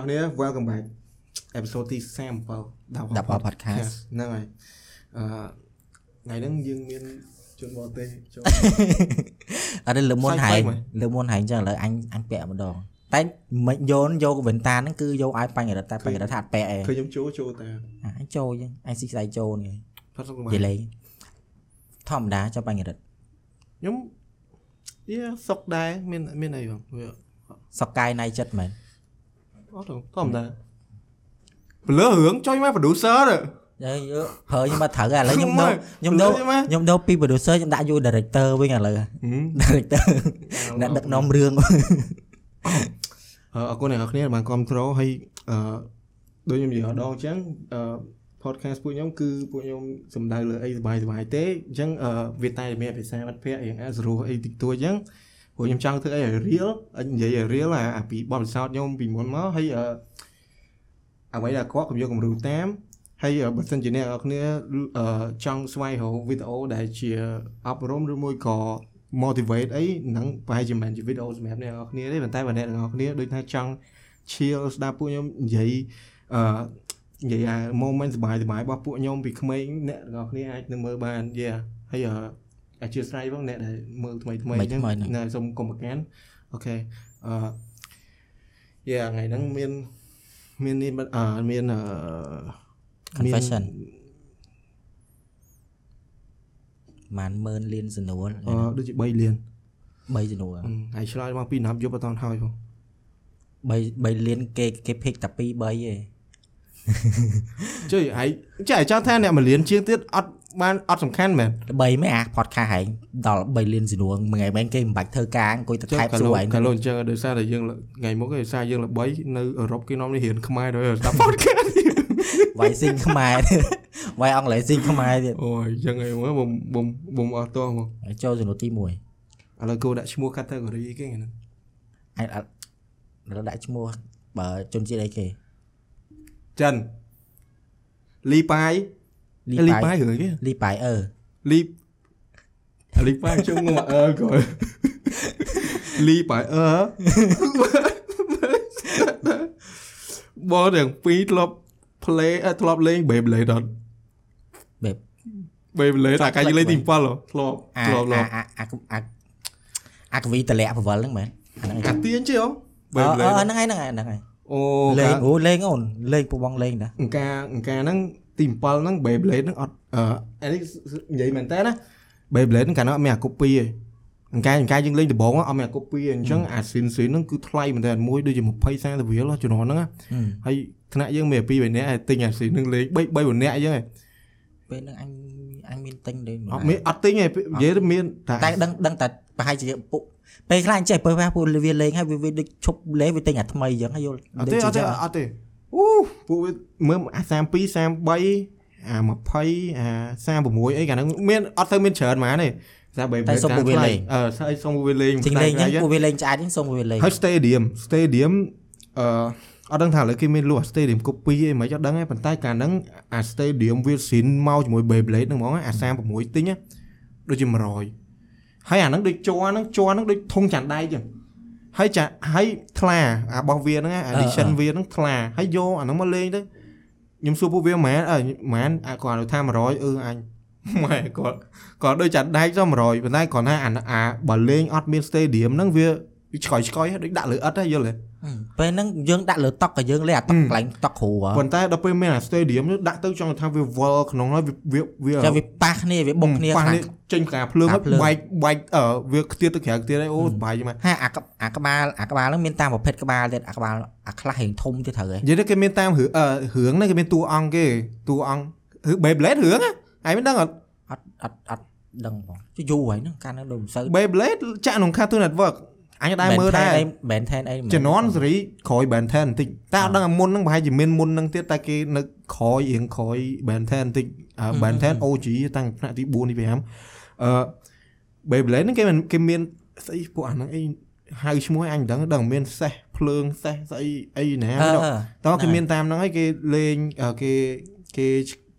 ទាំងអស់គ្នា welcome back episode ទី37ដល់ podcast ហ្នឹងហើយអឺថ្ងៃហ្នឹងយើងមានជនបរទេសចូលអត់លើមុនហែងលើមុនហែងចឹងឥឡូវអញអញពាក់ម្ដងតែមិនយោនយកវិនតាហ្នឹងគឺយកឲ្យបញ្ញរិទ្ធតែបញ្ញរិទ្ធថាអត់ពាក់ឯងឃើញខ្ញុំចូលចូលតាអញចូលចឹងអញស៊ីស្ដៃចូលនេះផាត់សុកនិយាយលេងធម្មតាចូលបញ្ញរិទ្ធខ្ញុំយេសុកដែរមានមានអីបងវាសុកកាយណៃចិត្តមែន អត់ធម្មតាពលឺរឿងចុយមក producer ទៅយើយើប្រើខ្ញុំមកត្រូវឥឡូវខ្ញុំដូរខ្ញុំដូរខ្ញុំដូរពី producer ខ្ញុំដាក់យក director វិញឥឡូវ director អ្នកដឹកនាំរឿងអរគុណអ្នកនរគ្នាបានគ្រប់គ្រងហើយអឺដូចខ្ញុំនិយាយដងអញ្ចឹងអឺ podcast ពួកខ្ញុំគឺពួកខ្ញុំសំដៅលើអីសុបាយសុបាយទេអញ្ចឹងវាតែមានភាសាមិត្តភ័ក្ដិរៀងអាចស្រួលអីតិចតួចអញ្ចឹង ព្រោះខ្ញុំចង់ធ្វើអីឲ្យ real និយាយឲ្យ real អាពីបទពិសោធន៍ខ្ញុំពីមុនមកហើយអ្វីដែលគាត់ខ្ញុំយកគំរូតាមហើយបើសិនជាអ្នកនរគ្នាចង់ស្វែងរកវីដេអូដែលជាអប់រំឬមួយក៏ motivate អីហ្នឹងប្រហែលជាមិនជាវីដេអូសម្រាប់អ្នកនរគ្នាទេប៉ុន្តែបើអ្នកនរគ្នាដូចថាចង់ chill ស្ដាប់ពួកខ្ញុំនិយាយអឺនិយាយអា moment សบายសบายរបស់ពួកខ្ញុំពីក្មេងអ្នកទាំងអស់គ្នាអាចនឹងមើលបានយេហើយ អធិស្ឋានផងអ្នកដែលមើលថ្មីថ្មីអញ្ចឹងណាសូមកុំប្រកាន់អូខេអឺយេថ្ងៃហ្នឹងមានមានអឺមានអឺ confession បានម៉ឺនលានសនួលអឺដូចជា3លាន3សនួលហើយឆ្លើយមកពីណាប់យប់អត់តន់ហើយផង3 3លានគេគេភិកតែ2 3ឯងជឿឯងចេះចង់ថាអ្នកមួយលានជាងទៀតអត់ បានអត់សំខាន់មែន3មែនអា podcast ហែងដល់3លានសនួងមួយថ្ងៃមែនគេមិនបាច់ធ្វើការអង្គុយទៅថែបសួរឯងកាលនោះអញ្ចឹងដោយសារតែយើងថ្ងៃមុខគេសារយើងល្បីនៅអឺរ៉ុបគេនាំនេះរៀនខ្មែរដោយស្ដាប់ podcast វាយស៊ីងខ្មែរវាយអង់គ្លេសស៊ីងខ្មែរទៀតអូយអញ្ចឹងឯងមើលបំបំបំអស់តោះមកចូលសនួទី1ឥឡូវគោដាក់ឈ្មោះ category គេហ្នឹងអញអត់ដាក់ឈ្មោះបើជនជាតិអីគេចិនលីប៉ាយ លីប៉ាយរឿងគេលីប៉ាយអឺលីលីប៉ាយជុំមកអឺក៏លីប៉ាយអឺបងទាំងពីរធ្លាប់ play ធ្លាប់លេង Beyblade អត់ Beyb Beyblade អាកាយលេងទី7ធ្លាប់ធ្លាប់ធ្លាប់អាអាអាកវីតលាក់ពវលហ្នឹងមែនកាទៀនជិហ៎ Beyblade ហ្នឹងហើយហ្នឹងហើយហ្នឹងហើយអូលេងអូលេងអូនលេងពបងលេងតាអង្ការអង្ការហ្នឹង ទី7ហ្នឹង Beyblade ហ្នឹងអត់អឺនេះនិយាយមែនតើណា Beyblade ហ្នឹងកាលនោះអត់មានអា copy ទេអង្ការអង្ការយើងលេងដំបងអត់មានអា copy ទេអញ្ចឹងអា sin sin ហ្នឹងគឺថ្លៃមែនតើមួយដូចជា20 30រៀលជំនាន់ហ្នឹងហើយថ្នាក់យើងមាន2 3នាក់ទិញអា sin ហ្នឹងលេង3 3នាក់អញ្ចឹងពេលហ្នឹងអញអញមានទិញទេអត់មានអត់ទិញទេនិយាយទៅមានតែដឹងដឹងតែប្រហែលជាពួកពេលខ្លះអញចេះបើពួកវាលេងហើយវាដូចឈប់លេងវាទិញអាថ្មីអញ្ចឹងហើយយល់អត់ទេអត់ទេអត់ទេ អូពួកវាមើលអា32 33អា20អា36អីកាលហ្នឹងមានអត់ទៅមានច្រើនហ្មងទេតែបើតែសុំពួកវាលេងអឺស្អីសុំពួកវាលេងចេញលេងពួកវាលេងឆ្អែតហ្នឹងសុំពួកវាលេងហើយ stadium stadium អឺអត់ដឹងថាឥឡូវគេមានលក់ stadium copy អីមិនអត់ដឹងទេប៉ុន្តែកាលហ្នឹងអា stadium វាស៊ីនមកជាមួយ Beyblade ហ្នឹងហ្មងអា36ទិញដូចជា100ហើយអាហ្នឹងដូចជ័រហ្នឹងជ័រហ្នឹងដូចធុងចាន់ដៃចឹង ហើយចាហើយថ្លាអារបស់វាហ្នឹង edition វាហ្នឹងថ្លាហើយយកអាហ្នឹងមកលេងទៅខ្ញុំសួរពួកវាម៉ែអើម៉ែគាត់ថា100អឺអញម៉ែគាត់គាត់ដូចចាត់ដែកទៅ100ប៉ុន្តែគាត់ថាអាបើលេងអត់មាន stadium ហ្នឹងវាឆ្កយឆ្កយដូចដាក់លើអិតហ៎យល់ទេ ពេលហ្នឹងយើងដាក់លើតុកក៏យើងលេអាតុកកន្លែងតុកគ្រូប៉ុន្តែដល់ពេលមានអា stadium នោះដាក់ទៅចង់ថាវាវល់ក្នុងហើយវាវាចាំវាប៉ះគ្នាវាបុកគ្នាប៉ះគ្នាចេញផ្កាភ្លើងបែកបែកអឺវាខ្ទាតទៅក្រៅខ្ទាតហើយអូសុបាយមកហាអាអាក្បាលអាក្បាលហ្នឹងមានតាមប្រភេទក្បាលទៀតអាក្បាលអាខ្លះរៀងធំទៀតត្រូវហ៎និយាយទៅគេមានតាមរឿងអឺរឿងហ្នឹងគេមានតួអង្គគេតួអង្គរឿង Beyblade រឿងហ៎ឯងមិនដឹងអត់អត់អត់អត់ដឹងបងយូរហើយហ្នឹងកាលហ្នឹងដូចមិនសូវ Beyblade ចាក់ក្នុង Cartoon Network អញដែរមើលដែរ Ben 10អីជំនាន់សេរីក្រោយ Ben 10បន្តិចតែអត់ដឹងមុនហ្នឹងប្រហែលជាមានមុនហ្នឹងទៀតតែគេនៅក្រោយរៀងក្រោយ Ben 10បន្តិច Ben 10 OG តាំងថ្នាក់ទី4ទី5អឺ Beyblade ហ្នឹងគេគេមានស្អីពួកអាហ្នឹងអីហៅឈ្មោះអញមិនដឹងដឹងមានសេះភ្លើងសេះស្អីអីណាតោះគេមានតាមហ្នឹងហើយគេលេងគេគេ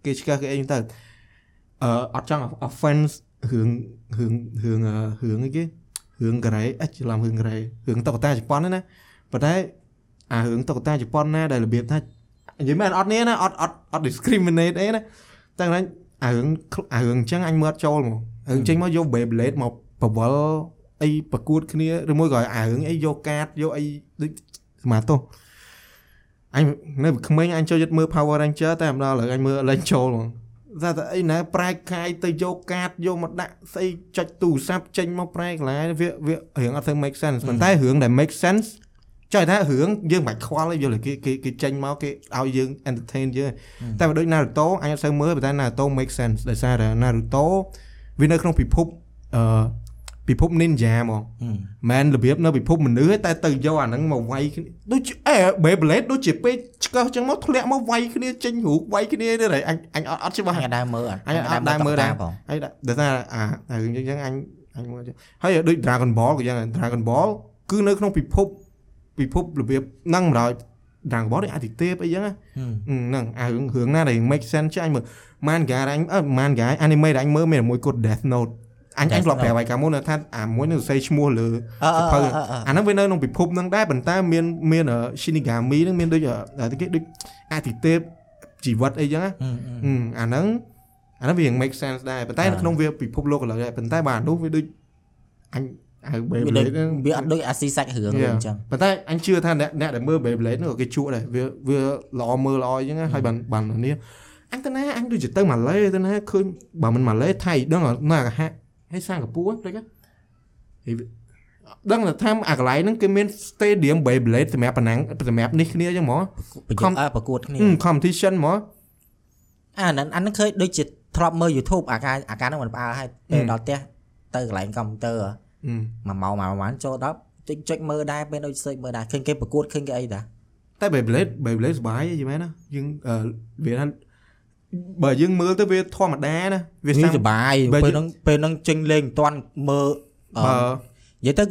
គេឆ្កឹះគេអីទៅអឺអត់ចង់ offense រឿងរឿងរឿងរឿងអីគេ រឿងកូរ៉េអិចច្រឡំរឿងកូរ៉េរឿងតុក្កតាជប៉ុនណាប៉ុន្តែអារឿងតុក្កតាជប៉ុនណាដែលរបៀបថានិយាយមែនអត់នេះណាអត់អត់អត់ discriminate អីណាតែហ្នឹងអារឿងអារឿងអញ្ចឹងអញមើលចូលមករឿងចេញមកយក Beyblade មកបវល់អីប្រកួតគ្នាឬមួយក៏អារឿងអីយកកាតយកអីដូចសមាទោសអញនៅក្មេងអញចូលចិត្តមើល Power Ranger តែម្ដងឡើយអញមើលលេងចូលហ្មង ថាតែអីណាប្រែកខាយទៅយកកាតយកមកដាក់ស្អីចុចទូរស័ព្ទចេញមកប្រែកន្លែងវាវារឿងអត់ទៅ make sense ប៉ុន្តែរឿងដែល make sense ចង់ថារឿងយើងមិនបាច់ខ្វល់ទេយល់គេគេគេចេញមកគេឲ្យយើង entertain យើងតែបើដូច Naruto អញអត់សូវមើលប៉ុន្តែ Naruto make sense ដោយសារតែ Naruto វានៅក្នុងពិភពអឺ ពិភព ninja ហ្មងមិនរបៀបនៅពិភពមនុស្សតែទៅយកអាហ្នឹងមកវាយគ្នាដូចអេ Beyblade ដូចជាពេលឆ្កឹះចឹងមកធ្លាក់មកវាយគ្នាចេញរូបវាយគ្នាទៅអញអញអត់អត់ច្បាស់អញដើរមើលអញអត់ដើរមើលដែរហើយដោយសារអារឿងចឹងអញអញមើលហើយដូច Dragon Ball ក៏ចឹង Dragon Ball គឺនៅក្នុងពិភពពិភពរបៀបហ្នឹងម្ដង Dragon Ball ដូចអាទិទេពអីចឹងហ្នឹងអារឿងរឿងណាដែល make sense ចាញ់មើល manga អញអឺ manga anime ដែលអញមើលមានមួយគត់ Death Note អញអញធ្លាប់ប្រាប់ឲ្យកាលមុនថាអាមួយនឹងសរសេរឈ្មោះលើសភៅអាហ្នឹងវានៅក្នុងពិភពហ្នឹងដែរប៉ុន្តែមានមាន Shinigami ហ្នឹងមានដូចគេដូចអាទិទេពជីវិតអីចឹងអាហ្នឹងអាហ្នឹងវា make sense ដែរប៉ុន្តែក្នុងវាពិភពលោកឥឡូវដែរប៉ុន្តែបាទនោះវាដូចអញហៅ Beyblade វាអត់ដូចអាស៊ីសាច់រឿងអញ្ចឹងប៉ុន្តែអញជឿថាអ្នកអ្នកដែលមើល Beyblade នោះក៏គេជក់ដែរវាវាល្អមើលល្អអញ្ចឹងហើយបានបាននេះអញទៅណាអញដូចទៅម៉ាឡេទៅណាឃើញបើមិនម៉ាឡេថៃដឹងណាកហា ហើយសិង្ហបុរីដូចដឹងថាអាកន្លែងហ្នឹងគេមាន stadium Beyblade សម្រាប់ប៉ុណ្ណឹងសម្រាប់នេះគ្នាអញ្ចឹងហ្មងខំប្រកួតគ្នា competition ហ្មងអាហ្នឹងអាហ្នឹងឃើញដូចជាធ្លាប់មើល YouTube អាការអាការហ្នឹងមិនផ្អើលឲ្យពេលដល់ផ្ទះទៅកន្លែងកុំព្យូទ័រមួយម៉ោងមួយម៉ោងចូលដល់ចុចចុចមើលដែរពេលដូចសើចមើលដែរឃើញគេប្រកួតឃើញគេអីដែរតែ Beyblade Beyblade សុបាយយីមែនណាយើងវាថា បើយើងមើលទៅវាធម្មតាណាវាសុបាយពេលហ្នឹងពេលហ្នឹងចេញលេងមិនទាន់មើលបើនិយាយទៅ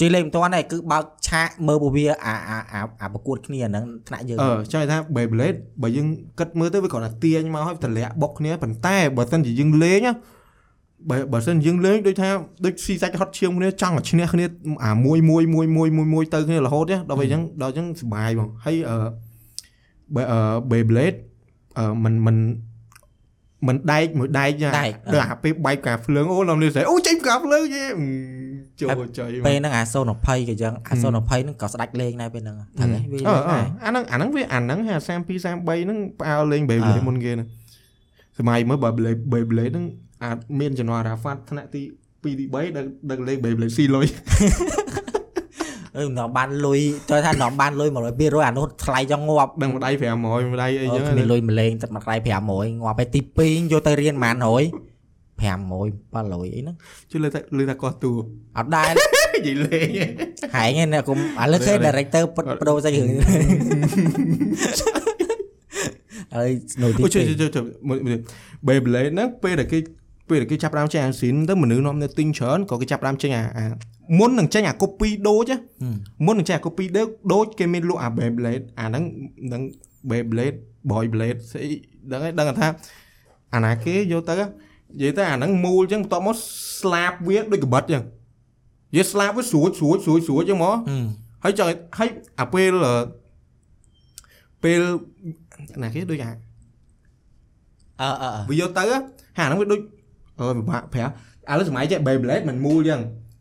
ជិះលេងមិនទាន់ទេគឺបើកឆាកមើលពវាអាអាអាប្រកួតគ្នាហ្នឹងថ្នាក់យើងអឺចង់ថា Beyblade បើយើងគិតមើលទៅវាគ្រាន់តែទាញមកហើយតម្លាក់បុកគ្នាប៉ុន្តែបើមិនជាយើងលេងណាបើបើសិនយើងលេងដូចថាដូចស៊ីសាច់ហត់ឈាមគ្នាចង់ឲ្យឈ្នះគ្នាអាមួយមួយមួយមួយមួយមួយទៅគ្នារហូតដល់ពេលអញ្ចឹងដល់អញ្ចឹងសុបាយបងហើយអឺបើអឺ Beyblade អឺ មិនមិនមិនដែកមួយដែកដល់អាពេលបែកកាភ្លើងអូឡំនេះស្អីអូចេញកាភ្លើងយេចូលចៃពេលហ្នឹងអា020ក៏យ៉ាងអា020ហ្នឹងក៏ស្ដាច់លេងដែរពេលហ្នឹងហ្នឹងវាអាហ្នឹងអាហ្នឹងវាអាហ្នឹង32 33ហ្នឹងផ្អើលលេង Beyblade មុនគេហ្នឹងសម័យមើលបើ Beyblade ហ្នឹងអាចមានចំណរ៉ាហ្វាត់ថ្នាក់ទី2ទី3ដែលដែលលេង Beyblade ស៊ីលុយ អឺនាំបានលុយចូលថានាំបានលុយ100 200អានោះថ្លៃចង់ងាប់ដឹងម្ដាយ500ម្ដាយអីចឹងមានលុយមួយលេងទឹកមួយដៃ500ងាប់ទៅទី2យកទៅរៀនប៉ុន្មាន100 500 700អីហ្នឹងជឿលើថាលើថាកោះតួអត់ដែរនិយាយលេងហែងណាគុំឥឡូវឃើញ director បដូរសាច់រឿងហើយនៅទីជួយជួយជួយ Beyblade ហ្នឹងពេលដែលគេ ពេលគេចាប់ដើមចេញអាស៊ីនទៅមនុស្សនាំនៅទិញច្រើនក៏គេចាប់ដើមចេញអាមុននឹងចេញអា copy ដូចមុននឹងចេញអា copy ដូចដូចគេមានលក់អា Beyblade អាហ្នឹងនឹង Beyblade Boy Blade ស្អីដឹងហើយដឹងថាអាណាគេយកទៅនិយាយទៅអាហ្នឹងមូលអញ្ចឹងបន្ទាប់មកស្លាបវាដូចកបិតអញ្ចឹងនិយាយស្លាបវាស្រួចស្រួចស្រួចស្រួចអញ្ចឹងមកហើយចង់ហើយអាពេលពេលណាគេដូចអាអឺអឺវាយកទៅហាហ្នឹងវាដូច អឺពិបាកប្រាឥឡូវសម័យចេះ Beyblade មិនមូលអញ្ចឹង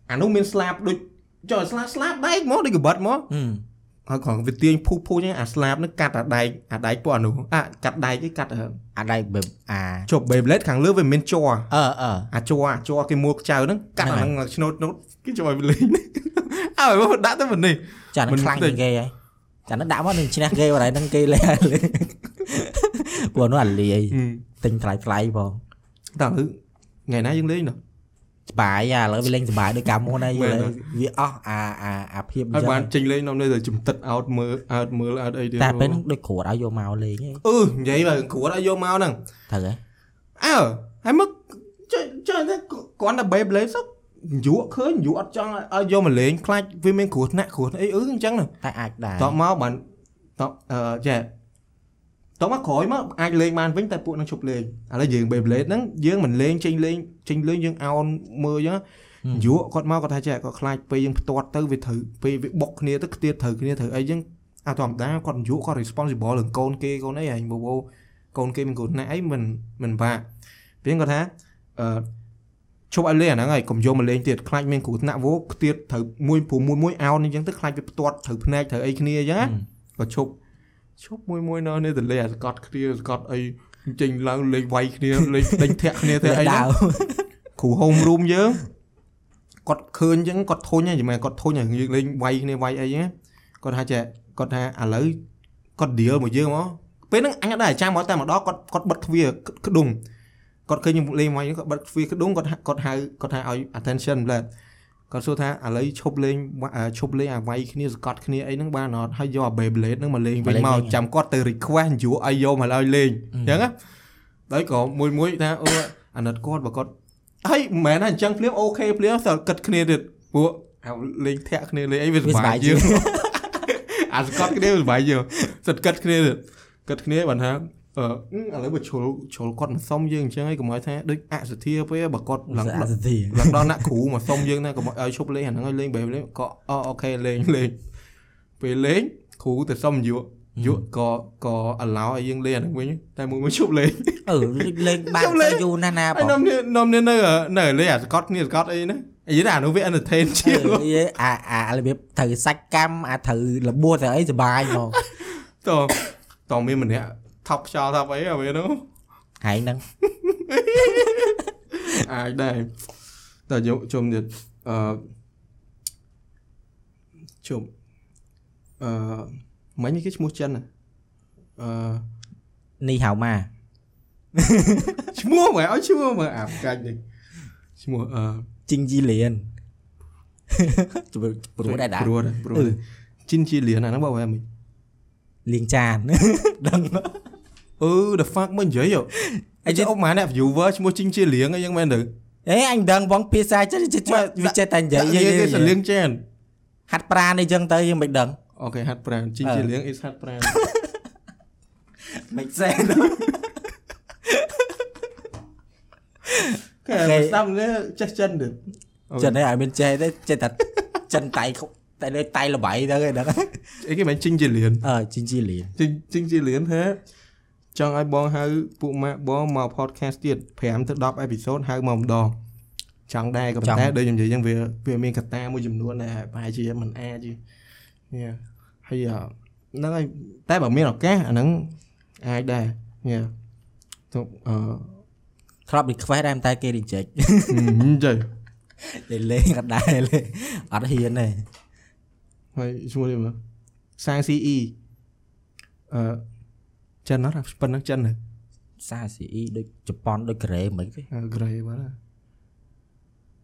អានោះមានស្លាបដូចចុះស្លាបស្លាបដែកមកដូចកបិតមកហើយគ្រាន់វាទាញភូភូចឹងអាស្លាបនឹងកាត់អាដែកអាដែកពណ៌នោះអាកាត់ដែកឯកាត់អាដែកអាជប់ Beyblade ខាងលើវាមានជ័រអឺអឺអាជ័រអាជ័រគេមួលខ្ចៅហ្នឹងកាត់អាហ្នឹងឆ្នោតនោះគេជួយឲ្យលេងអើមកដាក់ទៅមិននេះចានឹងខ្លាំងជាងគេហើយចានឹងដាក់មកនឹងឈ្នះគេបរិយនឹងគេលេងព្រោះនោះអាលាយទិញថ្លៃថ្លៃបងតើ ថ្ងៃណាយើងលេងដល់សបាយឥឡូវវាលេងសបាយដូចកាលមុនហើយវាអស់អាអាអាភាពអញ្ចឹងហើយបានចេញលេងនៅនេះទៅជំតិតអោតមើលអោតមើលអោតអីទៀតតែពេលហ្នឹងដូចគ្រួតឲ្យយកមកលេងអឺនិយាយបើគ្រួតឲ្យយកមកហ្នឹងត្រូវហ៎អើហើយមកចុះចុះតែគាត់តែ Beyblade សុកយក់ឃើញយក់អត់ចង់ឲ្យយកមកលេងខ្លាចវាមានគ្រោះថ្នាក់គ្រោះអីអឺអញ្ចឹងតែអាចដែរតបមកបានតបអឺចេះ តមកក្រោយមកអាចលេងបានវិញតែពួកនឹងជប់លេងឥឡូវយើង Beyblade ហ្នឹងយើងមិនលេងចេញលេងចេញលេងយើងអោនមើលអញ្ចឹងយក់គាត់មកគាត់ថាចេះគាត់ខ្លាចពេលយើងផ្ទាត់ទៅវាត្រូវពេលវាបុកគ្នាទៅខ្ទាតត្រូវគ្នាត្រូវអីអញ្ចឹងអាធម្មតាគាត់យុគាត់ responsible រឿងកូនគេកូនអីឯងបបោកូនគេមានកូនណាអីមិនមិនបាក់ពេលគាត់ថាអឺជប់ឲ្យលេងអាហ្នឹងហើយកុំយកមកលេងទៀតខ្លាចមានគ្រោះថ្នាក់វោទៀតត្រូវមួយព្រោះមួយមួយអោនអញ្ចឹងទៅខ្លាចវាផ្ទាត់ត្រូវភ្នែកត្រូវអីគ្នាអញ្ចឹងណាក៏ជប់ ជប់មួយមួយនៅនេះទៅលេងអាស្កត់គ្នាស្កត់អីចេញឡើងលេងវាយគ្នាលេងដេញធាក់គ្នាទៅអីហ្នឹងគ្រូ home room យើងគាត់ឃើញអញ្ចឹងគាត់ធុញហ្នឹងចាំមែនគាត់ធុញហ្នឹងយើងលេងវាយគ្នាវាយអីហ្នឹងគាត់ថាចេះគាត់ថាឥឡូវគាត់ deal មកយើងមកពេលហ្នឹងអញអត់ដែរចាំមកតែម្ដងគាត់គាត់បិទទ្វារក្ដុងគាត់ឃើញខ្ញុំលេងវាយហ្នឹងគាត់បិទទ្វារក្ដុងគាត់គាត់ហៅគាត់ហៅឲ្យ attention ម្ល៉េះ គាត់សួរថាឥឡូវឈប់លេងឈប់លេងអាវាយគ្នាសកត់គ្នាអីហ្នឹងបានអត់ហើយយកអា Beyblade ហ្នឹងមកលេងវិញមកចាំគាត់ទៅ request យូរឲ្យយកមកឲ្យលេងអញ្ចឹងណាដល់ក៏មួយមួយថាអូអាណិតគាត់បើគាត់ហើយមិនមែនថាអញ្ចឹងភ្លាមអូខេភ្លាមសើគិតគ្នាទៀតពួកលេងធាក់គ្នាលេងអីវាសុបាយជាងអាស្កត់គ្នាសុបាយជាងសិតគិតគ្នាទៀតគិតគ្នាបានថា អឺឥឡូវបើជ្រុលជ្រុលគាត់មកសុំយើងអញ្ចឹងហើយកុំឲ្យថាដូចអសធាពេលបើគាត់ឡើងដល់ឡើងដល់អ្នកគ្រូមកសុំយើងណាកុំឲ្យឈប់លេងអាហ្នឹងឲ្យលេងបែបលេងក៏អូខេលេងលេងពេលលេងគ្រូទៅសុំយកយកក៏ក៏អាឡោឲ្យយើងលេងអាហ្នឹងវិញតែមួយមួយឈប់លេងអឺលេងបានទៅយូរណាស់ណាបងនំនេះនំនេះនៅនៅលេងអាស្កតគ្នាស្កតអីណានិយាយថាអានោះវា entertain ជាងអាអារបៀបត្រូវសាច់កម្មអាត្រូវលបួត្រូវអីសុបាយមកតតមានម្នាក់ ថប់ខ្យល់ថប់អីអាវានោះហែងហ្នឹងអាចដែរតើយកជុំទៀតអឺជុំអឺមិញគេឈ្មោះចិនអឺនេះហៅម៉ាឈ្មោះមើលឲ្យឈ្មោះមើលអាកាច់នេះឈ្មោះអឺជីងជីលៀនព្រោះដែរដែរព្រោះព្រោះជីងជីលៀនអាហ្នឹងបើមិនលៀងចានដឹង អឺ the fuck មិននិយាយអីចេះអុកម៉ាអ្នក viewer ឈ្មោះជីងជីលៀងអីយ៉ាងមែនទៅអេអញដឹងបងភាសាចេះវាចេះតែនិយាយយើងគេសលៀងចានហាត់ប្រានអីចឹងទៅយើងមិនដឹងអូខេហាត់ប្រានជីងជីលៀង is ហាត់ប្រាន make sense គេស្ដាប់នេះចេះចិនទៅចិនឯងឲ្យមានចេះទេចេះតែចិនតៃតែលើតៃល្បៃទៅឯហ្នឹងអីគេមិនជីងជីលៀនអឺជីងជីលៀនជីងជីងជីលៀនហេ ចង់ឲ្យបងហៅពួកម៉ាក់បងមក podcast ទៀត5ទៅ10អេពីសូតហៅមកម្ដងចង់ដែរក៏ប៉ុន្តែដូចខ្ញុំនិយាយចឹងវាវាមានកត្តាមួយចំនួនដែលប្រហែលជាមិនអាចទេហើយហ្នឹងហើយតែបើមានឱកាសអាហ្នឹងអាចដែរញ៉ាទៅអឺធ្លាប់ request ដែរតែគេ reject ចេះលេលេងអត់ដែរលេអត់ហ៊ានទេហើយឈ្មោះនេះមើលសាង CE អឺ ចិនអត់ប៉ុណ្ណឹងចិនសា CE ដូចជប៉ុនដូចកូរ៉េមិនទេកូរ៉េបាទ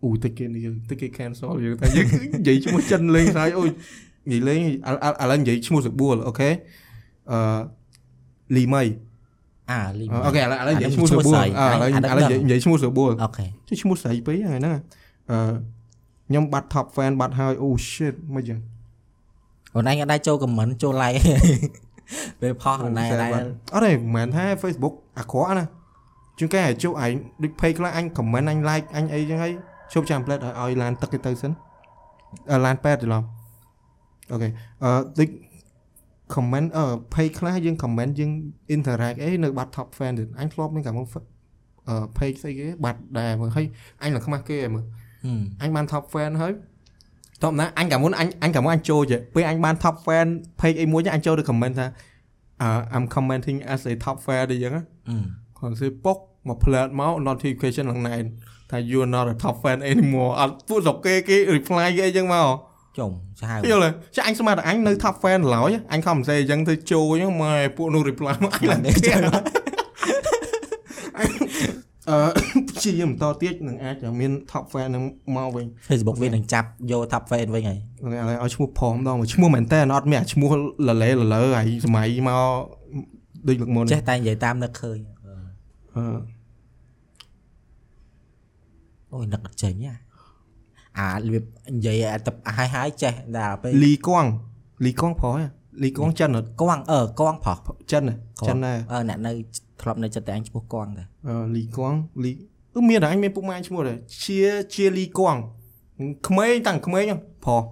អូតិចគេនេះតិចគេ cancel យើងតែយើងនិយាយឈ្មោះចិនលេងស្រាយអូយនិយាយលេងឥឡូវនិយាយឈ្មោះសបួលអូខេអឺលីមីអាលីមីអូខេឥឡូវឥឡូវនិយាយឈ្មោះសបួលឥឡូវឥឡូវនិយាយឈ្មោះសបួលអូខេឈ្មោះស្រីពេកហ្នឹងណាអឺខ្ញុំបាត់ top fan បាត់ហើយអូ shit មិនចឹងអូនឯងអត់ដែរចូល comment ចូល like ពេលផុសណែដែរអត់ទេមិនមែនថា Facebook អាក្រក់ណាជួនកាលឲ្យជួបឯងដូច page ខ្លះអញ comment អញ like អញអីចឹងហើយជប់ចាំផ្លែតឲ្យឲ្យឡានទឹកទៅសិនឡានប៉ែតច្រឡំអូខេអឺដូច comment អឺ page ខ្លះយើង comment យើង interact អីនៅបាត់ top fan ទៀតអញធ្លាប់មានកាលមកអឺ page ស្អីគេបាត់ដែរមើលហើយអញឡើងខ្មាស់គេមើលអញបាន top fan ហើយ តោះណាអញកាលមុនអញអញកាលមុនអញចូលចេះពេលអញបាន top fan page អីមួយអញចូលទៅ comment ថា I'm commenting as a top fan អីចឹងគាត់សើពុកមកផ្លែតមក notification ឡើងណែថា you are not a top fan anymore អត់ពួកស្រុកគេគេ reply គេអីចឹងមកចុំសាហាវយល់ទេចាអញស្មានតែអញនៅ top fan ឡើយអញខំសរសេរអញ្ចឹងទៅចូលអញ្ចឹងមកពួកនោះ reply មកអញឡើងទៀត អឺព្យាយាមបន្តទៀតនឹងអាចមាន top fan នឹងមកវិញ Facebook វានឹងចាប់យក top fan វិញហើយឥឡូវឲ្យឈ្មោះផងម្ដងឈ្មោះមែនតើអត់មានអាឈ្មោះលលេលលើហើយសម័យមកដូចលើកមុនចេះតែនិយាយតាមនឹកឃើញអឺអូយនឹកអត់ចេញអារបៀបនិយាយតែហើយហើយចេះដល់ពេលលីកងលីកងប្រុសលីកងចិនអត់កងអឺកងប្រុសចិន ចិនដែរអឺអ្នកនៅធ្លាប់នៅចិត្តតែអញឈ្មោះកងដែរអឺលីកងលីអឺមានតែអញមានពុកម៉ែឈ្មោះដែរជាជាលីកងក្មេងតាំងក្មេងប្រុស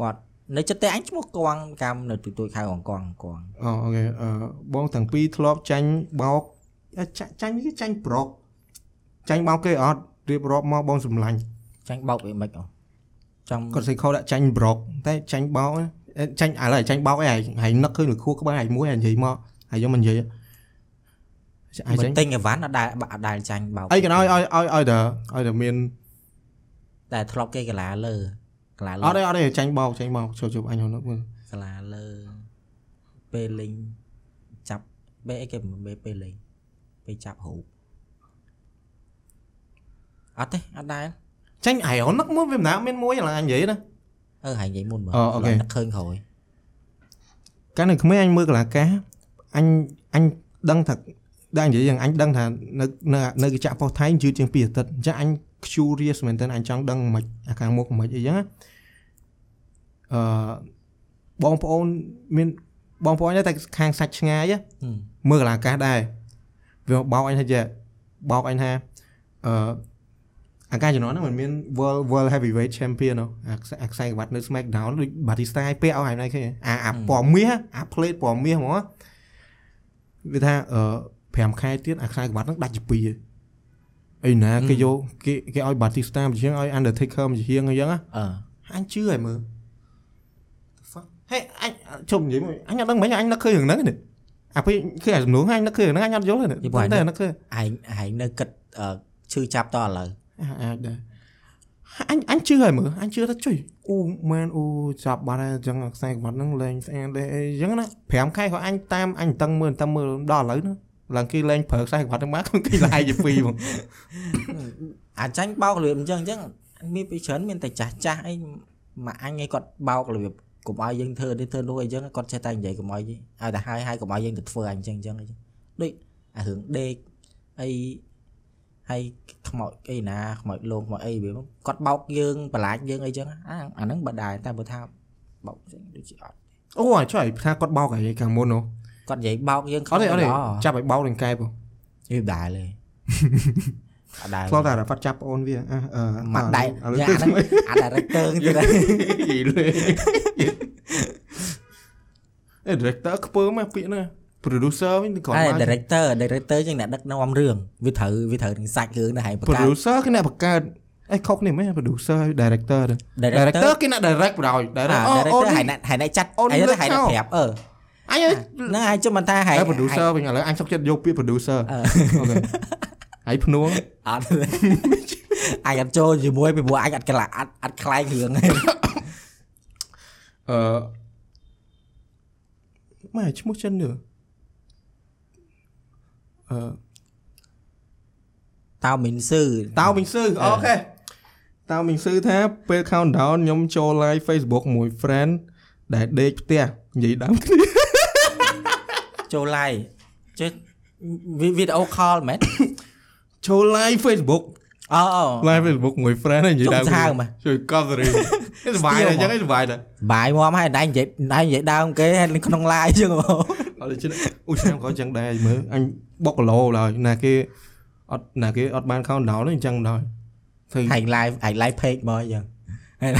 គាត់នៅចិត្តតែអញឈ្មោះកងកម្មនៅទូទួយខៅកងកងកងអូអូខេអឺបងទាំងពីរធ្លាប់ចាញ់បោកចាចាញ់គេចាញ់ប្រកចាញ់បោកគេអត់រៀបរាប់មកបងសម្លាញ់ចាញ់បោកវាមិនអូចង់គាត់សេខោដាក់ចាញ់ប្រកតែចាញ់បោកចាញ់ឥឡូវចាញ់បោកអីហើយហើយនឹកឃើញលខួរក្បាលហើយមួយហើយនិយាយមក ហើយយកមិននិយាយហើយមិនចាញ់ទិញអីវ៉ាន់អត់ដែលអត់ដែលចាញ់បោកអីក៏ឲ្យឲ្យឲ្យឲ្យតែឲ្យតែមានតែធ្លាប់គេកាឡាលើកាឡាលើអត់ទេអត់ទេចាញ់បោកចាញ់បោកចូលជប់អញហ្នឹងមើលកាឡាលើពេលលេងចាប់ពេលអីគេមិនពេលលេងពេលចាប់រូបអត់ទេអត់ដែលចាញ់អាយអននឹកមួយវាមិនដាមានមួយឡើយអញនិយាយណាអឺហើយនិយាយមុនមើលអូអូខេនឹកឃើញក្រោយកាលនៅក្មេងអញមើលកលាការ អញអញដឹងថាដែរនិយាយយ៉ាងអញដឹងថានៅនៅនៅកញ្ចក់ប៉ុស្តិ៍ថៃយឺតជាង2អាទិត្យអញ្ចឹងអញ curious មែនតើអញចង់ដឹងមិនអាខាងមុខមិនអីចឹងណាអឺបងប្អូនមានបងប្អូនតែខាងសាច់ឆ្ងាយណាហឹមមើលកលាកាសដែរវាបោកអញថាចេះបោកអញថាអឺអាការជំនាន់ហ្នឹងมันមាន World World Heavyweight Champion នោះអាខ្សែអាខ្សែក្បាត់នៅ SmackDown ដូច Batista ឲ្យពាក់ឲ្យហើយណៃឃើញអាអាពណ៌មាសអា plate ពណ៌មាសហ្មង វាថាអឺ5ខែទៀតអាខ្សែក្បាត់ហ្នឹងដាច់ជាពីរអីណាគេយកគេគេឲ្យ Batista មកជាងឲ្យ Undertaker មកជាងអីចឹងណាអឺអញជឿហើយមើល The fuck ហេអញជុំនិយាយមកអញអត់ដឹងមិនអញនឹកឃើញរឿងហ្នឹងនេះអាពេលឃើញអាសំណួរអញនឹកឃើញរឿងហ្នឹងអញអត់យល់ទេតែនឹកឃើញឯងឯងនៅគិតអឺឈឺចាប់តឥឡូវអាចដែរ អញអញជឿហើយមើលអញជឿថាជួយអូមែនអូចាប់បាត់ហើយអញ្ចឹងខ្សែក្បាត់ហ្នឹងលេងស្អាតដែរអីអញ្ចឹងណា5ខែក៏អញតាមអញតឹងមើលតឹងមើលដល់ឥឡូវហ្នឹងឡើងគេលេងប្រើខ្សែក្បាត់ហ្នឹងមកគេឡាយជាពីរហ្មងអាចចាញ់បោករបៀបអញ្ចឹងអញ្ចឹងមានពីច្រើនមានតែចាស់ចាស់អីមកអញឯងគាត់បោករបៀបកុំឲ្យយើងធ្វើនេះធ្វើនោះអីចឹងគាត់ចេះតែនិយាយកុំឲ្យឲ្យតែហើយហើយកុំឲ្យយើងទៅធ្វើអញ្ចឹងអញ្ចឹងអីចឹងដូចអារឿងដេកអី ហើយខ្មោចអីណាខ្មោចលងខ្មោចអីវាគាត់បោកយើងបន្លាចយើងអីចឹងអាអាហ្នឹងបើដែរតែបើថាបោកចឹងដូចជាអត់អូអាជួយថាគាត់បោកហើយខាងមុននោះគាត់និយាយបោកយើងអត់ទេអត់ទេល្អចាប់ឲ្យបោកនឹងកែបហ៎វាមិនដែរលេអត់ដែរឆ្លោះតែរ៉ាហ្វាត់ចាប់ប្អូនវាអឺអឺមកដែរឥឡូវយ៉ាទឹកអាហ្នឹងអា director ទៀតហើយយីលេអេ director ខ្ពើមកពាក្យណា producer វិញគាត់អើមក director director ជាងអ្នកដឹកនាំរឿងវាត្រូវវាត្រូវនឹងសាច់រឿងដែរហើយបង្កើត producer គឺអ្នកបង្កើតអេខុសគ្នាមែន producer ហើយ director ទៅ director គេអ្នក direct បណ្ដោយអា direct អូ director អូហើយអ្នកហើយអ្នកចាត់អូនហើយលើកហើយចោអ្នកលប្រាប់អឺអញហ្នឹងហើយជុំមិនថាហើយហើយ producer វិញឥឡូវអញសុកចិត្តយកពាក្យ producer អឺអូខេហើយភ្នួងអត់អញអត់ចូលជាមួយពីព្រោះអញអត់ក្លាអត់អត់ខ្លែងរឿងហ្នឹងអឺម៉ែឈ្មោះចិននេះអឺ តៅមីនស៊ឺតៅមីងស៊ឺអូខេតៅមីងស៊ឺថាពេល countdown ខ្ញុំចូល live Facebook មួយ friend ដែលដេកផ្ទះនិយាយដើមគ្នាចូល live ចេះវីដេអូ call មែនចូល live Facebook អូអូ live Facebook មួយ friend ហើយនិយាយដើមចុះសាវមកជួយកត់រីសុបាយតែអញ្ចឹងឯងសុបាយតែបាយមកហើយណៃនិយាយណៃនិយាយដើមគេហើយនៅក្នុង live ចឹងហ៎អត់ជិះអូឆ្នាំក៏អញ្ចឹងដែរមើលអញ បុកគីឡូឡើយណាគេអត់ណាគេអត់បាន countdown ទេអញ្ចឹងដែរធ្វើហើយ live ហើយ live page មកអញ្ចឹងហើយ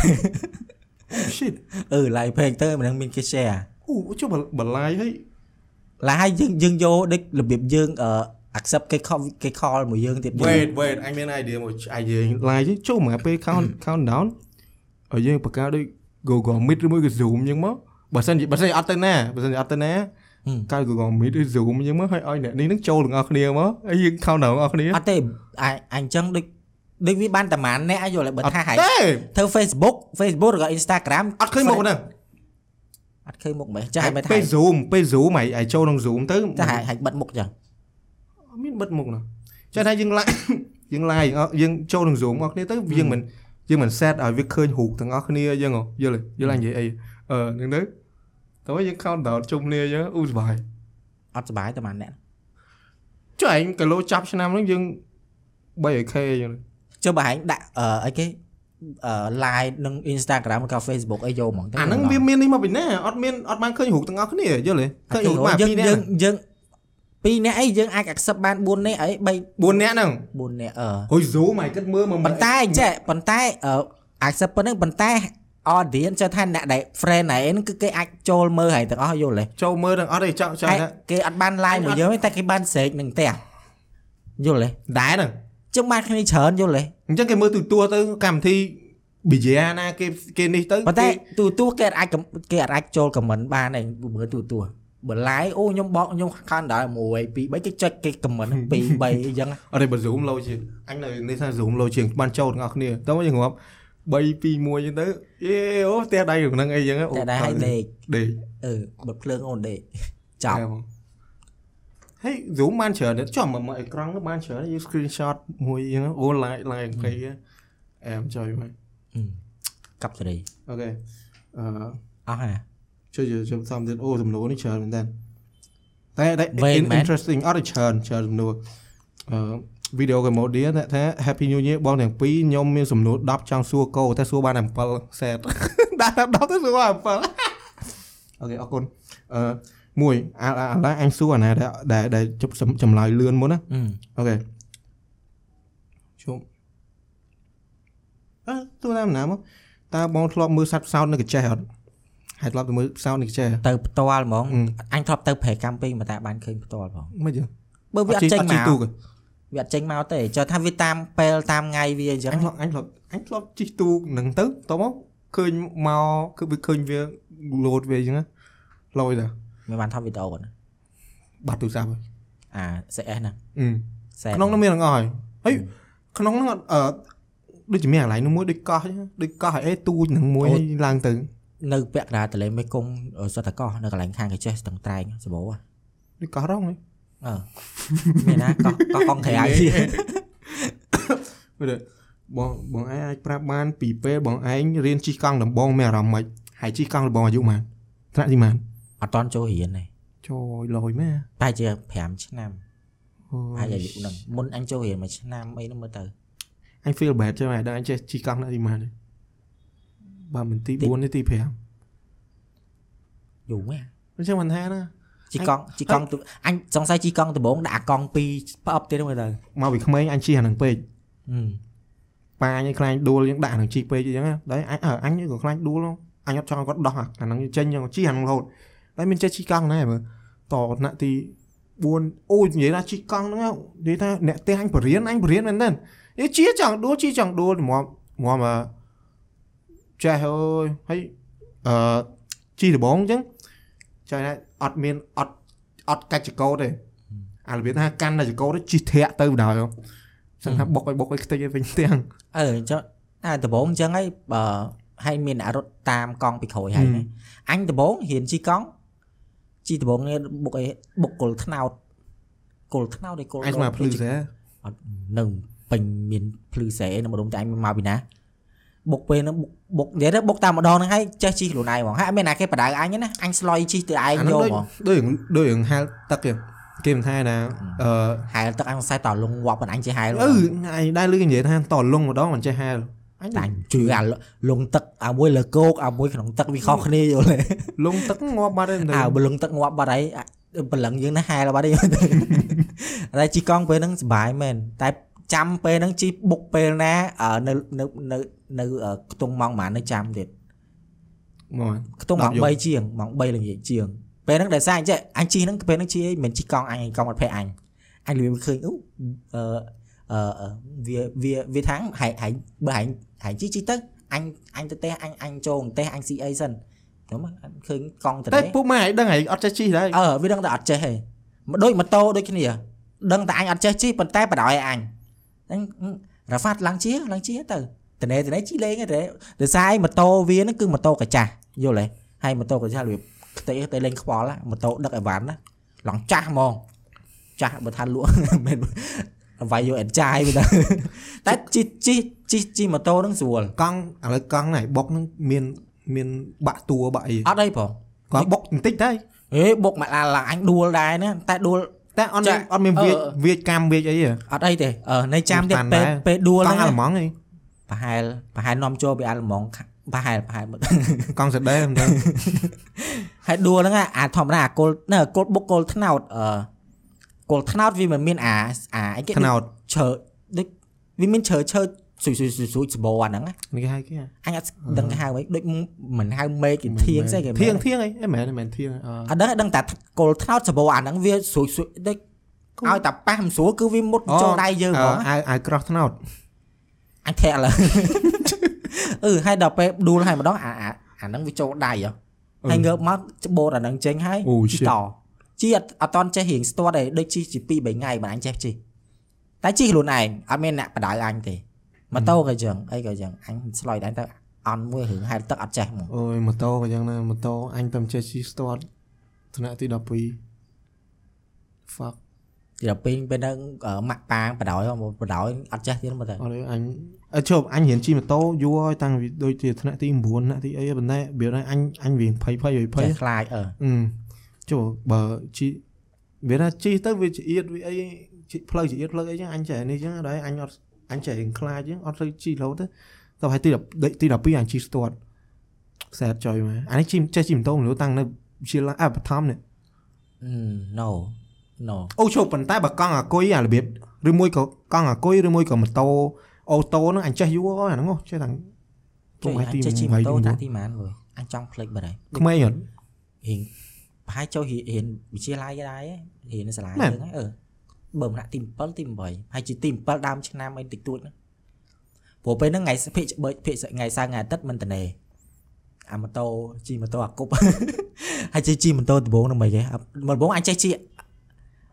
shit អឺ live page ទៅមិនដឹងមានគេ share អូចុះបលាយហើយឡាហើយយើងយើងយកដូចរបៀបយើងអឺ accept គេ call គេ call មួយយើងទៀតយើង wait wait អញមាន idea មួយអាយយើង live ចុះមកពេល count countdown ឲ្យយើងបង្កើតដូច Google Meet ឬមួយក៏ Zoom អញ្ចឹងមកបើសិនជាបើសិនជាអត់ទៅណាបើសិនជាអត់ទៅណា កើត Google Meet ឬ Zoom អញ្ចឹងមកឲ្យឲ្យអ្នកនេះនឹងចូលទាំងអស់គ្នាមកហើយយើង countdown ទាំងអស់គ្នាអត់ទេអញអញ្ចឹងដូចដូចវាបានតែម៉ានអ្នកយល់ហើយបើថាហើយទេធ្វើ Facebook Facebook ឬក៏ Instagram អត់ឃើញមុខហ្នឹងអត់ឃើញមុខមិនចាស់ហើយបើថាពេល Zoom ពេល Zoom ឲ្យឲ្យចូលក្នុង Zoom ទៅចាស់ហើយហើយបិទមុខចឹងអត់មានបិទមុខណាចាស់ថាយើង live យើង live យើងចូលក្នុង Zoom អស់គ្នាទៅយើងមិនយើងមិន set ឲ្យវាឃើញរូបទាំងអស់គ្នាអញ្ចឹងហ៎យល់ទេយល់អញនិយាយអីអឺហ្នឹងទៅ តើយើង count down ជុំគ្នាអញ្ចឹងអ៊ូសុបាយអត់សុបាយតែម៉ានអ្នកចុះឯងគីឡូចាប់ឆ្នាំហ្នឹងយើង 3k អញ្ចឹងចុះបើហែងដាក់អឺអីគេអឺ live និង Instagram ឬក៏ Facebook អីយកហ្មងទៅអាហ្នឹងវាមាននេះមកពីណាអត់មានអត់បានឃើញរូបទាំងអស់គ្នាយល់ទេឃើញរូបមកយើងពីរនាក់យើងយើងពីរនាក់អីយើងអាច accept បាន4នាក់អី3 4នាក់ហ្នឹង4នាក់អឺហុយ Zoom ឲ្យគិតមើលមកប៉ុន្តែចេះប៉ុន្តែអឺ accept ប៉ុណ្ណឹងប៉ុន្តែ audience ចុះថាអ្នកដែល friend ឯងគឺគេអាចចូលមើលហើយទាំងអស់យល់ទេចូលមើលទាំងអត់ទេចង់ចង់ហើយថាគេអត់បាន live មួយយើងទេតែគេបានស្រែកនឹងផ្ទះយល់ទេដែរហ្នឹងចឹងបានគ្នាច្រើនយល់ទេអញ្ចឹងគេមើលទូទួលទៅកម្មវិធីប៊ីយ៉ាណាគេគេនេះទៅប៉ុន្តែគេទូទួគេអាចកំគេអាចចូល comment បានដែរមើលទូទួបើ live អូខ្ញុំបកខ្ញុំខានដល់1 2 3គេចុចគេ comment 2 3អីចឹងអត់ទេបើ zoom លោជាងអញនៅនេះថា zoom លោជាងបានចូលទាំងអស់គ្នាតោះយើងងាប់ 3 2 1អញ្ចឹងទៅយេអូផ្ទះដៃក្នុងអីចឹងតែដែរឲ្យដេកដេកអឺបិទភ្លើងអូនដេកចប់ហើយ zoom បានច្រើនទេចំមកអេក្រង់បានច្រើនយើង screenshot មួយអញ្ចឹងអូ like like គេអែមចុយមកកាប់សេរីអូខេអឺអស់ហ่าជួយជួយសំទៀតអូសំណួរនេះច្រើនមែនតើតែតែវែងមែន interesting អត់ច្រើនច្រើនសំណួរអឺ video Cambodia ថាថា Happy New Year បងទាំងពីរខ្ញុំមានសំណួរ10ចង់សួរកោតែសួរបានតែ7 set ដាក់តែ10ទៅសួរបាន7អូខេអរគុណអឺមួយអាអាអាឡាអញសួរអាណាដែលដែលដែលជប់ចម្លើយលឿនមុនណាអឺអូខេជុំអឺទូតាមណាមកតើបងធ្លាប់មើលសត្វផ្សោតនៅកញ្ចេះអត់ហើយធ្លាប់ទៅមើលផ្សោតនៅកញ្ចេះអត់ទៅផ្ទាល់ហ្មងអឺអញធ្លាប់ទៅប្រែកម្មពេញមកតែបានឃើញផ្ទាល់ផងមិនចឹងបើវាអត់ចេញជីមកទូកទេ វាអត់ចេញមកទេចុះថាវាតាមពេលតាមថ្ងៃវាអញ្ចឹងអញធ្លាប់អញធ្លាប់អញធ្លាប់ជីទូកហ្នឹងទៅតោះមកឃើញមកគឺវាឃើញវាលោតវាអញ្ចឹងណាលយតាមិនបានថតវីដេអូណាបាត់ទូរស័ព្ទហើយអា CS ហ្នឹងអឺសែនក្នុងនោះមានទាំងអស់ហើយហើយក្នុងនោះអឺដូចជាមានកន្លែងនោះមួយដូចកោះអញ្ចឹងដូចកោះហើយអេទូចហ្នឹងមួយហើយឡើងទៅនៅពាក់កណ្ដាលទន្លេមេគង្គសតកោះនៅកន្លែងខាងកញ្ចេះស្ទឹងត្រែងសបោហ៎ដូចកោះរងហ្នឹង អឺមានណាកោះកោះកងត្រែងមើលបងបងឯងអាចប្រាប់បាន ពីពេលបងឯងរៀនជិះកង់ដំបងមានអារម្មណ៍ម៉េចហើយជិះកង់ដំបងអាយុប៉ុន្មានថ្នាក់ទីប៉ុន្មានអត់តន់ចូលរៀនទេចូលលយមែនតែជា5ឆ្នាំអូហើយអាយុហ្នឹងមុនអញចូលរៀនមួយឆ្នាំអីហ្នឹងមើលទៅអញ feel bad ចឹងហើយដល់អញចេះជិះកង់ថ្នាក់ទីប៉ុន្មានទេបើមិនទី4ទេទី5យូរមែនអញ្ចឹងមិនថាណា ជីកង់ជីកង់ទៅអញសង្ស័យជីកង់ដំបងដាក់អាកង់2ផ្អប់ទៀតមើលទៅមកពីក្មេងអញជិះអាហ្នឹងពេកអឺប៉ាអញឲ្យខ្លាញ់ដួលយើងដាក់អាហ្នឹងជិះពេកអញ្ចឹងណាដល់អញអើអញក៏ខ្លាញ់ដួលហ្នឹងអញអត់ចង់ឲ្យគាត់ដោះអាហ្នឹងចេញអញ្ចឹងជិះអាហ្នឹងរហូតតែមានចេះជិះកង់ដែរមើលតថ្នាក់ទី4អូនិយាយថាជិះកង់ហ្នឹងនិយាយថាអ្នកផ្ទះអញបរៀនអញបរៀនមែនទេនេះជិះចង់ដួលជិះចង់ដួលមកមកមកចេះអើយហើយអឺជិះដបងអញ្ចឹង ចង់ថាអត់មានអត់អត់កាច់ចកោតទេអារបៀបថាកាន់តែចកោតជិះធាក់ទៅបណ្ដោយសឹងថាបុកឲ្យបុកឲ្យខ្ទេចឲ្យវិញទាំងអឺចុះអាដំបងអញ្ចឹងហើយបើហើយមានអ្នករត់តាមកង់ពីក្រោយហើយណាអញដំបងរៀនជីកង់ជីដំបងនេះបុកអីបុកគល់ថ្នោតគល់ថ្នោតឯគល់អញស្មានភ្លឺស្អែអត់នៅពេញមានភ្លឺស្រែនៅម្ដុំតែអញមកពីណា បុកពេលហ្នឹងបុកបុកនិយាយទៅបុកតាមម្ដងហ្នឹងហើយចេះជីខ្លួនឯងហ្មងហើយអត់មានណាគេបដៅអញទេណាអញស្លុយជីទៅឯងអាយកនោះហ្មងដូចដូចរឿងហាលទឹកគេគេមិនថាណាអឺហែលទឹកអញសរសៃតលងងាប់មិនអញចេះហែលអឺថ្ងៃដែរលឺគេនិយាយថាតលងម្ដងមិនចេះហាលអញតែអញជឿអាលងទឹកអាមួយលើគោកអាមួយក្នុងទឹកវាខុសគ្នាយល់ទេលងទឹកងាប់បាត់ហើយអើបលឹងទឹកងាប់បាត់ហើយអាបលឹងយើងណាហែលបាត់ហើយតែជីកង់ពេលហ្នឹងសុបាយមែនតែ ចាំពេលហ្នឹងជីបុកពេលណាអឺនៅនៅនៅនៅអឺខ្ទង់ម៉ោងប៉ុន្មាននៅចាំទៀតមកខ្ទង់ម៉ោង10យប់3ជាងម៉ោង3ល្ងាចជាងពេលហ្នឹងដែលសារអញ្ចឹងអញជីហ្នឹងពេលហ្នឹងជីអីមិនជីកង់អញអញកង់អត់ភ័យអញអញលឿនឃើញអូអឺអឺអឺវាវាវាថាងហែងហែងបើហែងហែងជីជីទៅអញអញទៅផ្ទះអញអញចូលផ្ទះអញស៊ីអីសិនទៅមកអញឃើញកង់ទៅតែពុកម៉ែឯងដឹងឯងអត់ចេះជិះដែរអឺវាដឹងតែអត់ចេះទេមកដូចម៉ូតូដូចគ្នាដឹងតែអញអត់ចេះជិះប៉ុន្តែបដ ாய் អញ អញរ៉ាហ្វាត់ឡើងជាឡើងជាទៅតនេតនេជីលេងទេដោយសារឯងម៉ូតូវាហ្នឹងគឺម៉ូតូកាចាស់យល់ទេហើយម៉ូតូកាចាស់របៀបខ្ទេទៅលេងខ្វល់ណាម៉ូតូដឹកអីវ៉ាន់ណាឡងចាស់ហ្មងចាស់បើថាលក់មិនវាយយកអេនចាយវាទៅតែជីជីជីជីម៉ូតូហ្នឹងស្រួលកង់ឥឡូវកង់នេះបុកនឹងមានមានបាក់តួបាក់អីអត់អីផងគាត់បុកបន្តិចដែរហេបុកមកឡាឡើងអញដួលដែរណាតែដួល តែអត់ចាមានអត់មានវាចអឺវាចកម្មវាចអីទេអត់អីទេអឺនៅចាំទៀតតាមពេលដែរពេលដួលកហ្នឹងង់អាណាល្លឺម៉ង់ឯងប្រហែលប្រហែលនាំចូលពីអាល្លឺម៉ង់ខាប្រហែលប្រហែលមើលកង់សេដេមិនដឹងហើយដួលហ្នឹងអាអាធម្មតាអាគល់នៅអាគល់បុកគល់ថ្នោតអឺគល់ថ្នោតវាមិនមានអាអាអីគេថ្នោតឈើដូចវាមានឈើឈើ ស៊ុយស៊ុយស៊ុយស៊ុយសបោអាហ្នឹងណានេះគេហៅគេអញអត់ដឹងគេហៅអីដូចមិនហៅមេឃគេធៀងស្អីគេធៀងធៀងអីអីមែនមែនធៀងអឺអត់ដឹងដឹងតែគល់ថ្នោតសបោអាហ្នឹងវាស៊ុយស៊ុយដូចឲ្យតែប៉ះមិនស្រួលគឺវាមុតចូលដៃយើងហ្មងអាវអាវក្រោះថ្នោតអញធាក់ឡើយអឺហើយដល់ពេលដួលហើយម្ដងអាអាអាហ្នឹងវាចូលដៃហ៎ហើយងើបមកច្បូតអាហ្នឹងចេញហើយអូជី shit តជីអត់អត់តន់ចេះរៀងស្ទាត់ទេដូចជីជា2 3ថ្ងៃមិនអញចេះជីតែជីខ្លួនឯងអត់មានអ្នកបដៅអញទេ ម៉ូតូក៏ចឹងអីក៏ចឹងអញឆ្លើយដែរទៅអន់មួយរឿងហែលទឹកអត់ចេះហ្មងអូយម៉ូតូក៏យ៉ាងដែរម៉ូតូអញតែមិនចេះជិះស្ទាត់ថ្នាក់ទី12 fuck ទីដល់ពេលពេលហ្នឹងអឺម៉ាក់ប៉ាងបដ ாய் មកបដ ாய் អត់ចេះទៀតមើលទៅអត់ទេអញអើជប់អញរៀនជិះម៉ូតូយូរហើយតាំងពីដូចជាថ្នាក់ទី9ថ្នាក់ទីអីប៉ុន្តែវាអញអញវាភ័យភ័យភ័យភ័យចេះខ្លាចអឺអឺចុះបើជីវាថាជីទៅវាចៀតវាអីជីផ្លូវចៀតផ្លូវអីចឹងអញចេះនេះចឹងដែរអញអត់ អញចេះរៀងខ្លាចចឹងអត់ទៅជីរហូតទៅទៅហើយទី10ទី12អញជីស្ទាត់ខ្សែចុយមកអានេះជីចេះជីម៉ូតូមិនรู้តាំងនៅវិទ្យាល័យអបឋមនេះ no no អូជុំប៉ុន្តែបើកង់អាគុយអារបៀបឬមួយក៏កង់អាគុយឬមួយក៏ម៉ូតូអូតូហ្នឹងអញចេះយូរហើយអាហ្នឹងហ៎ចេះតាំងចុយអញចេះជិះម៉ូតូតាំងទីម៉ានវើយអញចង់ផ្លេចបាត់ហើយក្មេងអត់រៀងប្រហែលចូលរៀនវិទ្យាល័យដែររៀននៅសាលាមែនយើងហ្នឹងអឺ បើមិនដាក់ទី7ទី8ហើយជាទី7ដើមឆ្នាំអីតិចតួចហ្នឹងព្រោះពេលហ្នឹងថ្ងៃភិកបើភិកថ្ងៃសៅរ៍ថ្ងៃអាទិត្យមិនតនេអាម៉ូតូជិះម៉ូតូអាគប់ហើយជិះជិះម៉ូតូដំបងហ្នឹងមិនហីដំបងអញចេះជិះ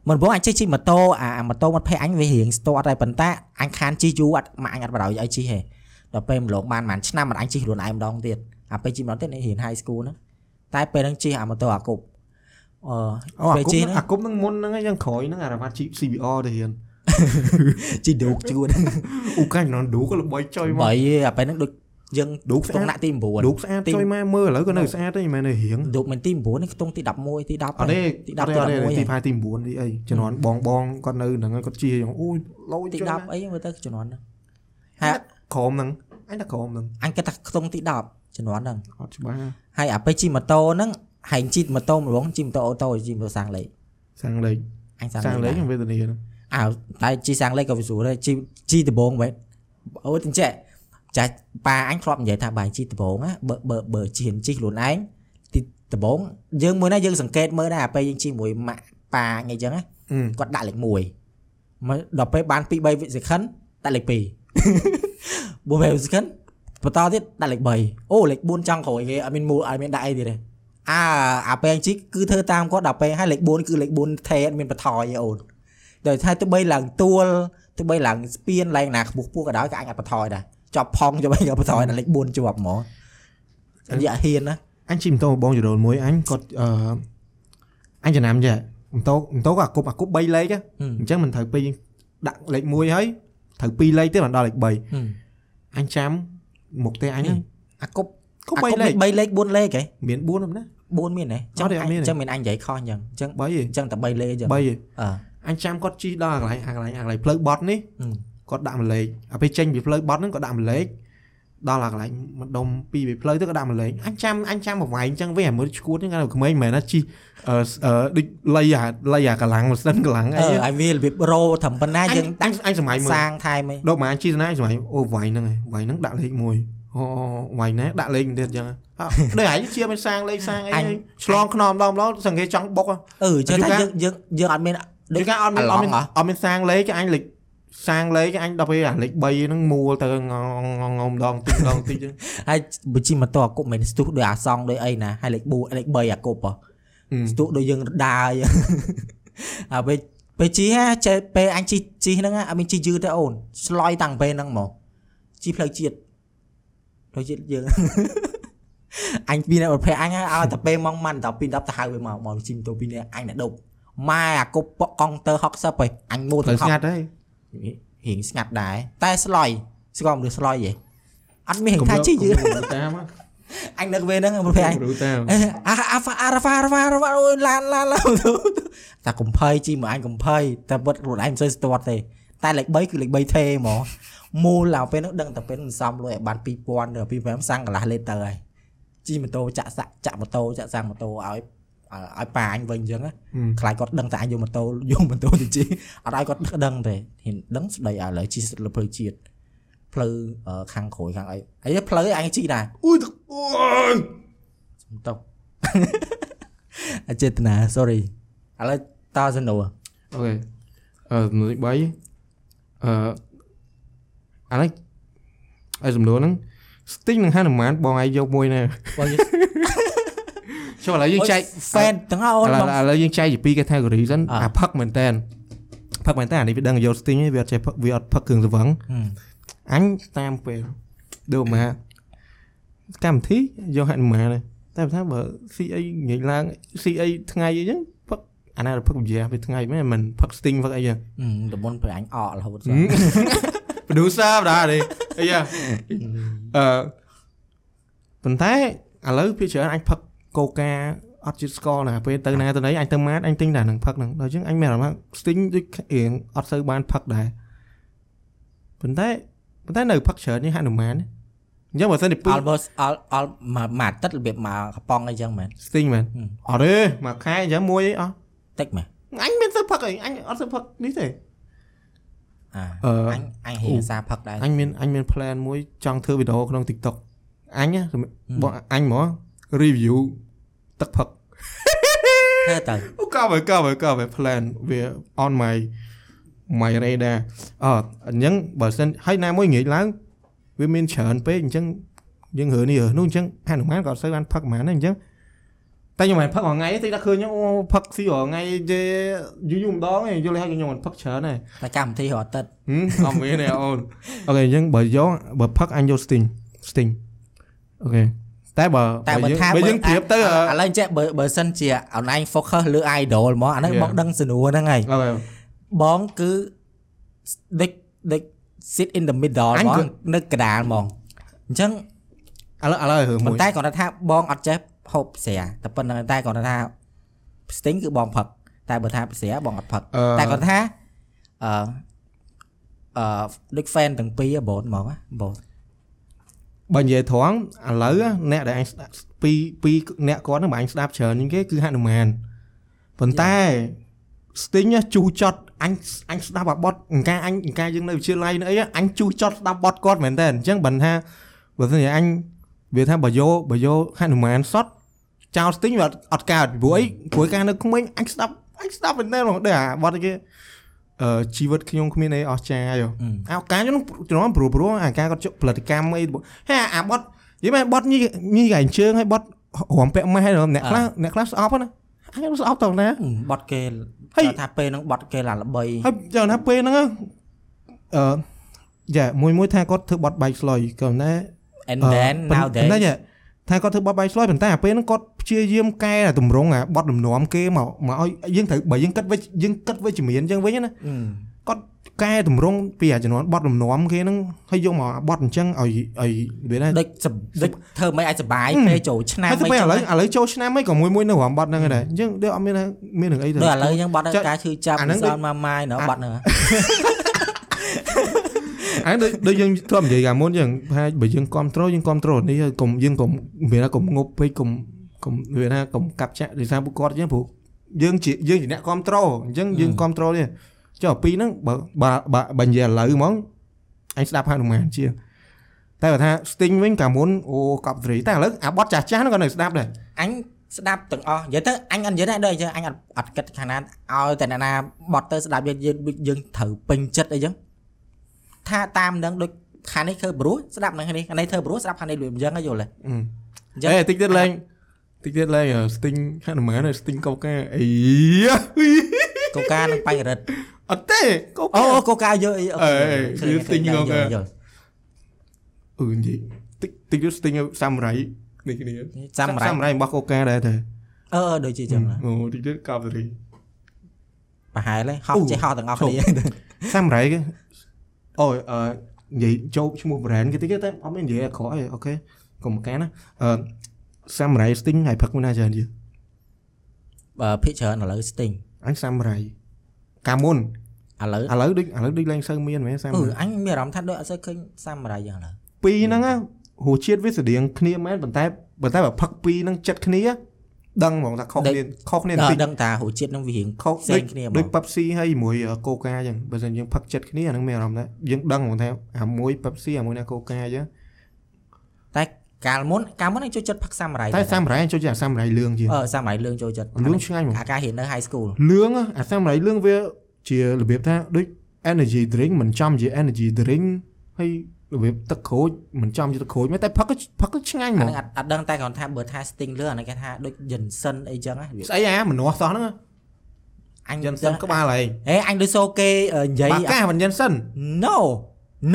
មិនដំបងអញចេះជិះម៉ូតូអាអាម៉ូតូមាត់ភ័យអញវារៀងស្ទាត់ហើយប៉ុន្តែអញខានជិះយូរអត់មកអញអត់បដ ாய் ឲ្យជិះហេដល់ពេលម្លងបានប្រហែលឆ្នាំមិនអញជិះខ្លួនឯងម្ដងទៀតអាពេលជិះម្ដងទៀតនេះរៀន high school ហ្នឹងតែពេលហ្នឹងជិះអាម៉ូតូអាគប់ អឺអូអាពេលគុំជិះហ្នឹងអាគុំហ្នឹងមុនហ្នឹងឯងយ៉ាងក្រោយហ្នឹងអារ៉ាម៉ាត់ជី CBR ទៅរៀនជីដូកជួនអូកាញ់ណនឌូក៏ល្បីចុយមកបីអាពេលហ្នឹងដូចយើងឌូកខ្ទង់ដាក់ទី9ឌូកស្អាតចុយមកមើលឥឡូវក៏នៅស្អាតទេមិនមែននៅរៀងឌូកមិនទី9នេះខ្ទង់ទី11ទី10អត់ទេទីអត់10ទេទីអត់ទេទី11ផាយទី9ទីអីជំនាន់បងបងគាត់នៅហ្នឹងហើយគាត់ជាយ៉ាងអូយលោយទីចុយ10អីមើលទៅជំនាន់ហ្នឹងហើយក្រមហ្នឹងអញថាក្រមហ្នឹងអញគិតថាខ្ទង់ទី10ជំនាន់ហ្នឹងអត់ច្បាស់ហើយអាពេលជិះម៉ូតូហ្នឹង ហែងជិះម៉ូតូម្ដងជិះម៉ូតូអូតូជិះម៉ូតូសាំងលេខសាំងលេខអញសាំងសាំងលេលេខខវេទនាហ្នឹងអើតែជិះសាំងលេខក៏វាស្រួលដែរជិះជិះដំបងបែបអូតិចចេះចាស់ប៉ាអញធ្លាប់និយាយថាបើជិះដំបងណាបើបើបើជិះជិះខ្លួនឯងទីដំបងយើងមួយណាយើងសង្កេតមើលដែរអាពេលយើងជិះមួយម៉ាក់ប៉ាអញអីចឹងណាអឺគាត់ដាក់លេខ1មកដល់ពេលបាន2 3វិសេខិនដាក់លេខ2 4 5វិសេខិនបន្តទៀតដាក់លេខ3អូលេខ4ចង់ក្រោយគេអត់មានមូលអត់មានដាក់អីទៀតទេ អាអាពេលជីគឺធ្វើតាមគាត់ដល់ពេលហើយលេខ4គឺលេខ4ថេអត់មានបន្ថយទេអូនដល់ថាទៅបីឡើងទួលទៅបីឡើងស្ពានឡើងណាខ្ពស់ពោះក៏ដោយក៏អញអត់បន្ថយដែរចប់ផងចុះបីក៏បន្ថយដល់លេខ4ជាប់ហ្មងអញយ៉ាហ៊ានណាអញជិះម៉ូតូបងចរលមួយអញគាត់អឺអញចំណាំចេះម៉ូតូម៉ូតូក៏អាគប់អាគប់3លេខហ៎ហឹមអញ្ចឹងមិនត្រូវពេកដាក់លេខ1ហើយត្រូវ2លេខទៀតបានដល់លេខ3ហឹមអញចាំមុខទេអញហ្នឹងអាគប់គប់3លេខ3លេខ4លេខហ៎មាន4ហ្នឹងណា 4មានហ៎ចឹងអត់ទេអត់មានទេចឹងមានអញនិយាយខុសអញ្ចឹងអញ្ចឹង3ទេអញ្ចឹងតែ3លេខអញ្ចឹង3ទេអឺអញចាំគាត់ជិះដល់កន្លែងអាកន្លែងអាកន្លែងផ្លូវបត់នេះហឹមគាត់ដាក់មួយលេខអាពេលចេញពីផ្លូវបត់ហ្នឹងគាត់ដាក់មួយលេខដល់អាកន្លែងម្ដុំពីពីផ្លូវទៅគាត់ដាក់មួយលេខអញចាំអញចាំប្រវែងអញ្ចឹងវិញអាមើលឈួតហ្នឹងគាត់ក្មេងមិនមែនណាជិះអឺអឺដូចលៃអាលៃអាកម្លាំងម៉ាស៊ីនកម្លាំងអឺអីឲ្យវារបៀបរោត្រឹមប៉ុណ្ណាអញយើងអញអញសម័យមើលសាងថែមឯងដកមកអញជិះស្នាសម័យអូវាយហ្នឹងឯងវាយហ្នឹងដាក់លេខ1អូវាយណាដាក់លេខទៀតអញ្ចឹងអ่ะ ដូចឯងជាមិនសាងលេខសាងអីឆ្លងខ្នងម្ដងម្ដងសង្កេតចង់បុកអឺចឹងថាយូរកាលយើងយើងយើងអត់មានដូចគេអត់មានអត់មានហ៎អត់មានសាងលេខអញលេខសាងលេខអញដល់ពេលអាលេខ3ហ្នឹងមួលទៅងងងម្ដងតិចម្ដងតិចហ្នឹងហើយបើជិះម៉ូតូអាគប់មិនស្ទុះដោយអាសងដោយអីណាហើយលេខ4លេខ3អាគប់ហ៎ស្ទុះដោយយើងដើរអញ្ចឹងអាពេលពេលជិះហ่าចេះពេលអញជិះជិះហ្នឹងហ่าអត់មានជិះយឺតទេអូនស្លយតាំងពេលហ្នឹងមកជិះផ្លូវជាតិផ្លូវជាតិយើង អញពីអ្នកប្រភេទអញហ่าឲ្យតែពេលម៉ោងម៉ាន់ដល់ពី10ទៅហៅវាមកមកជិះម៉ូតូពីនេះអញអ្នកដប់ម៉ែអាគប់ពកកង់ទៅ60ហីអញមូលផ្លូទៅវស្ងាត់ហើយរៀងស្ងាត់ដែរតែស្លយស្គាល់មនុស្សស្លយហ៎អត់មានថាជិះយឺតាមអញនឹកពេលហ្នឹងប្រភេទអញរូតាមអេអាអាហ្វាអារ៉ាហ្វាអារ៉ាហ្វាអារ៉ាហ្វាអូយឡានឡានឡានតែកំភៃជីមកអញកំភៃតែពិតខ្លួនឯងមិនសូវស្ទាត់ទេតែលេខ3គឺលេខ3ថេហ្មងមូលឡើងពេលហ្នឹងដឹងតែពេលហ្នឹងសំលុយឲ្យបាន2000ទៅ2500សាំងកន្លះលេតទៅហើយ ជីម៉ូតូចាក់សាក់ចាក់ម៉ូតូចាក់សាំងម៉ូតូឲ្យឲ្យប៉ាអញវិញអញ្ចឹងណាខ្លាចគាត់ដឹងតែអញយកម៉ូតូយកម៉ូតូទៅជិះអត់ឲ្យគាត់ដឹងទេហ៊ានដឹងស្ដីឥឡូវជិះលើផ្លូវជាតិផ្លូវអឺខាងក្រួយខាងអីអីផ្លូវអញជីដែរអូយអូយសុំទោសអចេតនា sorry ឥឡូវតសំណួរអូខេអឺសំណួរទី3អឺអានេះឲ្យសំណួរហ្នឹង Sting និង Hanuman បងឯងយកមួយណែបងយើងចុះឥឡូវយើងចែក fan ទាំងអស់អូឥនឡូវបងឥឡូវយើងចែកជាពីរ category សិនអ่ะអាផឹកមែនតើផឹកមែនតើអានេះវាដឹងយក Sting ឯងវាអត់ចេះផឹកវាអត់ផឹកគ្រឿងស្រវឹងហឹមអញតាមពេលដូចមកកម្មវិធីយកហនុមានទេតែថាបើស៊ីអីងាយឡើងស៊ីអីថ្ងៃអីចឹងផឹកអាណាផឹកវិជាពេលថ្ងៃមែនមិនផឹក Sting ផឹកអីចឹងហឹមតំមុនពេលអញអករហូតសោះ producer បណ្ដានេះអីយ៉ាអឺប៉ុន្តែឥឡូវពីច្រើនអញផឹកកូកាអត់ជាតិស្ករណាពេលទៅណាទៅណីអញទៅម៉ាតអញទិញតែនឹងផឹកហ្នឹងដល់ចឹងអញមានអារម្មណ៍ថា Sting ដូចរៀងអត់សូវបានផឹកដែរប៉ុន្តែប៉ុន្តែនៅផឹកច្រើននេះហនុមានអញ្ចឹងបើសិនជាពីរ almost all all មួយមួយអាទិត្យរបៀបមកកំប៉ុងអីចឹងមែន Sting មែនហឹមអត់ទេមួយខែអញ្ចឹងមួយអីអស់តិចមែនអញមានទៅផឹកអីអញអត់ទៅផឹកនេះទេ អាអឺអញអញរៀនសារផឹកដែរអញមានអញមាន plan មួយចង់ធ្វើវីដេអូក្នុង TikTok អញណាបងអញហ្មង review ទឹកផឹកធ្វើទៅអូកោបើកោបើកោបើ plan វា on my my radar អត់អញ្ចឹងបើសិនហើយណាមួយងាយឡើងវាមានច្រើនពេកអញ្ចឹងយើងរើនេះរើនោះអញ្ចឹងហនុមានក៏អត់សូវបានផឹកហ្មងដែរអញ្ចឹង តែខ្ញុំមិនផឹករាល់ថ្ងៃទេតែឃើញខ្ញុំអូផឹកស៊ីរាល់ថ្ងៃទេយូរយូរម្ដងឯងយល់ហើយខ្ញុំមិនផឹកច្រើនទេតែកម្មវិធីរត់ទឹកហឹមអត់មានទេអូនអូខេអញ្ចឹងបើយកបើផឹកអញយក sting sting អូខេតែបើតែបើយើងថាបើយើងប្រៀបទៅឥឡូវចេះបើបើសិនជាអនឡាញ focus លើ idol ហ្មងអាហ្នឹង Yeah. បងដឹងសនួរហ្នឹងហើយអូខេបងគឺដូចដូច sit in the middle អញហ្មគឺងនៅកណ្ដាលហ្មងអញ្ចឹងឥឡូវឥឡូវរើមួយប៉ុន្តែគាត់ថាបងអត់ចេះ ហូបស្រាតែប៉ុណ្្នឹងតែគាត់ថា sting គឺបងផឹកតែបើថាស្រាបងអត់ផឹកអឺតែគាត់ថាអឺអឺដូច fan ទាំងពីរហ៎បងហ្មងណាបងបើនិយាយត្រង់ឥឡូវអ្នកដែលអញស្ដាប់ពីពីអ្នកគាត់ហ្នឹងបើអញស្ដាប់ច្រើនជាងគេគឺហនុមានប៉ុន្តែ sting ជូរចត់អញអញស្ដាប់អាបត់អង្ការអញអង្ការយើងនៅវិទ្យាល័យនៅអីអញជូរចត់ស្ដាប់បត់គាត់មែនតើអញ្ចឹងបើថាបើសិនជាអញវាថាបើយកបើយកហនុមានសត ចោល sting វាអត់អត់កើតពីព្រោះអីព្រោះការនៅក្មេងអញស្ដាប់អញស្ដាប់មែនតើហ្មងដូចអាបត់អីគេអឺជីវិតខ្ញុំគ្មានអីអស្ចារ្យយោអឺអាការខ្ញុំជំនាន់ព្រោះព្រោះអាការគាត់ជក់ផលិតកម្មអីហេអាបត់និយាយមែនបត់ញីញីកែជើងឲ្យបត់រំពាក់ម៉ែហើយអ្នកខ្លះអ្នកខ្លះស្អប់ណាអញស្អប់តោះណាបត់គេហើយគាត់ថាពេលហ្នឹងបត់គេឡាល្បីហើយចាំថាពេលហ្នឹងអឺយ៉ាមួយមួយថាគាត់ធ្វើបត់បែកស្លុយក៏ណែ and then ប៉ុន្ nowadays តែយ៉ាថាគាត់ធ្វើបត់បែកស្លុយប៉ុន្តែអាពេលហ្នឹងគាត់ ព្យាយាមកែអាតម្រងអាបត់លំនាំគេមកមកឲ្យយើងត្រូវបើយើងគិតវិជ្ជយើងគិតវិជ្ជមានអញ្ចឹងវិញណាអឺគាត់កែតម្រង់ពីអាចំនួនបត់លំនាំគេហ្នឹងហើយយកមកបត់អញ្ចឹងឲ្យឲ្យវាណាដូចសដូចធ្វើមិនឲ្យសុបាយហឹមពេលចូលឆ្នាំហើយទៅមិនពេលឥចឹងឡូវឥឡូវចូលឆ្នាំអីក៏មួយមួយនៅរំបត់ហ្នឹងដែរអញ្ចឹងដូចអត់មានមាននឹងអីទៅដូចឥឡូវយើងបត់ចុះការឈឺចាប់អាហ្នឹងមិនសល់មកម៉ាយនៅបត់ហ្នឹងអាដូចដូចយើងធ្លាប់និយាយកាលមុនអញ្ចឹងថាបើយើងគ្រប់ត្រូលយើងគ្រប់ត្រូលនេះហើយកុំយើងកុំមានថាកុំងប់ពេកកុំ កុំវាថាកុំកាប់ចាក់ដោយសារពួកគាត់អញ្ចឹងព្រោះយើងជាយើងជាអ្នកគ្រប់ត្រូលអញ្ចឹងយើងគ្រប់ត្រូលនេះចុះពីហ្នឹងបើបើបើបើនិយាយឥឡូវហ្មងអញស្ដាប់ហនុមានជាងតែបើថា sting វិញកាលមុនអូកប់ត្រីតែឥឡូវអាបត់ចាស់ចាស់ហ្នឹងក៏នៅស្ដាប់ដែរអញស្ដាប់ទាំងអស់និយាយទៅអញអត់និយាយដែរដូចអញ្ចឹងអញអត់អត់គិតខាងណាឲ្យតែអ្នកណាបត់ទៅស្ដាប់យើងយើងយើងត្រូវពេញចិត្តអីចឹងថាតាមនឹងដូចខាងនេះធ្វើព្រោះស្ដាប់នឹងខាងនេះខាងនេះធ្វើព្រោះស្ដាប់ខាងនេះដូចអញ្ចឹងហ៎យល់ទេអឺអញ្ចឹងអេតិចទៀតលេង តិចទៀតលេង sting ហនុមាន sting កោកាអីយ៉ាកូកានឹងបញ្ញរិទ្ធអត់ទេកោអូកាអូកូកាយកអីអូអេឃើញវាទិញឃើញដែរកូកាយល់យល់អឺនិយាយតិចតិចទៀត sting សាមរ៉ៃនេះគ្នាសាមរ៉ៃសាមរ៉ៃរបស់កូកាដែរទេអឺអឺដូចជាអញ្ចឹងណាអូតិចទៀតកាប់រីប្រហែលទេហោះអូចេះហោះទាំងអស់ជុំគ្នាសាមរ៉ៃគេអូយអឺនិយាយចូលឈ្មោះ brand គេតិចទៀតតែអត់មាននិយាយអក្រក់ទេអូខេកុំកាណាអឺ សាមរ៉ៃ sting ហើយផឹកមួយណាច្រើនទៀតបើភិកច្រើនឥឡូវ sting អញសាមរ៉ៃកាលមុនឥឡូវឥឡូវដូចឥឡូវដូចឡើងសូវមានមែនសាមអឺរ៉ៃអញមានអារម្មណ៍ថាដូចអត់សូវឃើញសាមរ៉ៃយ៉ាងឡើយពីរហ្នឹងណារសជាតិវាស្តៀងគ្នាមែនប៉ុន្តែប៉ុន្តែបើផឹកពីរហ្នឹងចិត្តគ្នាដឹងហ្មងថាខុសគ្នាខុសគ្នាដល់បន្តិចដឹងថារសជាតិនឹងវារៀងខុសផ្សេដូចងគ្នាហ្មដូចង Pepsi ហើយមួយ Coca អញ្ចឹងបើមិនយើងផឹកចិត្តគ្នាអាហ្នឹងមានអារម្មណ៍ថាយើងដឹងហ្មងថាអាមួយ Pepsi អាមួយណា Coca អញ្ចឹងតែ កាលមុនកាលមុនខ្ញុំចូលចិត្តផឹកសាមរ៉ៃតែសាមរ៉ៃចូលជាអាសាមរ៉ៃលឿងជាងអឺសាមរ៉ៃលឿងចូលចិត្តលឿងឆ្ងាញ់ហ្មងអាការរៀននៅ high school លឿងហ៎អាសាមរ៉ៃលឿងវាជារបៀបថាដូច energy drink មិនចំជា energy drink ហើយរបៀបទឹកក្រូចមិនចំជាទឹកក្រូចមែនតែផឹកក៏ផឹកក៏ឆ្ងាញ់ហ្មអាងហ្នឹងអត់អត់ដឹងតែគាត់ថាបើថា sting លឿងអាហ្នឹងគេថាដូច Jensen អីចឹងណាវាស្អីអាម្នាស់សោះហ្នឹងអញយិនសិនក្បាលហើយហេអញដូចសូគេអឺនិយាយបាកាមិនយិនសិន No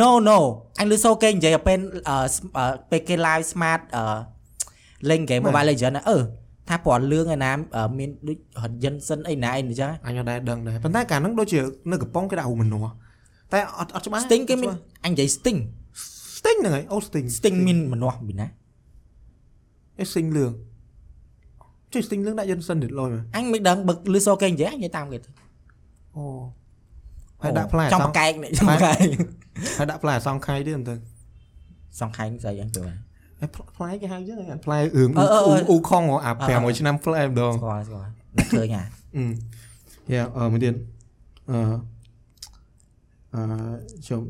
no no អញលឺសូគេនិយាយឲ្យពេលអឺអឺពេលគេ live smart អឺលេង game Mobile Legends ណាអឺថាពណ៌លឿងឯណាអឺមានដូចរត់ Jensen អីណាអីអញ្ចឹងអញអត់ដែរដឹងដែរប៉ុន្តែកាលហ្នឹងដូចជានៅកំប៉ុងគេដាក់រូបម្នាស់តែអត់អត់ច្បាស់ Sting គេមានអញនិយាយ Sting Sting ហ្នឹងហើយអូ Sting Sting មានម្នាស់ពីណាអេ Sting លឿងជួយ Sting លឿងដាក់យិនសិនទៀតលយមើលអញមិនដឹងបើលឺសូគេនិយាយអញនិយាយតាមគេទៅអូ ហើយដាក់ផ្លែចំសបងកែកនេះចំបកែកហើយដាក់ផ្លែសងខៃទៀតទៅសងខែងស្អីអញទៅហើយផ្លែគេហៅចឹងអាផ្លែរឿងអឺអឺអឺអ៊ូខុងអាអឺអឺ5ឆ្នាំផ្លែម្ដងស្គាល់ស្គាល់តែឃើញហ่าអឺយ៉ាអឺមួយទៀតអឺអឺជុំ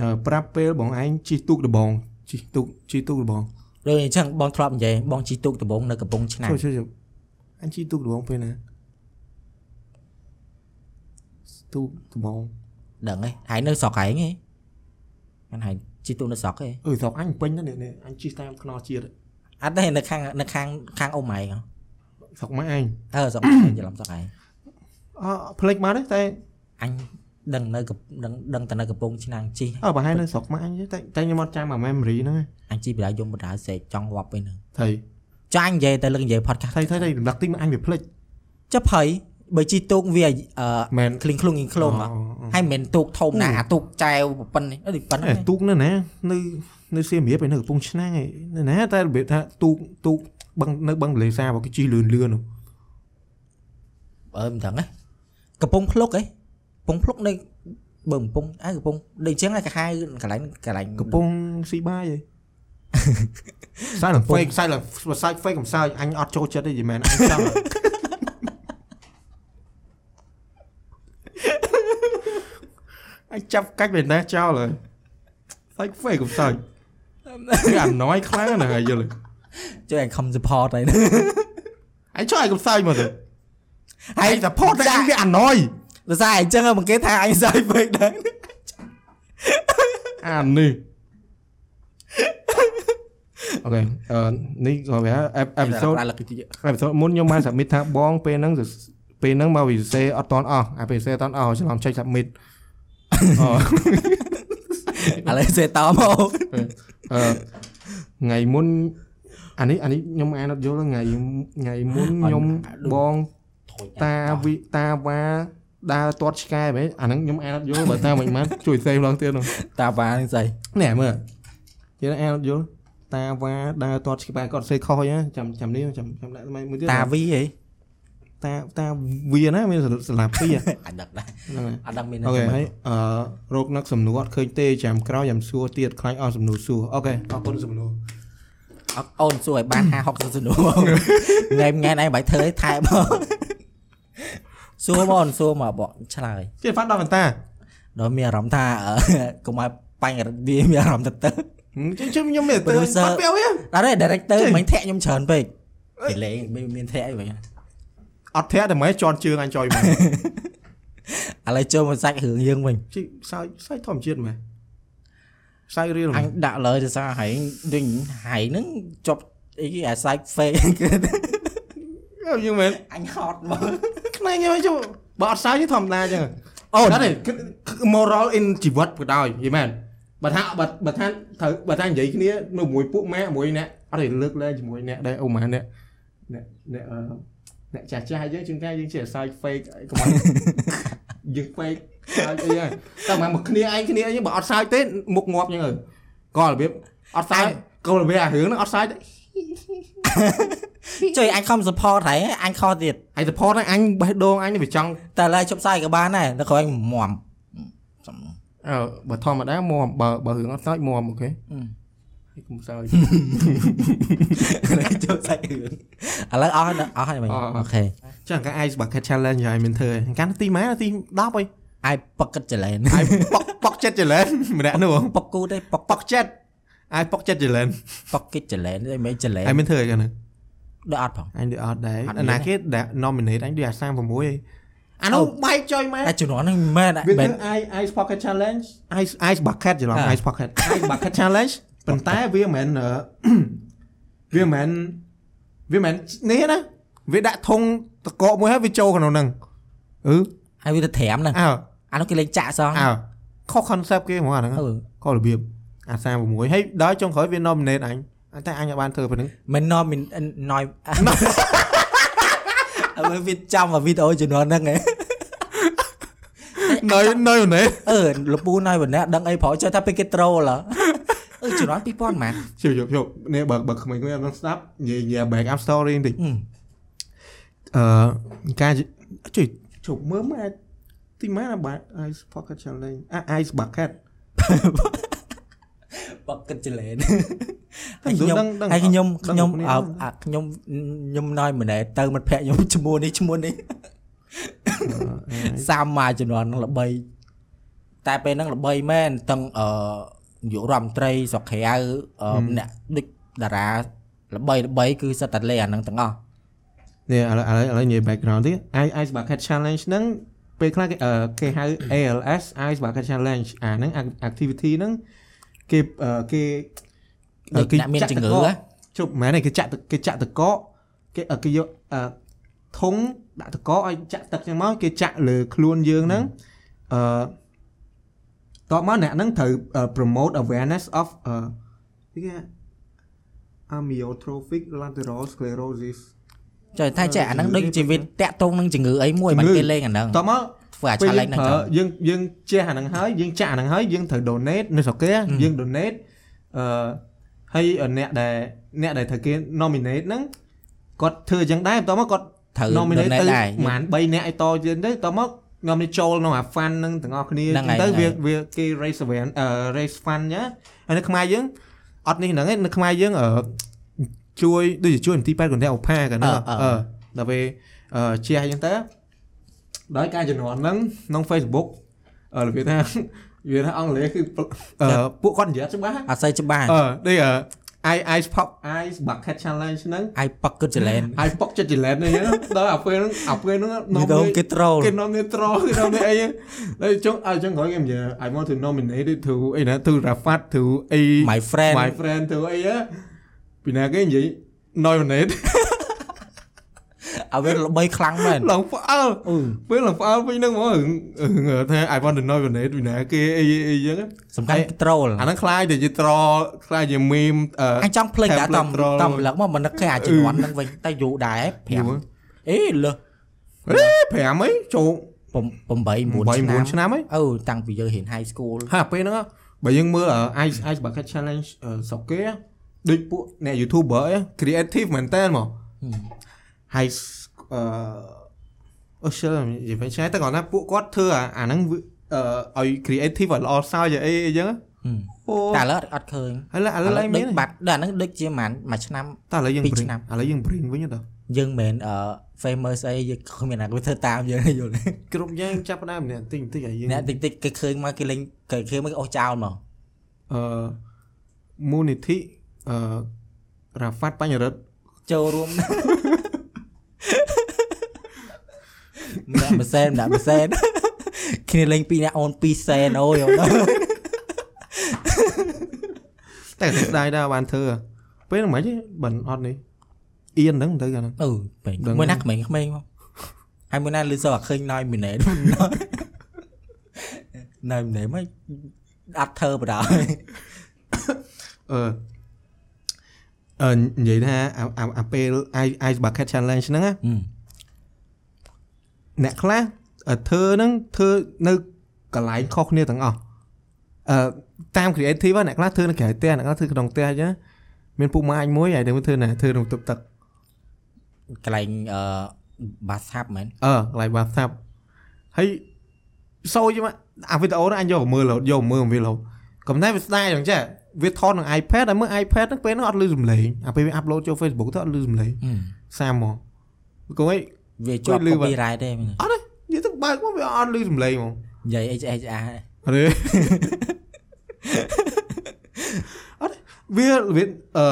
អឺប្រាប់ពេលបងឯងជិះទូកដបងជិះទូកជិះទូកដបងដូចអញ្ចឹងបងធ្លាប់និយាយបងជីទូកដំបងនៅកំពង់ឆ្នាំងជួយជួយជួយអញជិះទូកដបងពេលណា ទូកដបងដឹងហ៎ហើយនៅស្រុកឯងហ៎ហ្នឹងហើយជីទូកនៅស្រុកហ៎អឺស្រុកអញពេញណាស់នេះនេះអញជិះតាមខ្នល់ជាតិអត់ទេនៅខាងនៅខាងខាងអ៊ំឯងហ៎ស្រុកម៉ែឯងអឺស្រុកឯងច្រឡំស្រុកឯងអឺផ្លេចមកទេតែអញដឹងនៅកំដឹងដឹងតែនៅកំពង់ឆ្នាំងជីអើប្រហែលនៅស្រុកម៉ែអញទេតែតែខ្ញុំអត់ចាំអា memory ហ្នឹងឯងអញជីបដាយំបដាសេកចង់វាប់ពេលហ្នឹងថៃចាញ់និយាយតែលើកនិយាយ podcast ថៃថៃថៃរំលឹកតិចមកអញវាផ្លេចចុះភ័យ បើជីទូកវាអឺមែនឃ្លីងឃ្លុងឃ្លីងឃ្លុងហ៎ហើយមិនមែនទូកធំណាអាទូកចែវប៉ុណ្ណេះអីប៉ុណ្ណេះអេទូកនៅណានៅនៅសៀមរាបឯនៅកំពង់ឆ្នាំងឯនៅណាតែរបៀបថាទូកទូកបឹងនៅបឹងទន្លេសាបគេជិះលឿនលឿននោះអឺមិនដឹងហ៎កំពង់ភ្លុកហ៎កំពង់ភ្លុកនៅបើកំពង់អើកំពង់ដូចអញ្ចឹងឯងគេហៅកន្លែងកន្លែងកំពង់ស៊ីបាយឯងសាយឡើង fake សាយឡើងសាយ fake កំសាយអញអត់ចូលចិត្តទេយីមែនអញចង់ អញចាប់កាច់មែនណាចោលហើយសាយ fake កំសាយវាអាណយខ្លាំងណាស់ហើយយល់ជួយអញខំ support ហើយអញចោលឲ្យកំសាយមកទៅហើយ support តែអញវាអាណយដោយសារអញ្ចឹងហ៎មកគេថាអញសាយពេកដែរអានេះអូខេអឺនេះក៏វាអេពីសូតដល់គឺអេពីសូតមុនខ្ញុំបាន submit ថាបងពេលហ្នឹង ពេលហ្នឹងមកវិសេអត់តន់អស់អាពេលវិសេអត់តន់អស់ច្រឡំចុច submit អូឥឡូវសេតមកអឺថ្ងៃមុនអានេះអានេះខ្ញុំអានអត់យល់ថ្ងៃថ្ងៃមុនខ្ញុំបងតាវិតាវ៉ាដើរទាត់ឆ្កែបែបអាហ្នឹងខ្ញុំអានអត់យល់បើតាមិនបានជួយសេម្ដងទៀតនោះតាវ៉ានឹងស្អីនេះមើលយើងអានអត់យល់តាវ៉ាដើរទាត់ឆ្កែគាត់សេខុសហ្នឹងចាំចាំនេះចាំចាំដាក់មួយទៀតតាវីហី តាតាវាណាមានស្លាបពីរអត់ដឹងដែរហ្នឹងហើយអត់ដឹងមានអូខេហើយអឺរោគនឹកសំណួរអត់ឃើញទេចាំក្រោយចាំសួរទៀតខ្លាចអស់សំណួរសួរអូខេអរគុណសំណួរអត់អូនសួរឲ្យបាន50 60សនួរថ្ងៃថ្ងៃឯងបាយធ្វើឲ្យថែមកសួរមកសួរមកបកឆ្លើយជិះហ្វាត់ដល់កន្តាដល់មានអារម្មណ៍ថាអឺកុំឲ្យបញ្ហាវាមានអារម្មណ៍ទៅទៅជិះខ្ញុំមានទៅ Producer អត់ពាវទេដល់ទេ director ចេះមិញធាក់ខ្ញុំច្រើនពេកគេលេងមានមានធាក់អីវិញ អត់ធាក់តែមិនជន់ជើងអញចុយមកឥឡូវចូលមកសាច់រឿងយើងវិញជិះសើចសើចធម្មជាតិមែនសើចរៀលអញដាក់លើទៅសារហែងដូចហែងហ្នឹងជាប់អីគេអាសាច់ fake យើងមែនអញហត់មកខ្នែងខ្ញុំជុំបើអត់សើចទេធម្មតាអញ្ចឹងអូនអត់ទេ moral in ជីវិតក៏ដោយយីមែនបើថាបើបើថាត្រូវបើថានិយាយគ្នានៅមួយពួកម៉ែមួយអ្នកអត់ទេលើកលែងជាមួយអ្នកដែរអូម៉ាអ្នកអ្នកអ្នកអឺ អ្នកចាស់ចាស់យើងជាងកាយយើងជាសើច fake អីកុំឲ្យយើង fake សើចអីហ្នឹងតែមកមកគ្នាឯងគ្នាអីបើអត់សើចទេមុខងាប់អញ្ចឹងទៅក៏របៀបអត់សើចក៏របៀបអារឿងហ្នឹងអត់សើចទេជួយអញខំ support ហើយអញខុសទៀតហើយ support ហ្នឹងអញបេះដូងអញវាចង់តែឡើយជប់សាយក៏បានដែរតែក្រោយមមអឺបើធម្មតាមមបើបើរឿងអត់សើចមមអូខេ អកុំសើចចូលសាច់រឿងឥឡូវអស់ហើយអស់ហើយមិញអស់អស់អូខេចឹងកា ice bucket challenge ហើយមានធ្វើកានទីម៉ែនទី10ហើយអាយប៉ុកកិតចលែនអាយប៉ុកប៉ុកចិត្តចលែនម្នាក់នោះប៉ុកគូទេប៉ុកប៉ុកចិត្តអាយប៉ុកចិត្តចលែនប៉ុកកិតចលែនទេមិនចលែនអាយមានធ្វើអីកានដូចអត់ផងអញដូចអត់ដែរអត់មានអាណាគេដែល nominate អញដូចអា36ហើយអានោះបែកចុយម៉ែតែជំនាន់ហ្នឹងមិនមែនវាមែគឺន ice ice pocket challenge ice ice bucket ច្រឡំអ่า ice pocket ice bucket challenge ប៉ុន្តែវាមិនមែនអឺវាមិនមែនវាមិនមែននេះណាវាដាក់ធុងតកកមួយហើយវាចូលក្នុងហ្នឹងអឺហើយវាទៅត្រាំហ្នឹងអើអានោះគេលេងចាក់សងអើខុស concept គេហ្មងអាហ្នឹងអឺខុសរបៀបអា36ហើយដល់ចុងក្រោយវា nominate អញតែអញអត់បានធ្វើប៉ុណ្្នឹងមិនណមិនណយអើវាចាំមកវីដេអូជំនាន់ហ្នឹងឯងនៅនៅណែអឺលពូណយម្នាក់ដឹងអីប្រហែលចេះថាពេលគេត្រូល អឺជំនាន់2000ម៉ានជិះជប់ជប់នេះបើបើក្មេងៗអត់បានស្ដាប់និយាយនិយាយ back up story បន្តិចអឺអឺការជួយជប់មើលមកទីម៉ែណាបាទ ice pocket challenge អា ice bucket បកកិតចលែនហើយខ្ញុំដឹងដឹងហើយខ្ញុំដឹងខ្ញុំគ្នាអើដឹងអាខ្ញុំខ្ញុំណយម្នាក់ទៅមិត្តភក្តិខ្ញុំឈ្មោះនេះឈ្មោះនេះសាមមកជំនាន់ហ្នឹងល្បីតែពេលហ្នឹងល្បីមែនទាំងអឺ នាយករដ្ឋមន្ត្រីស្រុកក្រៅអឺម្នាក់ដូចតារាល្បីល្បីគឺសិតតែលេអាហ្នឹងទាំងអស់នេះឥឡូវឥឡូវឥឡូវនិយាយ background តិច ice ice bucket challenge ហ្នឹងពេលខ្លះគេអឺគេហៅ ALS ice bucket challenge អាហ្នឹង activity ហ្នឹងគេអឺគេដូចអ្នកមានជំងឺហ៎ជប់មែនទេគេចាក់ទឹកគេចាក់ទឹកកកគេអឺគេយកអឺធុងដាក់ទឹកកកឲ្យចាក់ទឹកចឹងមកគេចាក់លើខ្លួនយើងហ្នឹងអឺ តបមកអ្នកហ្នឹងត្រូវអឺ promote awareness of អឺគេគេ amyotrophic lateral sclerosis ចុះថាចេះអាហ្នឹងដូចជាវាតាក់ទងនឹងជំងឺអីមួយជំងឺមិនគេលេងអាហ្នឹងតបមកធ្វើអាពេល challenge ហ្នឹងប្រើទៅយើងយើងចេះអាហ្នឹងហើយយើងចាក់អាហ្នឹងហើយយើងត្រូវ donate នៅស្រុកគេយើង donate អឺហើយអ្នកដែលអ្នកដែលត្រូវគេ nominate ហ្នឹងគាត់ធ្វើអញ្ចឹងដែរបន្ទាប់មកគាត់ត្រូវ nominate ទៅ donate ដែរប្រហែល3នាក់ឲ្យតទៀតទៅបន្ទាប់មក nominate ចូលក្នុងអា fund ហ្នឹងទាំងអស់គ្នាហ្នឹងអញ្ចឹងទៅហើយវាវាគេ raise awareness អឺ raise fund ណាហើយនៅខ្មែរយើងអត់នេះហ្នឹងឯងនៅខ្មែរយើងអឺជួយដូចជាជួយមន្ទីរពេទ្យកណ្ដាលឧផាកាលនោះអឺអឺអឺដល់ពេលអឺជាអញ្ចឹងទៅដោយការជំនាន់ហ្នឹងក្នុង Facebook អឺរបៀបថាវាថាអង់គ្លេសគឺអឺពួកគាត់និយាយអត់ច្បាស់អត់សូវច្បាស់អឺដូច អឺ i ice pop ice bucket challenge ហ្នឹងអាយប៉កគិតចលែនហើយប៉ុកចិត្តចលែនហ្នឹងដល់អាពេលហ្នឹងអាពេលហ្នឹងវីដេអូគេត្រូលគេ nominate troll គេ nominate អីហ្នឹងហើយចុងឲ្យចុងក្រោយគេនិយាយ I want to nominate it to អីណា to Rafat to អី my friend my friend to អីហ៎ពីណាគេនិយាយ nominate ឲ្យវាល្បីខ្លាំងមែនឡើងផ្អើលអឺពេលឡើងផ្អើលវិញហ្នឹងហ្មងរឿងថា I want to nominate ពីណាគេអីអីចឹងសំខាន់គេត្រូលអាហ្នឹងខ្លាយទៅជា troll ខ្លាយជា meme អឺអញចង់ភ្លេចតែ Tablet តំ troll តំលឹកមកមិននឹកឃើញអាជំនាន់ហ្នឹងវិញតែយូរដែរយូរ5អេលើសអេ5អីចូល8 9 8ឆ្នាំ9ឆ្នាំអីអឺតាំងពីយើងរៀន high school ហើយអាពេលហ្នឹងបើយើងមើល ice ice bucket challenge អឺស្រុកគេដូចពួកអ្នក YouTuber អី creative មែនតើមកហើយ អឺអូឈើនិយាយវិញឆ្ងាយតែគាត់ណាពួកគាត់ធ្វើអាអាហ្នឹងវាអឺឲ្យ creative ឲ្យល្អសើចអីអីចឹងអូតែឥឡូវអត់ឃើញហើយឥឡូវឥឡូវអីមានបាត់ដល់អាហ្នឹងដូចជាប្រហែលមួយឆ្នាំតែឥឡូវយើងពីរ bring ឆ្នាំឥឡូវយើង bring វិញទៅយើងមិនមែនអឺ famous អីយើងគ្មានអ្នកគេធ្វើតាមយើងទេយល់ទេគ្រប់យ៉ាងចាប់ផ្ដើមម្នាក់តិចតិចឲ្យយើងអ្នកតិចតិចគេឃើញមកគេលេងគេឃើញមកគេអស់ចោលមកអឺមូនិធិអឺរ៉ាហ្វាត់បញ្ញរិទ្ធចូលរួម ម្នាក់មួយសែនម្នាក់មួយសែនគ្នាលេងពីរអ្នកអូន2សែនអូយអូនតែគេស្ដាយដែរបានធ្វើពេលហ្នឹងមិនហិចបិណ្ឌអត់នេះអៀនហ្នឹងទៅកាលហ្នឹងអឺពេញដឹងមួយណាក្មេងៗមកហើយមួយណាលឺសូរអាឃើញណយមីណេតណយមីណេតមកអត់ធ្វើបដអឺអឺនិយាយថាអាអាអាពេល Ice Ice Bucket Challenge ហ្នឹងណា អ្នកខ្លះអឺធ្វើហ្នឹងធ្វើនៅកន្លែងខុសគ្នាទាំងអស់អឺតាម creative ហ្នឹងអ្នកខ្លះធ្វើនៅក្រៅផ្ទះអ្នកខ្លះធ្វើក្នុងផ្ទះអញ្ចឹងមានពុកម៉ាអញមួយហើយទៅធ្វើណាធ្វើក្នុងទឹកទឹកកន្លែងអឺបាសាប់មែនអឺកន្លែង bathtub ហើយសូចមកអាវីដេអូហ្នឹងអញយកមកមើលរហូតយកមកមើលវារហូតកំណែវាស្ដាយចឹងចេះវាថតនឹង iPad ហើយមើល iPad ហ្នឹងពេលហ្នឹងអត់លឺសំឡេងអាពេលវា upload ចូល Facebook ទៅអត់លឺសំឡេងសាមហ្មងគង់អី វាជាប់លឺបាត់ copyright ទេមែនអត់ទេនិយាយទៅបើកមកវាអត់លឺសំឡេងហ្មងនិយាយ HHR អត់ទេអត់ទេវាវាអឺ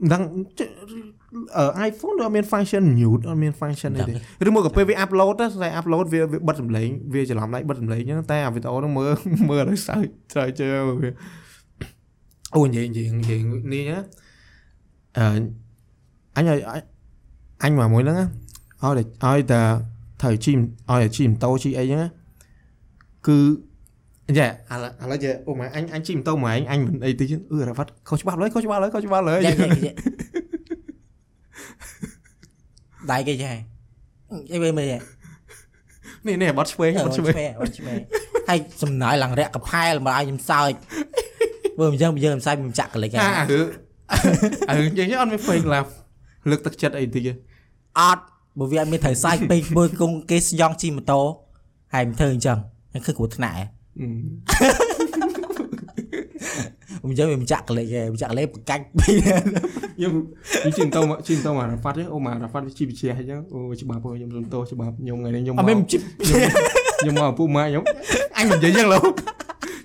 មិនដឹងអឺ iPhone វាអត់មាន function mute អត់មាន function អីទេឬមកក៏ពេលវា upload ទៅតែ upload វាវាបិទសំឡេងវាច្រឡំដៃបិទសំឡេងអញ្ចឹងតែអាវីដេអូហ្នឹងមើលមើលឲ្យសើចសើចជើវាអូនិយាយនិយាយនិយាយនេះណាអឺអញឲ្យ អញមកមួយហ្នឹងណាឲ្យតែឲ្យតែត្រូវជីមឲ្យតែជីម៉ូតូជីអីហ្នឹងណាគឺយ៉ាឥឡូវឥឡូវចេះអូម៉ែអញអញជីម៉ូតូមកឯងអញមិនអីតិចអឺរ៉ាវ៉ាត់ខុសច្បាប់លើខុសច្បាប់លើខុសច្បាប់លើយ៉ាយ៉ាដៃគេចាអីវិញមើលនេះនេះបត់ឆ្វេងបត់ឆ្វេងអត់ឆ្វេងហើយសំណើឡើងរាក់កផែលមកឲ្យខ្ញុំសើចមើលយើងយើងមិនសើចមិនចាក់កលិចអាអារឿងអារឿងចឹងអត់មាន fake laugh លើកទឹកចិត្តអីតិចទេ អត់បើវាអត់មានត្រូវសើចពេកមើលគង់គេស្យងជិះម៉ូតូហើយមិនធ្វើអញ្ចឹងហ្នឹងគឺគ្រោះថ្នាក់ខ្ញុំយើងមិនចាក់កលិចទេមិនចាក់កលិចប្រកាច់ពីខ្ញុំខ្ញុំជីម៉ូតូមកជីម៉ូតូមករ៉ាហ្វាត់ចឹងអូមករ៉ាហ្វាត់វាជីបជាអញ្ចឹងអូច្បាប់ខ្ញុំសុំទោសច្បាប់ខ្ញុំថ្ងៃនេះខ្ញុំអត់មានជីបខ្ញុំមកឪពុកម៉ាក់ខ្ញុំអញមិននិយាយចឹងឡូវ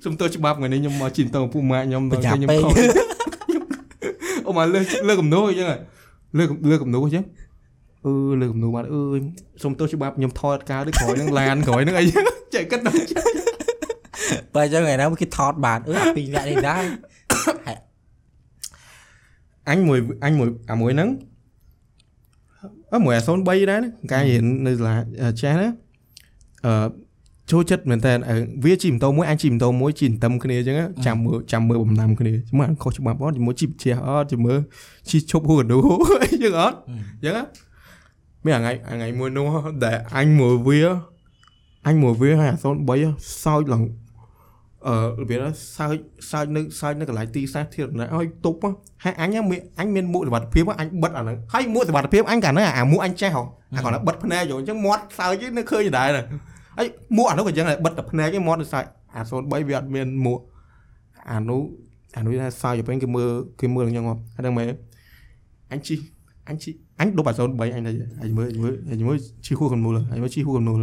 សុំទោសច្បាប់ថ្ងៃនេះខ្ញុំមកជីម៉ូតូឪពុកម៉ាក់ខ្ញុំប្រដល់ញាប់ខ្ញុំពេកខុសអូមកលើលើកំណោអញ្ចឹងលើលើកំណោអញ្ចឹង អឺលើកំណោបាត់អើយសុំទោសច្បាប់ខ្ញុំថតការដូចក្រោយហ្នឹងឡានក្រោយហ្នឹងអីចេះគិតដល់បើអញ្ចឹងថ្ងៃណាគេថតបានអឺអាពីរអ្នកនេះដែរអញមួយអញមួយអាមួយហ្នឹងអើមួយអា03ដែរណាកាយរៀននៅសាលាចេះណាអឺចូលចិត្តមែនតើវាជីម៉ូតូមួយអញជីម៉ូតូមួយជីតឹមគ្នាអញ្ចឹងចាំមើលចាំមើលបំណាំគ្នាមើលខុសច្បាប់អត់ជាមួយជីជះអត់ជិះមើលជីឈប់ហួរកណ្ដូអញ្ចឹងអត់អញ្ចឹង មានថ្ងៃថ្ងៃមួយនោះដែលអញមួយវាអញមួយវាហើយអា03សោចឡើងអឺរបៀបសើចសើចនៅសើចនៅកន្លែងទីសាធារណៈឲ្យទប់ហើយអញមានអញមានមួកសុវត្ថិភាពអញបិទអាហ្នឹងហើយមួកសុវត្ថិភាពអញកាលហ្នឹងអាមួកអញចេះហ៎អាគាត់បិទភ្នែកយកអញ្ចឹងមាត់សើចនៅឃើញដែរហើយមួកអានោះក៏អញ្ចឹងដែរបិទតែភ្នែកឯងមាត់សើចអា03វាអត់មានមួកអានោះអានោះថាសើចទៅពេលគេមើលគេមើលអញ្ចឹងហ៎ហ្នឹងមែនអញជីអញជី អញដប់អា03អញទៅអញមើលមើលអញមើលជីហួរកំនូលអញមើលជីហួរកំនូល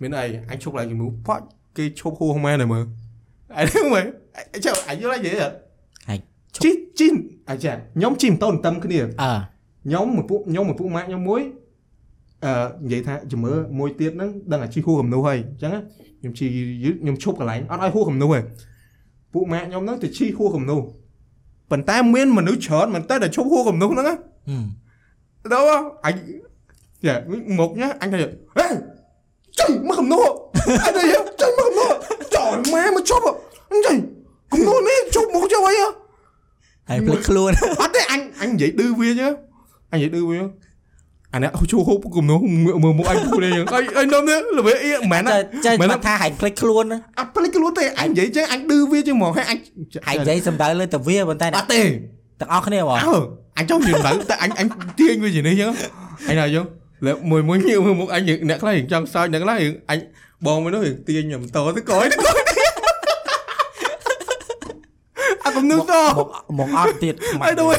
មានអីអញឈប់ឡើងកំនូប៉គេឈប់ហួរមែនទេមើលអញហ្នឹងមើលអញចុះអញយល់អីនិយាយអត់ហើយជីជីអាចាខ្ញុំជីម៉ូតូតឹមគ្នាអើខ្ញុំមួយពួកខ្ញុំមួយពួកម៉ាក់ខ្ញុំមួយអឺនិយាយថាជំរឿមួយទៀតហ្នឹងដឹងអាជីហួរកំនោះហើយអញ្ចឹងខ្ញុំជីយឺតខ្ញុំឈប់កន្លែងអត់ឲ្យហួរកំនោះទេពួកម៉ាក់ខ្ញុំហ្នឹងទៅជីហួរកំនោះប៉ុន្តែមានមនុស្សច្រើនមែនតើដែលឈប់ហួរកំនោះហ្នឹងណាដល់អញយ៉ាមកញ៉ាអញទៅហេ ចេញមកកំនោះអញទៅចេញមកកំនោះចោលម៉ែមកឈប់អញចេញកំនោះនេះឈប់មកចុះអីហ៎ហើយភ្លេចខ្លួនអត់ទេអញអញនិយាយឌឺវាចឹងអញនិយាយឌឺវាអានេះជួហូបគំនោះមើលមកអញพูดយ៉ាងអីអញនំនេះល្បីអីមែនណាចេះច្បាស់ថាហើយភ្លេចខ្លួនអត់ភ្លេចខ្លួនទេអញនិយាយចឹងអញឌឺវាចឹងហ្មងហើយអញហើយនិយាយសំដៅលើតែវាប៉ុន្តែអត់ទេ ទាំងអស់គ្នាបងអើអញចង់និយាយបើតែអញអញទាញវាជានេះចឹងអញថាចឹងលើមួយមួយញៀវមើលមុខអញអ្នកខ្លះចង់សើចអ្នកខ្លះអញបងមួយនោះទាញខ្ញុំតទៅក្រោយទៅក្រោយអត់គំនឹកតមកមកអត់ទៀតខ្មៅអីដូច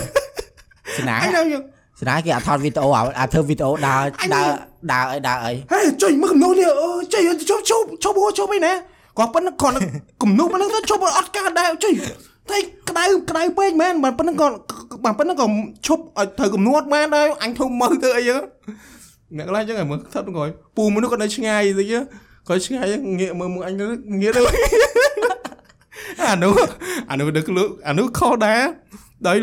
ស្នាអញថាស្នាគេអាថតវីដេអូអាធ្វើវីដេអូដើរដើរដើរអីដើរអីហេចុយមកកំណោនេះអឺចុយជប់ជប់ជប់ហូជប់អីណាគាត់ប៉ុណ្ណឹងគាត់កំណោប៉ុណ្ណឹងទៅជប់អត់ការដែរចុយ តែក្តៅក្តៅពេកមែនបើប៉ុណ្ណឹងក៏បើប៉ុណ្ណឹងក៏ឈប់ឲ្យត្រូវកំណត់បានដែរអញធំមើលទៅអីចឹងអ្នកកន្លែងចឹងឲ្យមើលថតទៅគាត់ពូមនុស្សគាត់នៅឆ្ងាយតិចគាត់ឆ្ងាយងាកមើលមុខអញងាកទៅអានោះអានោះដឹកលក់អានោះខុសដែរដោយ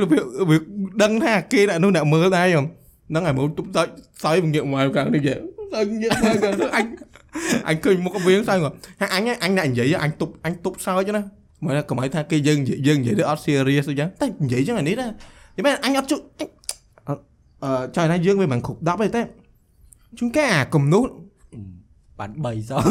វាដឹងថាគេអានោះអ្នកមើលដែរហ្នឹងហ្នឹងឲ្យមើលទុបតសើយងាកមកខាងនេះចឹងសើយងាកមកខាងនេះអញអញឃើញមុខវាសើយគាត់ហើយអញអញអ្នកនិយាយអញទុបអញទុបសើចណា មើលកុំឲ្យថាគេយើងយើងនិយាយទៅអត់ serious អញ្ចឹងតែនិយាយចឹងអានេះណាយល់មែនអញអត់ជអឺចង់ថាយើងវាមិនគ្រប់10ទេតែជួនកាលអាគំនូសបាន3សោះ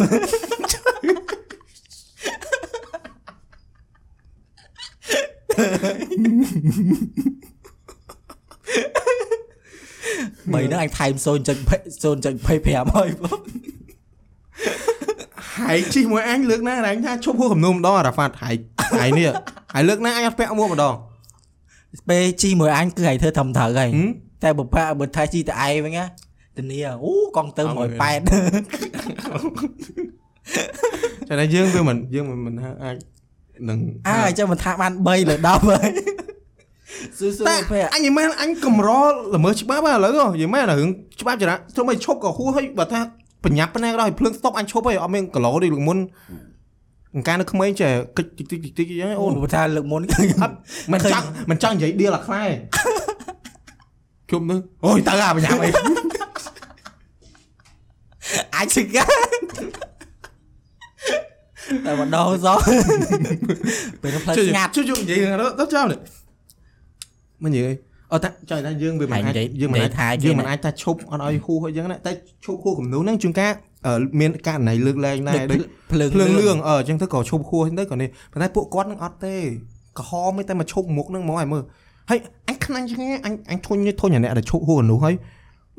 បីហ្នឹងអញថែម0.0.25ហើយបង ហែកជិះមួយអញលើកណាអញថាឈប់ហួរគំនូសម្ដងអារ៉ាហ្វាត់ហែកឯនេះឯលើកណាអញអត់ពាក់មួកម្ដងពេលជីមួយអញគឺឲ្យធ្វើធំត្រូវហើយហឹមតែបើប៉ាបើថៃជីតឯងវិញណាធានាអូកង់ទៅអត់មែន180តែតែយើងវាមិនយើងមិនមិនអាចនឹងអើអញ្ចឹងមិនថាបាន3លើ10ហើយស៊ូស៊ូតែពេលអញមិនមែនអញកម្រល្មើសច្បាប់ហ៎ឥឡូវហ៎និយាយមែនរឿងច្បាប់ចរាចុះមិនឈប់ក៏ហួសហើយបើថា បញ្ញាប់ប៉ុណ្ណាក៏ដោយភ្លើងស្តុបអញឈប់ហើយអត់មានគីឡូដូចលើកមុនអង្ការនៅក្មេងចេះគិចតិចតិចតិចតិចអញ្ចឹងអូអូននបើថាលើកមុនអត់មិនចង់មិនចង់និយាយដៀលអាខ្លែជុំទៅអូយទៅអាបញ្ញាប់អីអាចសិកាតែម្ដងសោះពេលនោះផ្លែស្ងាត់ជួយជួយនិយាយទៅចាំនេះមិននិយាយអ ត់តែចង់ថាយើងវាមិនអាចយើងមិនអាចយើងមិនអាចថាឈប់អត់ឲ្យហួសអីចឹងណាតែឈប់ហួសគំនូហ្នឹងជួនកាលមានករណីលើកលែងដែរដូចភ្លើងភ្លើងលឿងអឺអញ្ចឹងទៅក៏ឈប់ហួសទៅក៏នេះប៉ុន្តែពួកគាត់នឹងអត់ទេក្រហមទេតែមកឈប់មុខហ្នឹងហ្មងឲ្យមើលហើយអញខ្លាញ់ចឹងអញអញធុញធុញអាអ្នកដែលឈប់ហួសនោះហើយ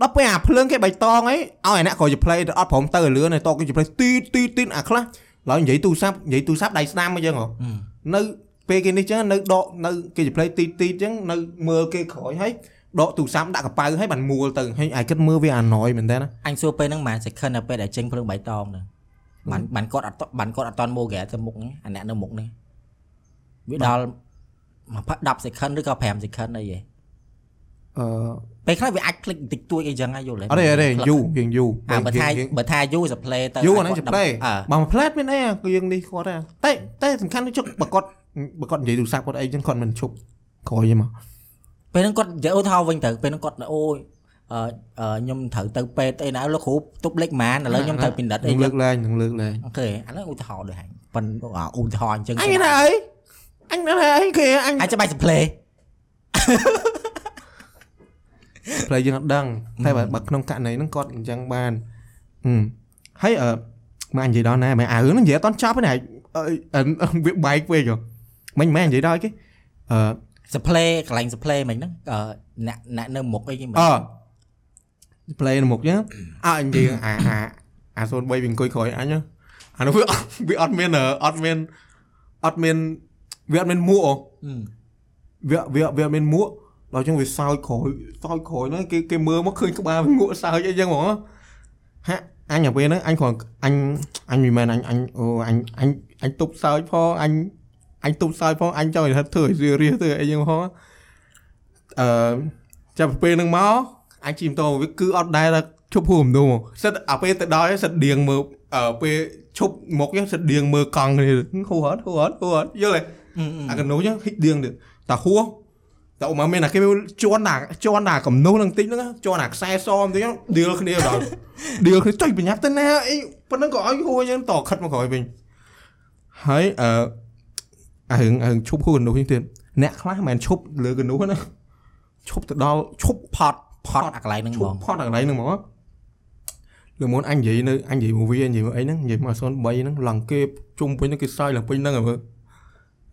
ដល់ពេលអាភ្លើងគេបៃតងអីឲ្យអាអ្នកក៏ជា play ទៅអត់ព្រមទៅលឿនទៅគេជា play ទីទីទីអាខ្លះឡើយនិយាយទូរស័ព្ទនិយាយទូរស័ព្ទដៃស្ដាំអញ្ចឹងហ៎នៅ ពេលគេនេះចឹងនៅដកនៅគេជា play ទីទីចឹងនៅមើលគេក្រោយហើយដកទូរស័ព្ទដាក់កប៉ៅហើយបានមួលទៅហើយអាយគិតមើលវាអាណយមែនតើណា អញសួរពេលហ្នឹងម៉ាន second នៅពេលដែលចេញភ្លើងបៃតងហ្នឹងបានបានគាត់អត់បានគាត់អត់តន់មកក្រែទៅមុខហ្នឹងអាអ្នកនៅមុខនេះវាដល់10 second ឬក៏5 second អីហ៎ អឺ ពេលខ្លះវាអាចคลิกបន្តិចតួចអីចឹងហើយយល់ទេ អត់ទេអត់ទេយូរៀងយូ អាបើថា រៀង បើថាយូសប្លេទៅ យូអាហ្នឹងជា play អើ បើមួយផ្លែតមានអីអាគឺយើងនេះគាត់ទេតែតែសំខាន់គឺជឹកបើគាត់ បើគាត់និយាយទូរស័ព្ទគាត់អីចឹងគាត់មិនឈប់ក្រោយទេមកពេលហ្នឹងគាត់និយាយអូថោវិញទៅពេលហ្នឹងគាត់អូយអឺអឺខ្ញុំត្រូវទៅពេទ្យអីណាលោកគ្រូទប់លេខម៉ានឥឡូវខ្ញុំត្រូវពិនិត្យអីនឹងលើចឹងកលែងនឹងលើកលែងអូខេអាហ្នឹងឧទាហរណ៍ដូចហ្នឹងប៉ិនអាឧទាហរណ៍អញ្ចឹងអញថាអីអញថាអីគេអញអាចច្បាច់សប្លេផ្លេយើងអត់ដឹងតែបើបើក្នុងករណីហ្នឹងគាត់អញ្ចឹងបានហឹមហើយអឺមកនិយាយដល់ណាមែនអារឿងហ្នឹងនិយាយអត់តន់ចប់ទេណាអឺវាបែកពេកហ៎ មិនមែននិយាយដល់គេអឺសប្លេកន្លែងសប្លេមិញហ្នឹងអឺអ្នកអ្នកនៅមុខអីគេមើលអ play នៅមុខចឹងអើនិយាយអាអាអា03វាអង្គុយក្រោយអញហ៎អានោះវាអត់វាអត់មានអត់មានអត់មានវាអត់មានមួកហ៎អឺវាវាវាអត់មានមួកដល់ចឹងវាសោយក្រោយសោយក្រោយហ្នឹងគេគេមើលមកឃើញក្បាលវាងក់សើចអីចឹងហ្មងហាក់អញអាពេលហ្នឹងអញគ្រាន់អញអញមិនមែនអញអញអូអញអញអញទប់សើចផងអញ អញទប់សើចផងអញចង់ឲ្យធ្វើឲ្យរៀរៀធ្វើអីចឹងផងអឺចាប់ពីពេលហ្នឹងមកអញជិះម៉ូតូវាគឺអត់ដែរឈប់ហួរគំនូសិតអាពេលទៅដល់សិតដៀងមើលអឺពេលឈប់មុខចឹងសិតដៀងមើលកង់គ្នាហួរអត់ហួរអត់ហួរអត់យល់ទេអាកណ្ដូចឹងហិចដៀងទៀតតាហួសតែអូមកមានអាគេជន់ណាជន់ណាកំនោះនឹងតិចហ្នឹងជន់អាខ្សែសមតិចហ្នឹងឌីលគ្នាដល់ឌីលគ្នាចុយប្រញាប់ទៅណាអីប៉ុណ្ណឹងក៏ឲ្យហួសចឹងតខិតមកក្រោយវិញហើយអឺ អារឿងអារឿងឈប់ហួសកណ្នោះនេះទៀតអ្នកខ្លះមិនមែនឈប់លើកណ្នោះណាឈប់ទៅដល់ឈប់ផតផតអាកន្លែងហ្នឹងឈហ្មប់ងផត់អាកន្លែងហ្នឹងហ្មងលើមុនអញនិយាយនៅអញនិយាយមួយវានិយាយមកអីហ្នឹងនិយាយមក03ហ្នឹងឡើងគេជុំពេញហ្នឹងគេសើចឡើងពេញហ្នឹងហើយមើល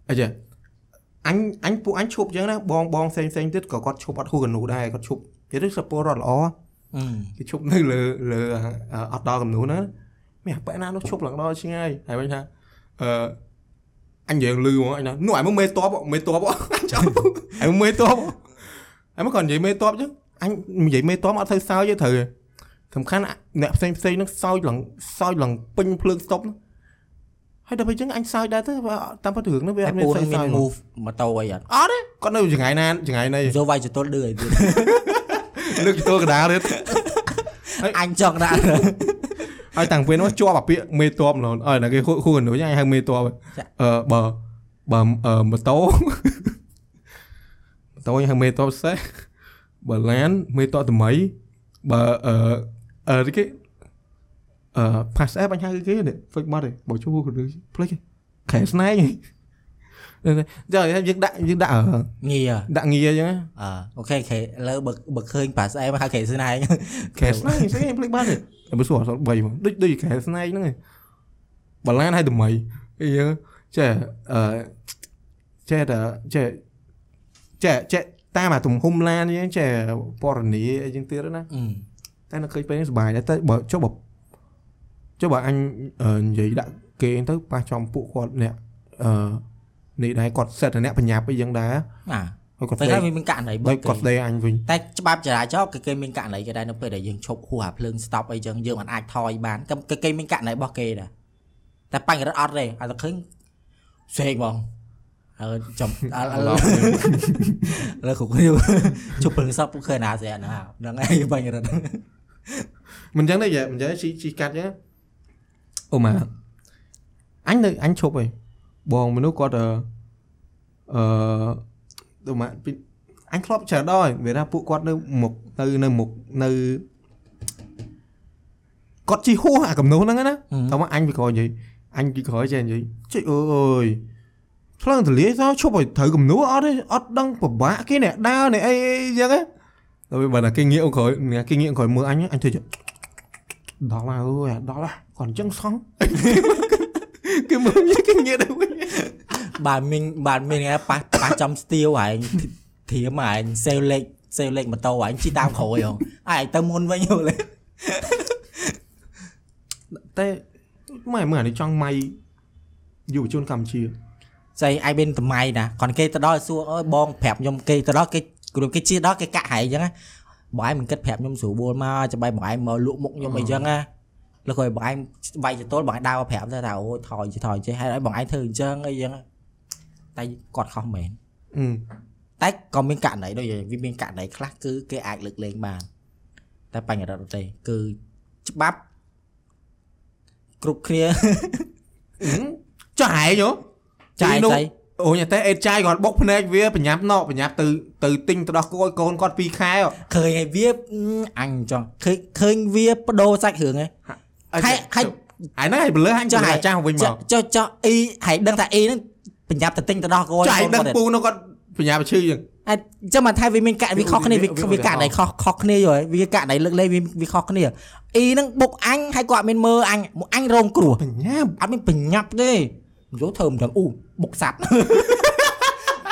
អីចេះអញអញពួកអញឈប់អញ្ចឹងណាបងបងផ្សេងផ្សេងទៀតក៏គាត់ឈប់អត់ហួសកណ្នូដែរគាត់ឈប់និយាយទៅសពរត់ល្អអឺគេឈប់នៅលើលើអត់ដល់កណ្នូណាមានអាប៉ែណានោះឈប់ឡើងដល់ឆ្ងាយហើយវិញថាអឺ អញនិយាយលឺហ្មងអញថានោះអាមើមេតបមេតបអញចាំអាមេតបអញមកគាត់និយាយមេតបអញ្ចឹងអញនិយាយមេតបអត់ទៅសើចទេត្រូវទេសំខាន់អ្នកផ្សេងផ្សេងហ្នឹងសើចឡើងសើចឡើងពេញភ្លើងស្តុបហ្នឹងហើយដល់ពេលអញ្ចឹងអញសើចដែរទៅតាមពិតរឿងហ្នឹងវាអតែត់មានពូសើនឹងចមានសើច move ម៉ូតូអីអត់អត់ទេគាត់នៅចង្ងាយណាចង្ងាយណីចូលវាយចតុលឌឺអីទៀតលើកចូលកណ្ដាលទៀតអញចង់ដាក់ ហើយតាំងពេលនោះជាប់អាពាកមេតបម្លងអើតែគេខូខូនោះអញហៅមេតបអឺបើបើអឺម៉ូតូម៉ូតូអញហៅមេតបសេះបើឡានមេតបថ្មីបើអឺអឺគេអឺ pass app អញហៅគេនេះ fake បាត់ទេបើជួគឺផ្លេចខែស្នែង ចាយើងដាក់យើងដាក់ងាយដាក់ងារអញ្ចឹងអឺអូខេខេលើបើបើឃើញប៉ាស្អែមហៅខេស្នែងខែស្នែងស្អីផ្លេចបាត់ទេតែបើសួរអត់3មកដូចដូចខែស្នែងហ្នឹងឯងបើឡានឲ្យថ្មីអីយើងចេះអឺចេះតែចេះចេះចេះតាមអាទំហំឡានយើងចេះពណ៌នាអីចឹងទៀតណាអឺតែនៅឃើញពេលនេះសុបាយដែរតែបើចុះបើចុះបើអញនិយាយដាក់គេទៅប៉ះចំពួកគាត់អ្នកអឺ នេះដែរគាត់សិតតែអ្នកបញ្ញាប់អីចឹងដែរអាហើយគាត់ពេលស្ដីហើយវាមានករណីបុហើកយគាត់ស្ដីអញវិញតែច្បាប់ចរាចរណ៍គឺគេមានករណីគេដែរនៅពេលដែលយើងឈប់ហួសអាភ្លើង stop អីចឹងយើងមិនអាចថយបានគេគេមានករណីរបស់គេដែរតែបញ្ហារត់អត់ទេឲ្យតែឃើញសេកបងហើយចំអល់អល់លើគ្រប់គ្នាជប់ភ្លើង stop ពួកឃើញណាស្អាតណាហ្នឹងហើយបញ្ហារត់មិនចឹងទេយ៉ាមិនចឹងជីជីកាត់ចឹងអូម៉ាអញនៅអញឈប់ហើយ បងមនុស្សគាត់អឺអឺទៅម៉ាពីអញធ្លាប់ច្រើនដល់ហើយវាថាពួកគាត់នៅមុខនៅនៅមុខនៅគាត់ជីហួសអាកំណោះហ្នឹងណាតែមកអញពីក្រោយនិយាយអញពីក្រោយចេះនិយាយជិះអើយឆ្លងទលាយទៅឈប់ឲ្យត្រូវកំណោះអត់ទេអត់ដឹងពិបាកគេអ្នកដើរនេះអីអីចឹងណាទៅបើតែគេងាកក្រោយគេងាកក្រោយមើលអញអញធ្វើចឹងដល់ហើយអើយដល់ហើយគាត់អញ្ចឹងសង គេមើលគេងាកទៅវិញបាទមានបាទមានគេប៉ះប៉ះចំស្ទៀវហើយធៀមហើយសេលលេខសេលលេខម៉ូតូហើយជិះតាមក្រោយហងហើយទៅមុនវិញយល់ទេតែម៉ែមើលអានេះចង់ម៉ៃយុវជនកម្ពុជាស្អីអាយប៊ិនតម្ៃណាគាត់គេទៅដល់សួរអើយបងប្រាប់ខ្ញុំគេទៅដល់គេគ្រូគេជិះដល់គេកាក់ហើយអញ្ចឹងណាបងឯងមិនគិតប្រាប់ខ្ញុំស្រួលបួលមកចាំបាយបងឯងមកលក់មុខខ្ញុំអីចឹងណា លើគាត់បងឯងវាយចតុលបងឯងដើរមកប្រាប់ទៅថាអូយថយថយចេះហើយឲ្យបងឯងធ្វើអញ្ចឹងអីចឹងតែគាត់ខុសមែនអឺតែក៏មានករណីដូចវាមានករណីខ្លះគឺគេអាចលើកលែងបាន តែបញ្ហារដ្ឋទេគឺច្បាប់គ្រប់គ្នាចាយហ៎ចាយស្អីអូយតែអេតចាយគាត់បុកភ្នែកវាបញ្ញាប់ណកបញ្ញាប់ទៅទៅទិញទៅដោះគោឲ្យកូនគាត់2ខែហ៎ឃើញហើយវាអញចង់ឃើញឃើញវាបដូរសាច់រឿងហ៎ ហើយហើយអាហ្នឹងឲ្យបលើអញចាស់ចាស់វិញមកចុះចុះអ៊ីហើយដឹងថាអ៊ីហ្នឹងបញ្ញាប់ទៅទិញទៅដោះគោចាយដឹងពូនោះគាត់បញ្ញាប់ឈឺចឹងអញ្ចឹងមកថាវាមានកាក់វាខុសគ្នាវាវាកាក់ដៃខុសខុសគ្នាយល់វាកាក់ដៃលើកលែងវាវាខុសគ្នាអ៊ីហ្នឹងបុកអញហើយគាត់អត់មានមើលអញមកអញរងគ្រោះបញ្ញាប់អត់មានបញ្ញាប់ទេយកធ្វើមិនដឹងអូបុកសាប់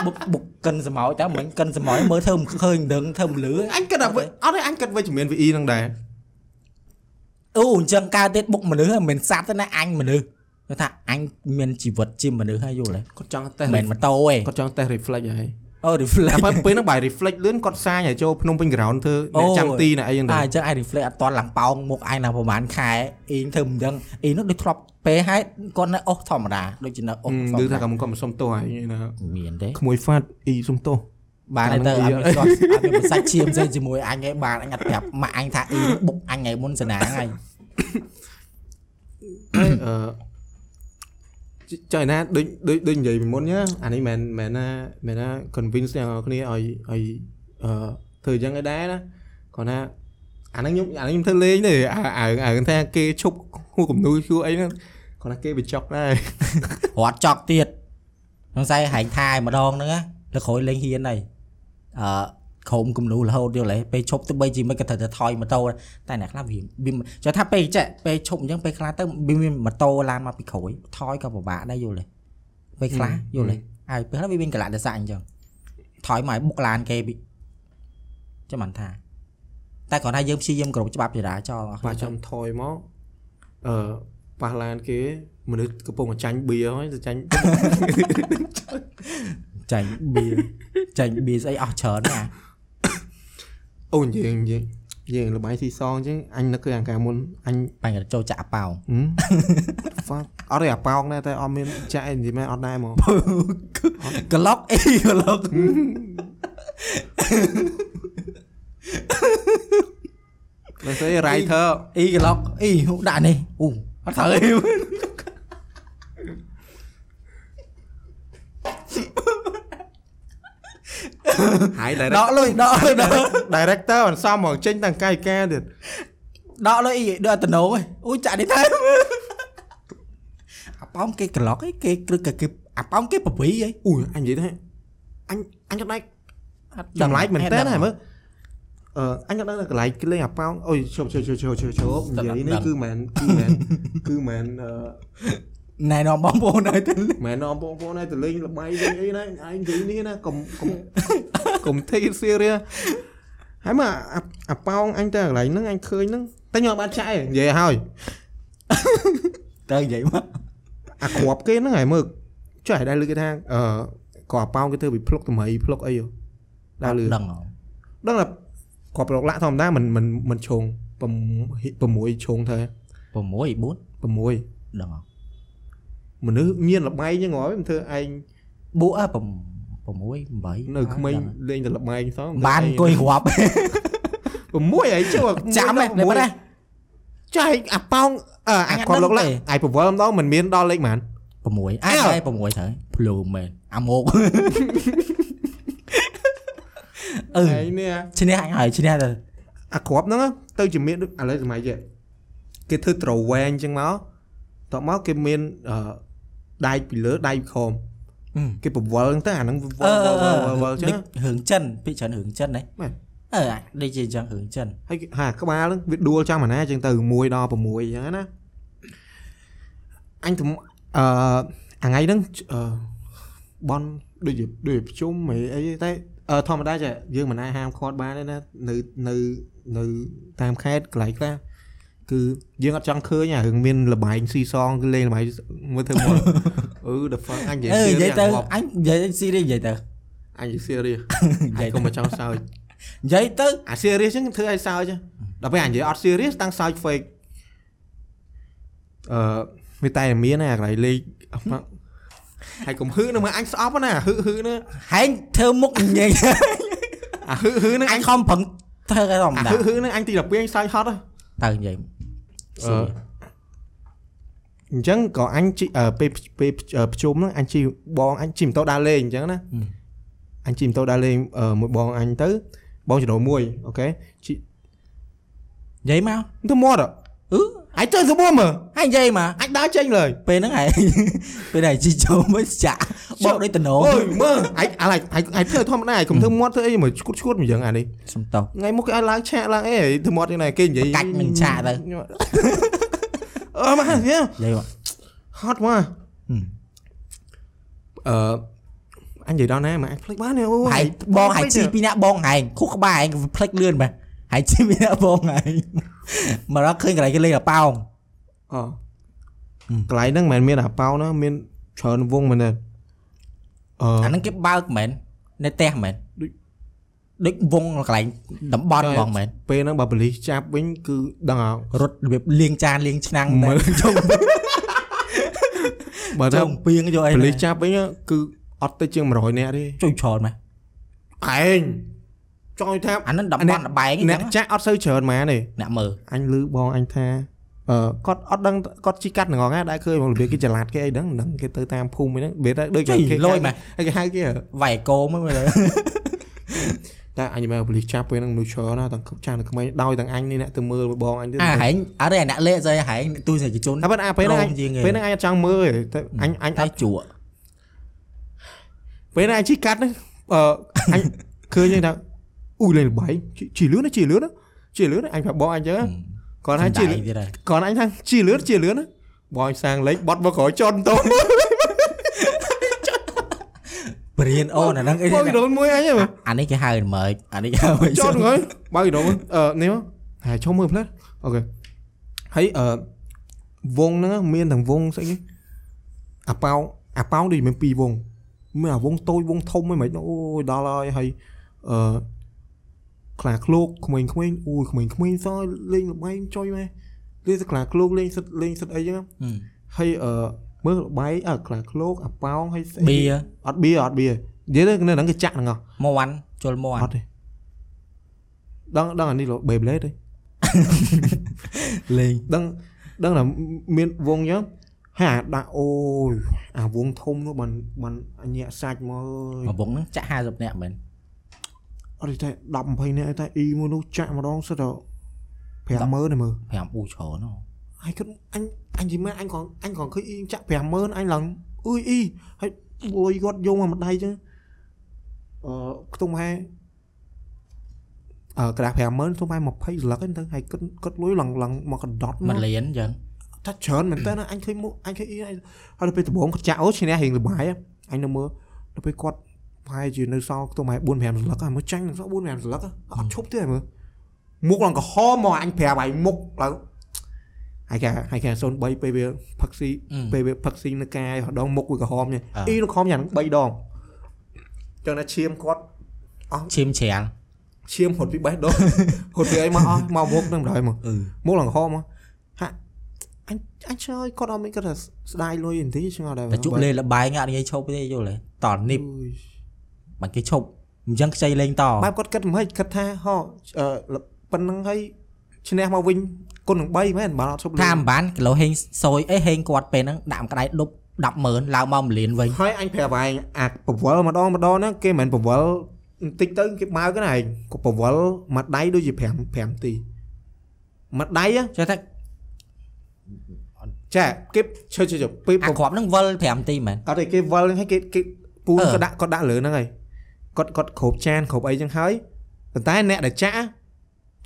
បុកបុកកិនសមោចតើមិនកិនសមោចមើលធ្វើមិនឃើញមិនដឹងធ្វើមិនលឺអញគិតថាវិញអត់ទេអញគិតវិជ្ជមាន VE ហ្នឹងដែរ អូអញ្ចឹងកើតទៀតបុកមនុស្សហ្នឹងមិនមែនសត្វទេណាអញមនុស្សគាត់ថាអញមានជីវិតជាមនុស្សហើយយល់ទេគាត់ចង់តេស្តមិនមែនម៉ូតូទេគាត់ចង់តេស្ត reflect ហើយអូ reflect តែពេលហ្នឹងបាយ reflect លឿនគាត់សាញឲ្យចូលភ្នំពេញ ground ធ្វើអូអ្នកចាំទីណាអីយ៉ាងអាដែរអញ្ចឹងអា reflect អត់តន់ឡើងប៉ោងមុខឯងណាប្រហែលខែអ៊ីងធ្វើមិនដឹងអ៊ីនោះដូចធ្លាប់ពេលហើយគាត់នៅអុសធម្មតាដូចជានៅអុសធម្មគឺតាថាគាត់គាត់មិនសុំទោសហើយណាមានទេក្មួយហ្វាត់អ៊ីសុំទោស បានហើយទៅកាអលត់ហ្នឹងមានគាត់អត់មានប្រសាច់ឈាមផ្សេងជាមួយអញឯងបានអញអត់ប្រាប់ម៉ាក់អញថាអ៊ីនោះបុកអញថ្ងៃមុនសណាហើយហើយអឺចៃណាដូចដូចដូចនិយាយពីមុនណាអានេះមិនមែនណាមែនណា convince ទាំងអស់គ្នាឲ្យឲ្យអឺធ្វើអញ្ចឹងឯដែរណាគាត់ណាអាហ្នឹងខ្ញុំអាហ្នឹងខ្ញុំធ្វើលេងទេអាអាអាថាគេឈប់ហួគំនូជួអីហ្នឹងគាត់ថាគេបញ្ចុកដែររត់ចក់ទៀតហ្នឹងស្អីហែងថាយម្ដងហ្នឹងណាលើក្រោយលេងហ៊ានហើយ អឺក្រុមគំនូរហូតយល់ទេពេលឈប់ទៅបីជីមិនក៏ត្រូវតែថយម៉ូតូតែអ្នកខ្លះវាវាចូលថាពេលចេះពេលឈប់អញ្ចឹងពេលខ្លះទៅវាមានម៉ូតូឡានមកពីក្រោយថយក៏ពិបាកដែរយល់ទេពេលខ្លះយល់ទេហើយពេលខ្លះវាមានកលៈទេសៈអញ្ចឹងថយមកឲ្យបុកឡានគេពីចាំមិនថាតែគ្រាន់តែយើងព្យាយាមគ្រប់ច្បាប់ចរាចរណ៍អស់បាទចាំថយមកអឺប៉ះឡានគេមនុស្សកំពុងតែចាញ់បៀហើយទៅចាញ់ ចាញ់បៀចាញ់បៀស្អីអស់ច្រើនណាស់អូនិយាយនិយាយយើងលបាយស៊ីសងអញ្ចឹងអញនឹកឃើញអាការមុនអញបាញ់ចូលចាក់ប៉ោងហឹម fuck អត់ទេអាប៉ោងដែរតែអត់មានចាក់អីនិយាយមែនអត់ដែរហ្មងក្លុកអីក្លុកតែស្អី writer អីក្លុកអីហូដាក់នេះអូអត់ត្រូវអី ហើយដ direct កលុយដកលុយដក director អនសមមកចេញតាំងកាយការទៀតដកលុយអីដូចអត់តំណងឯងអូចាក់នេះទៅអាប៉ោងគេក្លុកអីគេគ្រឹកគេអាប៉ោងគេប្រវីអីអូយអញនិយាយថាអញអញចង់ដៃអត់ចម្លែកមែនតើណាមើលអឺអញចង់ដឹងថាកន្លែងគេលេងអាប៉ោងអូយជប់ជប់ជប់ជប់ជប់ជប់និយាយនេះគឺមិនគឺមិនគឺមិនអឺ ណែនាំបងប្អូនឲ្យទៅមែនអបងប្អូនឲ្យទៅលេងលបាយលេងអីណាឯងនិយាយនេះណាកុំកុំកុំ take serious ហើយមកអាអាប៉ោងអញទៅកន្លែងហ្នឹងអញឃើញហ្នឹងតែខ្ញុំអត់បានចាក់ឯងនិយាយឲ្យទៅនិយាយមកអាគ្រាប់គេហ្នឹងហើយមើលចុះឲ្យដែរលើគេថាអឺក៏អាប៉ោងគេធ្វើពីភ្លុកតម្រៃភ្លុកអីហ៎ដែរលើដឹងហ៎ដឹងថាគាត់ប្រឡុកលាក់ធម្មតាមិនមិនមិនឈង6ឈងទៅ6 4 6ដឹងហ៎ មនុស្សមានលបែងចឹងហ៎មិនធ្វើឯងបួអើ6 8នៅក្មេងលេងតែលបែងសោះបានអង្គុយរាប់6ហើយជួចាំហ៎លេខណាចៃអាប៉ោងអឺអអាញអត់គាត់លុកដឹងឡាក់ទេអាយប្រវល់ម្ដងមិនមានដល់លេខហ្មង6អាអើហើយ6ត្រូវភ្លូមែនអាមកអឺហើយនេះឈ្នះអញហើយឈ្នះទៅអាគ្រាប់ហ្នឹងទៅជាមានដូចឥឡូវសម័យចេះគេធ្វើត្រវែងចឹងមកតោះមកគេមានអឺ ដែកពីលើដែកពីខំគេប្រវល់ហ្នឹងទៅអាហ្នឹងវអឺល់វអឺល់វល់វល់ចឹងរឿងចិនពីច្រើនរឿងចិនហ្នឹងមែនអឺដូចជាចឹងរឿងចិនហើយគេហាក្បាលហ្នឹងវាដួលចាំអាណាចឹងទៅ1ដល់6ចឹងណាអញទៅអឺអាថ្ងៃហ្នឹងអឺបនដូចជាដូចជាប្រជុំអីអីតែអឺធម្មតាចាយើងមិនអាចហាមឃាត់បានទេណានៅនៅនៅតាមខេត្តកន្លែងខ្លះ គឺយើងអត់ចង់ឃើញអារឿងមានលបែងស៊ីសងគឺលេងលបែងមើលធ្វើមកអឺ the fuck អញនិយាយអឺនិយាយទៅ serious អញនិយាយស៊ីរីនិយាយទៅអញនិយាយ serious និយាយកុំមកចង់សើចនិយាយទៅអា serious ហ្នឹងធ្វើឲ្យសើចហ្នឹងដល់ពេលអញនិយាយអត់ serious តាំងសើច fake អឺវាតែមានណាអាកន្លែងលេខហើយកុំហឺនឹងមកអញស្អប់ណាហឺហឺណាហែងធ្វើមុខញ៉ៃអាហឺហឺនឹងអអញញខំប្រឹងធ្វើឲ្យធម្មអាតាហឺហឺនឹងអញទី12អញសើចហត់ហ៎ទៅនិយាយ អឺអញ្ចឹងក៏អញជីអឺពេលពេលប្រជុំហ្នឹងអញជីបងអញជីម៉ូតូដើរលេងអញ្ចឹងណាអញជីម៉ូតូដើរលេងអឺមួយបងអញទៅ បងចដោមួយអូខេជីនិយាយមកទៅមាត់ហ៎អឺ អញទៅទៅមើលហើយនិយាយមកអញដើរចេញលើយពេលហ្នឹងហែងពេលដែលជីចូលមកចាក់បោកដូចតំណអូយមើលអាយអាឡៃអាយអាយធ្វើធម្មតាអាយកុំធ្វើមាត់ធ្វើអីមើលឈួតឈួតមួយយ៉ាងអានេះសំតោថ្ងៃមុខគេឲ្យឡើងឆា កឡើងអីធ្វើមាត់យ៉ាងណាគេនិយាយកាច់នឹងឆាកទៅអឺមកហ៎និយាយមកហត់មកអឺអញនិយាយដល់ណាមកអញភ្លេចបានអូហែងបងហែងជីពីអ្នកបងហែងខុសក្បាលហែងផ្លិចលឿនបាទហែងជីពីអ្នកបងហែងមករកឃើញកន្លែងគេលេងអាប៉ោងអកន្លែងហ្នឹងមិនមែនមានអាប៉ោណាមានច្រើនវងមែនទេអឺអាហ្នឹងគេបើកមែននៅផ្ទះមែនដូចដូចវងកន្លែងតំបន់ហ្មងមែនពេលហ្នឹងបើបលិសចាប់វិញគឺដឹងអើរត់របៀបលាងចានលាងឆ្នាំងមើលចុងបើចុថាងពីងយកអីបលិសចាប់វិញគឺអត់ទៅជាង100នាក់ទេជួយច្រើនមែនឯង ចង់និយាយថាអាហ្នឹងតំបន់លបែងអញ្អ្នកចឹងចាក់អត់សូវច្រើនម៉ាទេអ្នកមើលអញលឺបងអញថាអឺគាត់អត់ដឹងគាត់ជីកាត់ងងដែរឃើញមករបៀបគេចល័តគេអីហ្នឹងមិនដឹងគេទៅតាមភូមិហ្នឹងវាតែដូចជួយគេលយមែនហើយគេហៅគេវាយកោមើលមើលតែអញមកបលិសចាប់ពេលហ្នឹងមនុស្សច្រើនណាស់ទាំងចាស់ទាំងក្មេងដោយទាំងអញនេះអ្នកទៅមើលបងអញទៅអាហែងអត់ទេអ្នកលេខស្អីហែងទូសេចជនតែប៉ុន្តែពេលហ្នឹងអញរោមជាងគេពេលហ្នឹងអញអត់ចង់មើលទេតែអញអញអតែត់ជក់ពេលហ្នឹងអញជីកាត់ហ្នឹងអឺអញឃើញហ្នឹងថា អ៊ូលេងល្បាយជីជីលឿនណាជីលឿនណាជីលឿនណាអញប្រាប់បងអញចឹងគាត់ថាជីលឿនទៀតហើយគាត់អញថាជីលឿនជីលឿនណាបងសាងលេខបត់មកក្រោយចន់តោព្រៀនអូនអាហ្នឹងអីបងដូនមួយអញហ្នឹងអានេះគេហៅមើលអានេះគេហៅមិនចន់ហើយបើដូនអឺនេះហើយឈុំមើលផ្លែអូខេហើយអឺវងហ្នឹងមានទាំងវងស្អីគេអាប៉ោងអាប៉ោងដូចមានពីរវងមានអាវងតូចវងធំហ្នឹងមិនអូយដល់ហើយហើយអឺ ខ្លាឃ្លោកក្មេងៗអូយក្មេងៗសោះលេងល្បែងចុយម៉ែលេងសខ្លាឃ្លោកលេងសិតលេងសិតអីចឹងហើយអឺមើលល្បែងអើខ្លាឃ្លោកអាប៉ោងហើយស្អីបៀអត់បៀអត់បៀនិយាយទៅនៅហ្នឹងគេចាក់ហ្នឹងហ៎មាន់ជុលមាន់អត់ទេដឹងដឹងអានេះលោក Beyblade ទេលេងដឹងដឹងថាមានវងអញ្ចឹងហើយអាដាក់អូយអាវងធំនោះបានបានអញាក់សាច់មកអើយមកវងហ្នឹងចាក់50នាក់មែន អត់ទេ10 20នាក់តែអ៊ីមួយនោះចាក់ម្ដងសិតទៅ50000ទេមើល5អ៊ូច្រើនហ៎ហើយគិតអញអញនិយាយមែនអញក៏អញក៏ឃើញអ៊ីចាក់50000អញឡើងអុយអ៊ីហើយអុយគាត់យកមកម្ដាយចឹងអឺខ្ទង់ហែអឺក្រាស់50000ខ្ទង់ហែ20ស្លឹកហ្នឹងទៅហើយគិតគិតលុយឡើងឡើងមកកណ្ដុតមួយលានអញ្ចឹងថាច្រើនមែនតើអញឃើញមុខអញឃើញអ៊ីហើយដល់ពេលដំបងគាត់ចាក់អូឈ្នះរៀងលបាយអញនៅមើលដល់ពេលគាត់ ប្រហែលជានៅសល់ខ្ទង់ហែ4 5ស្លឹកហើយមើលចាញ់នឹងសល់4 5ស្លឹកអត់ឈប់ទេមើលមុខឡើងក្រហមមកអញប្រាប់ឲ្យមុខឡើងហើយគេហើយគេ03ពេលវាផឹកស៊ីពេលវាផឹកស៊ីនៅកាយដងមុខវាក្រហមនេះអ៊ីនោះក្រហមយ៉ាង3ដងចឹងណាឈាមគាត់អស់ឈាមច្រាលឈាមហត់ពីបេះដូងហត់ពីអីមកអស់មកមុខនឹងបណ្ដោយមកអឺមុខឡើងក្រហមមកហាក់អញអញឆ្លើយគាត់អត់មានគាត់ថាស្ដាយលុយបន្តិចឆ្ងល់ដែរតែជក់លេងលបែងអត់និយាយឈប់ទេយល់ទេតនីប បាច់គេឈប់អញ្ចឹងខ្ចីលេងតបែបគាត់គិតមិនគិតថាហោអឺប៉ុណ្្នឹងហើយឈ្នះមកវិញគុណនឹង3មែនបើអត់ឈប់លេថាងមិនបានគីឡូហេងសយអីហេងគាត់ពេលហ្នឹងដាក់មួយក្តៅដប់100,000ឡើងមក1លានវិញហើយអញប្រាប់ឯងអាប្រវល់ម្ដងម្ដងហ្នឹងគេមិនមែនប្រវល់បន្តិចទៅគេបើកហ្នឹងឯងក៏ប្រវល់មួយដៃដូចជា5 5ទីមួយដៃហ៎ចេះតែចាគេឈើឈើឈើពេលអាគ្រាប់ហ្នឹងវិល5នាទីមែនអត់ទេគេវិលហ្នឹងហើយគេគេពូនអឺក៏ដាក់គាត់ដាក់លើហ្នឹងហើយ គាត់គាត់គ្រប់ចានគ្រប់អីចឹងហើយប៉ុន្តែអ្នកដែលចាក់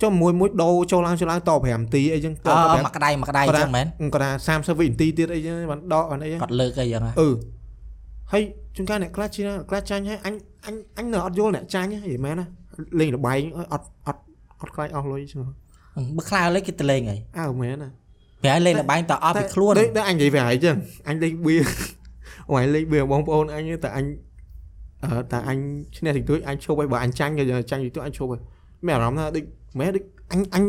ចុះមួយមួយដូរចូលឡើងចូលឡើងត5នាទីអីចឹងតអឺ5មួយក្តៅមួយក្តៅអញ្ចឹងមែនគាត់ថា30វិនាទីទៀតអីចឹងបានដកអីចឹងគាត់លើកអីចឹងហ៎អឺហើយជួនកាលអ្នកខ្លះជាខ្លះចាញ់ហើយអញអញអញនៅអត់យល់អ្នកចាញ់ហីមែនណាលេងលបែងអត់អត់អត់ខ្លាចអស់លុយចឹងបើខ្លាចលេងគេទៅលេងហើយអើមែនណាប្រហែលលេងលបែងតអស់ពីខ្លួនដូចដូចអញនិយាយវាហើយចឹងអញលេងបៀអូអញលេងបៀបងប្អូនអញតែអញអឺ តែអញឈ្នះតិចតួចអញឈប់ហើយបើអញចាញ់ក៏ចាញ់តិចតួចអញឈប់ហើយមានអារម្មណ៍ថាដូចមែនដូចអញអញ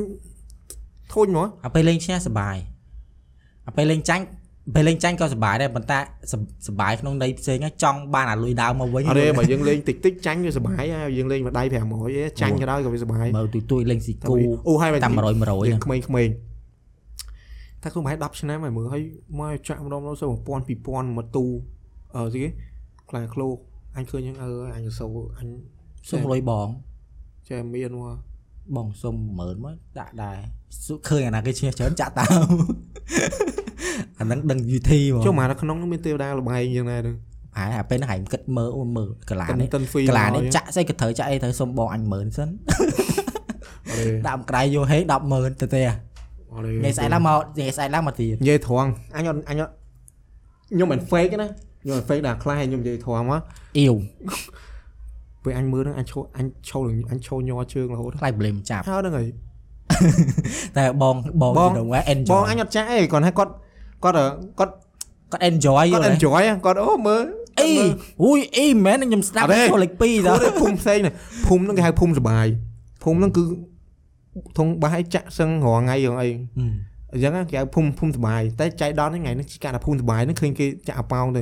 ធូចហ្មងអាពេលលេងឈ្នះសបាយអាពេលលេងចាញ់ពេលលេងចាញ់ក៏សបាយដែរប៉ុន្តែសបាយក្នុងន័យផ្សេងចង់បានអាលុយដើមមកវិញអត់ទេបើយើងលេងតិចតិចចាញ់វាសុបាយហើយយើងលេងមួយដៃ500ឯងចាញ់ក៏ដោយក៏វាសុបាយមើលទួយទួយលេងស៊ីគូអូហើយតាម100 100ហ្នឹងក្មេងក្មេងតែខ្លួនប្រហែល10ឆ្នាំហើយមើលហើយមកចាក់ម្ដងម្ដងសូ1000 2000មកទូអឺស្អីគេខ្លាឃ្លោក អញឃើញហ្នឹងអើអញសូអញសុំលុយបងចេះមានមកបងសុំ10000មកដាក់ដែរសុឃើញអាណាគេឈ្នះច្រើនចាក់តាមអាហ្នឹងដឹងយូធីហ្មងចុះមកនៅក្នុងនោះមានទេវតាលបែងយ៉ាងណាទៅហើយអាពេលហ្នឹងហែងគិតមើលអូមើលកលាតិននេះតិនហ្វីកលានេះចាក់ស្អីក៏ត្រូវចាក់អីត្រូវសុំបងអញ10000សិនអត់ទេដាក់មួយក្រៃយកហេ100000ទៅទេអត់ទេញ៉ៃស្អែកឡើងមកញ៉ៃស្អែកឡើងមកទៀតនិយាយត្រង់អញអត់អញអត់ខ្ញុំមិន fake ទេណា ខ្ញុំមិន fake ដាក់ខ្លះហើយខ្ញុំនិយាយត្រង់មកអ៊ីវពេលអញមើលហ្នឹងអញឈោអញឈោអញឈោញ័រជើងរហូតខ្លាចប្លេមចាប់ហើយហ្នឹងហើយតែបងបងបងទៅហ្នឹង enjoy បងអញអត់ចាក់អីគាត់ថាគាត់គាត់គាត់គាត់ enjoy យគាត់ល់ទេ enjoy គាត់អូមើលអីអូយអីមែនខ្ញុំស្ដាប់អត់ទេចូលលេខ2ព្រោះទៅភូមិផ្សេងនេះភូមិហ្នឹងគេហៅភូមិសបាយភូមិហ្នឹងគឺធំបាសឲ្យចាក់សឹងរាល់ថ្ងៃរងអីអញ្ចឹងណាគេហៅភូមិភូមិសបាយតែចៃដន្យហ្នឹងថ្ងៃនេះជីកាថាភូមិសបាយហ្នឹងឃើញគេចាក់អាប៉ោងទៅ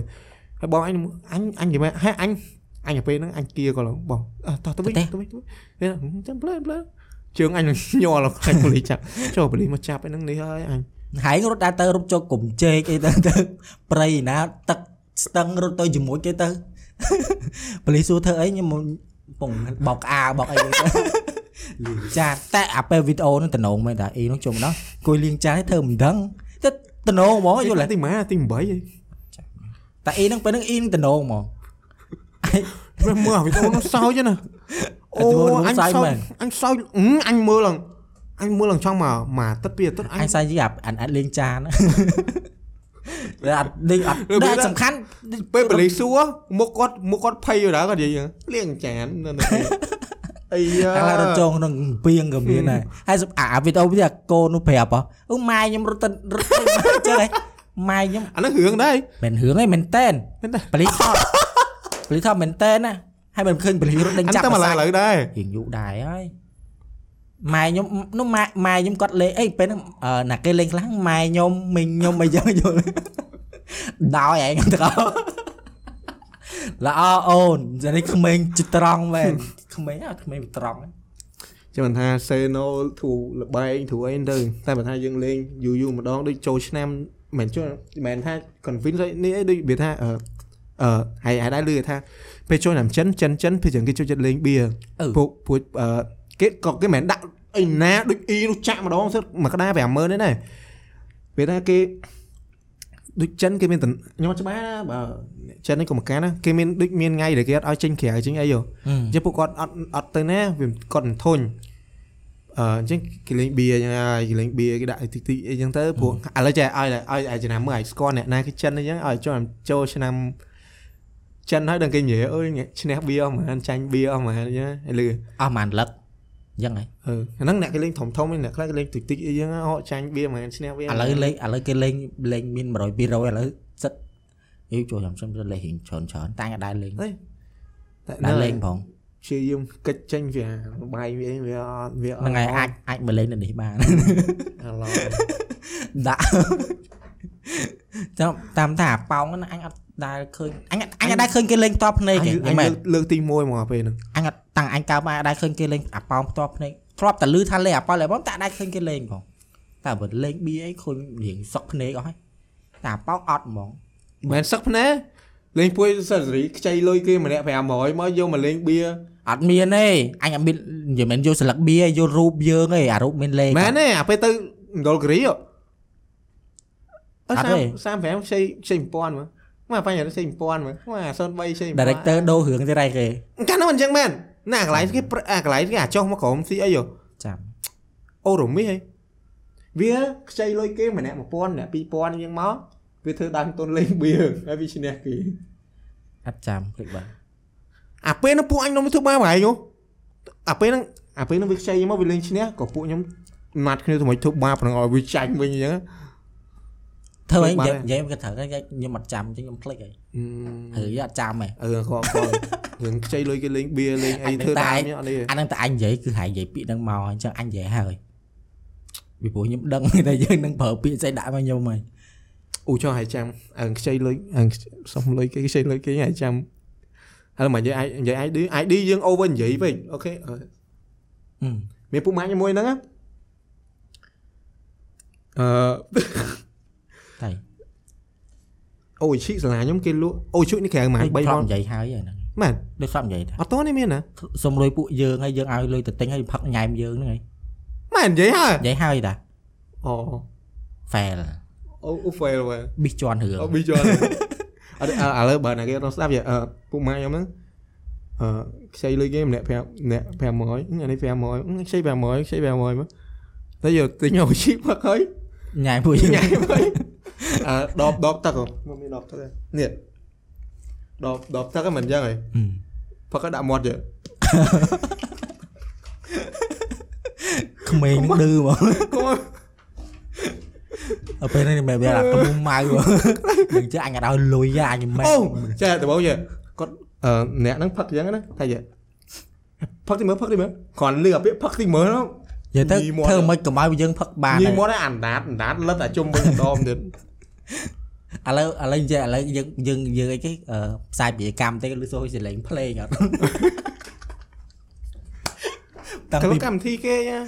ហើយបងអញអញអញនិយាយមកហើយអញអញទៅពេលហ្នឹងអញគៀក៏ឡើងបងអើតោះទៅវិញទៅវិញទៅវិញចាំផ្លែផ្លែជើងអញនឹងញ័រឡើងខ្លាញ់ប៉ូលីសចាប់ចូលប៉ូលីសមកចាប់ឯហ្នឹងនេះហើយអញហើយរត់ដើរទៅរត់ចូលកុំជែកអីទៅទៅព្រៃណាទឹកស្ទឹងរត់ទៅជាមួយគេទៅប៉ូលីសសួរធ្វើអីខ្ញុំពងបោកក្អាបោកអីទៅលៀងចានតែអាពេលវីដេអូនោះតំណងមែនតាអីនោះជុំដល់គួយលៀងចានឲ្យធ្វើមិនដឹងទៅតំណងហ្មងយល់ទេទីម៉ាទី8ហី តែអីហ្នឹងពេលហ្នឹងអ៊ីងតំណងហ្មងមើលមើលវីដេអូនោះសើចណាអូវីដេអូនោះអញសើសើចចមែនអញសើចអឺអញមើលឡើងអញមើលឡើងចង់មកមកអាទិត្យពីរអាទិត្យអអញញសាយជីអាអានអត់លេងចានវាអត់លេងអត់ឬវាដែលថាសំខាន់ពេលបលីសួរមុខគាត់មុខគាត់ភ័យទៅដែរគាត់និយាយយ៉ាងលៀងចាននៅនេះអីយ៉ាតែរត់ចូលក្នុងពីងក៏មានដែរហើយសំអាវីដេអូវាកូននោះប្រាប់ហ៎អូម៉ែខ្ញុំរត់ទៅរត់ទៅចឹងហ៎ ម៉ែខ្ញុំអានោះរឿងដែរមិនរឿងឯងមែនតែនមែនទេបលីថតបលីថតមែនតែនណាហើយមិនឃើញបលីរត់ដេញអាចាប់តែមកឡើងឥឡូវដែររៀងយូរដែរហើយម៉ែខ្ញុំនោះម៉ែម៉ែខ្ញុំគាត់លេងអីពេលហ្នឹងអឺណាគេលេងខ្លាំងម៉ែខ្ញុំមីងខ្ញុំអីចឹងយល់ដោយឯងទៅល្អអូនចានេះក្មេងចិត្តត្រង់មែនក្មេងអត់ក្មេងត្រង់ចាំមិនថាសេណូធូលបែងធូអីទៅតែបើថាយើងលេងយូរយូរម្ដងដូចចូលឆ្នាំ មិនជួយមិនថា convince នេះអីដូចវាថាអឺអឺហើយហើយដែរលឺថាពេលចូលឆ្នាំចិនចិនចិនពេលចឹងគេចូលចិត្តលេងបៀអឺពួកពួកអឺគេក៏គេមិនមែនដាក់អីណាដូចអ៊ីនោះចាក់ម្ដងសិតមួយក្តារ50000ទេណាពេលថាគេដូចចិនគេមានតំខ្ញុំអត់ច្បាស់ណាបើចិននេះក៏មកកាណាគេមានដូចមានថ្ងៃដែលគេអត់ឲ្យចេញក្រៅចេញអីហ៎ចឹងពួកគាត់អត់អត់ទៅណាវាគាត់មិនធុញ អឺអញ្ចឹងគេលេងបៀអញ្ចឹងហើយគេលេងបៀគេដាក់តិចតិចអីចឹងទៅព្រោះឥឡូវចេះឲ្យឲ្យឲ្យឆ្នាំមើលឲ្យស្គាល់អ្នកណាគេចិនអីចឹងឲ្យចូលចូលឆ្នាំចិនហើយដល់គេនិយាយអើយឈ្នះបៀអស់ហ្មងចាញ់បៀអស់ហ្មងអញ្ចឹងហើយលឺអស់ម៉ានលឹកអញ្ចឹងហើយអឺអាហ្នឹងអ្នកគេលេងធំធំឯងអ្នកខ្លះគេលេងតិចតិចអីចឹងហោចាញ់វាមិនមែនឈ្នះវាឥឡូវលេងឥឡូវគេលេងលេងមាន100 200ឥឡូវសិតយូចូលខ្ញុំសុំលេងរៀងច្រើនច្រើនតែអត់ដែរលេងតែដែរលេងផង ព្យាយាមកិច្ចចេញវាបាយវាវាអត់វាអត់ហ្នឹងហើយអាចអាចមកលេងនៅនេះបានអាឡោដាក់ចាំតាមថាអាប៉ោងហ្នឹងអញអត់ដែលឃើញអញអត់អញអត់ដែលឃើញគេលេងផ្ទាល់ភ្នែកអញទេអញមែនលើកទី1មកពេលហ្នឹងអញអត់តាំងអញកើមកអត់ដែលឃើញគេលេងអាប៉ោងផ្ទាល់ភ្នែកធ្លាប់តែឮថាលេងអាប៉ោងលេងបងតែអត់ដែលឃើញគេលេងផងតែបើលេងបៀអីឃើញរៀងសុកភ្នែកអស់ហើយតែអាប៉ោងអត់ហ្មងមិនមែនសឹកភ្នែលេងពួយសិលសេរីខ្ចីលុយគេម្នាក់500មកយកមកលេងបៀ អត់មានទេអញអត់មាននិយាយមិនយកស្លឹកបៀយករូបយើងទេអារូបមានលេខមែនទេអាពេលទៅដុលគិរីអឺអត់ទេ35ខ្ចីខ្ចី1000មើលមកបញ្ហាខ្ចី1000មើលមក03ខ្ចី1000 director ដូររឿងទេរ៉ៃគេកាលនោះមិនអញ្ចឹងមែនណាកន្លែងគេប្រអាកន្លែងគេអាចចុះមកក្រុមស៊ីអីយោចាំអូរ៉ូមីហីវាខ្ចីលុយគេម្នាក់1000ម្នាក់2000អញ្ចឹងមកវាធ្វើដើមទុនលេងបៀហើយវាឈ្នះគេអត់ចាំភ្លេចបាទ អាពេលនោះពួកអញនោះធ្វើបាបហើយយោអាពេលហ្នឹងអាពេលនោះវាខ្ចីមកវាលេងឈ្នះក៏ពួកខ្ញុំណាត់គ្នាទៅមកធ្វើបាបហ្នឹងឲ្យវាចាញ់វិញអញ្ចឹងធ្វើអីបានិត់យាយហើយនិយាយគេត្រូវខ្ញុំអត់ចាំអញ្ចឹងខ្ញុំភ្លេចហើយអឺហើយអត់ចាំហ៎អឺគាត់គាត់រឿងខ្ចីលុយគេលេងបៀលេងអីអញដឹងធ្វើតែដើមនេះអត់នេះអាហ្នឹងតែអញនិយាយគឺហើយនិយាយពាក្យហ្នឹងមកអញ្ចឹងអញនិយាយហើយពីព្រោះខ្ញុំដឹងតែយើងនឹងប្រើពាក្យស្អីដាក់មកខ្ញុំហើយអូចុះហើយចាំអើខ្ចីលុយអើសុំលុយគេខ្ចីលុយគេហើយចាំ ហើយមកនិយាយនិយាយ ID ID យើង over និយាយវិញអូខេអឺហឹមមានពុកម៉ាក់ជាមួយហ្នឹងណាអឺតែអូឈីសាលាខ្ញុំគេលក់អូឈុនេះក្រៅម៉ាដូច3ធ្លាប់ដងនិយាយហើយហ្នឹងមែនដូចធ្លាប់និយាយថាអត់តនេះមានណាសុំលុយពួកយើងហើយយើងឲ្យលុយទៅទិញហើយផឹកញ៉ែមយើងហ្នឹងហើយមែននិយាយហើយនិយាយហើយតាអូ fail អូអូ fail វិញប៊ីសជន់រឿងអូប៊ីជន់ អត់ឥឡូវបើណាគេរត់ស្ដាប់យ៉ាអឺពុកម៉ាក់ខ្ញុំហ្នឹងអឺខ្ចីលុយគេម្នាក់5ម្នាក់500អានេះ500ខ្ចី500ខ្ចី500មកតែយកទិញអូឈីផឹកហើយញ៉ែមពួកយើងញ៉ាំហើយអឺដបដបទឹកហ៎មកមានដបទឹកទេនេះដបដបទឹកហ្នឹងមិនអញ្ចឹងហីហឹមផឹកក៏ដាក់មាត់យើក្មេងនឹងឌឺហ្មងកុំ ដល់ពេលនេះមែនវាអាក្មុំម៉ៅហ្នឹងចេះអញអត់ឲ្យលុយអញមែនអូចាដំបូងយើគាត់អឺអ្នកហ្នឹងផឹកអញ្ចឹងណាថាយើផឹកទីមើលផឹកទីមើលគ្រាន់លឺអាពាក្យផឹកទីមើលហ្នឹងនិយាយទៅញីមាត់ធ្វើមិនកុំឲ្យយើងផឹកបានញីហើយមាត់ឲ្យអានដាតអានដាតលឹតអាជុំវិញម្ដងទៀតឥឡូវឥឡូវនិយាយឥឡូវយើងយើងយើងអីគេអឺផ្សាយពាណិជ្ជកម្មទេឬសូរសលេងភ្លេងអត់តាំង kalau ពីកម្មវិធីគេណា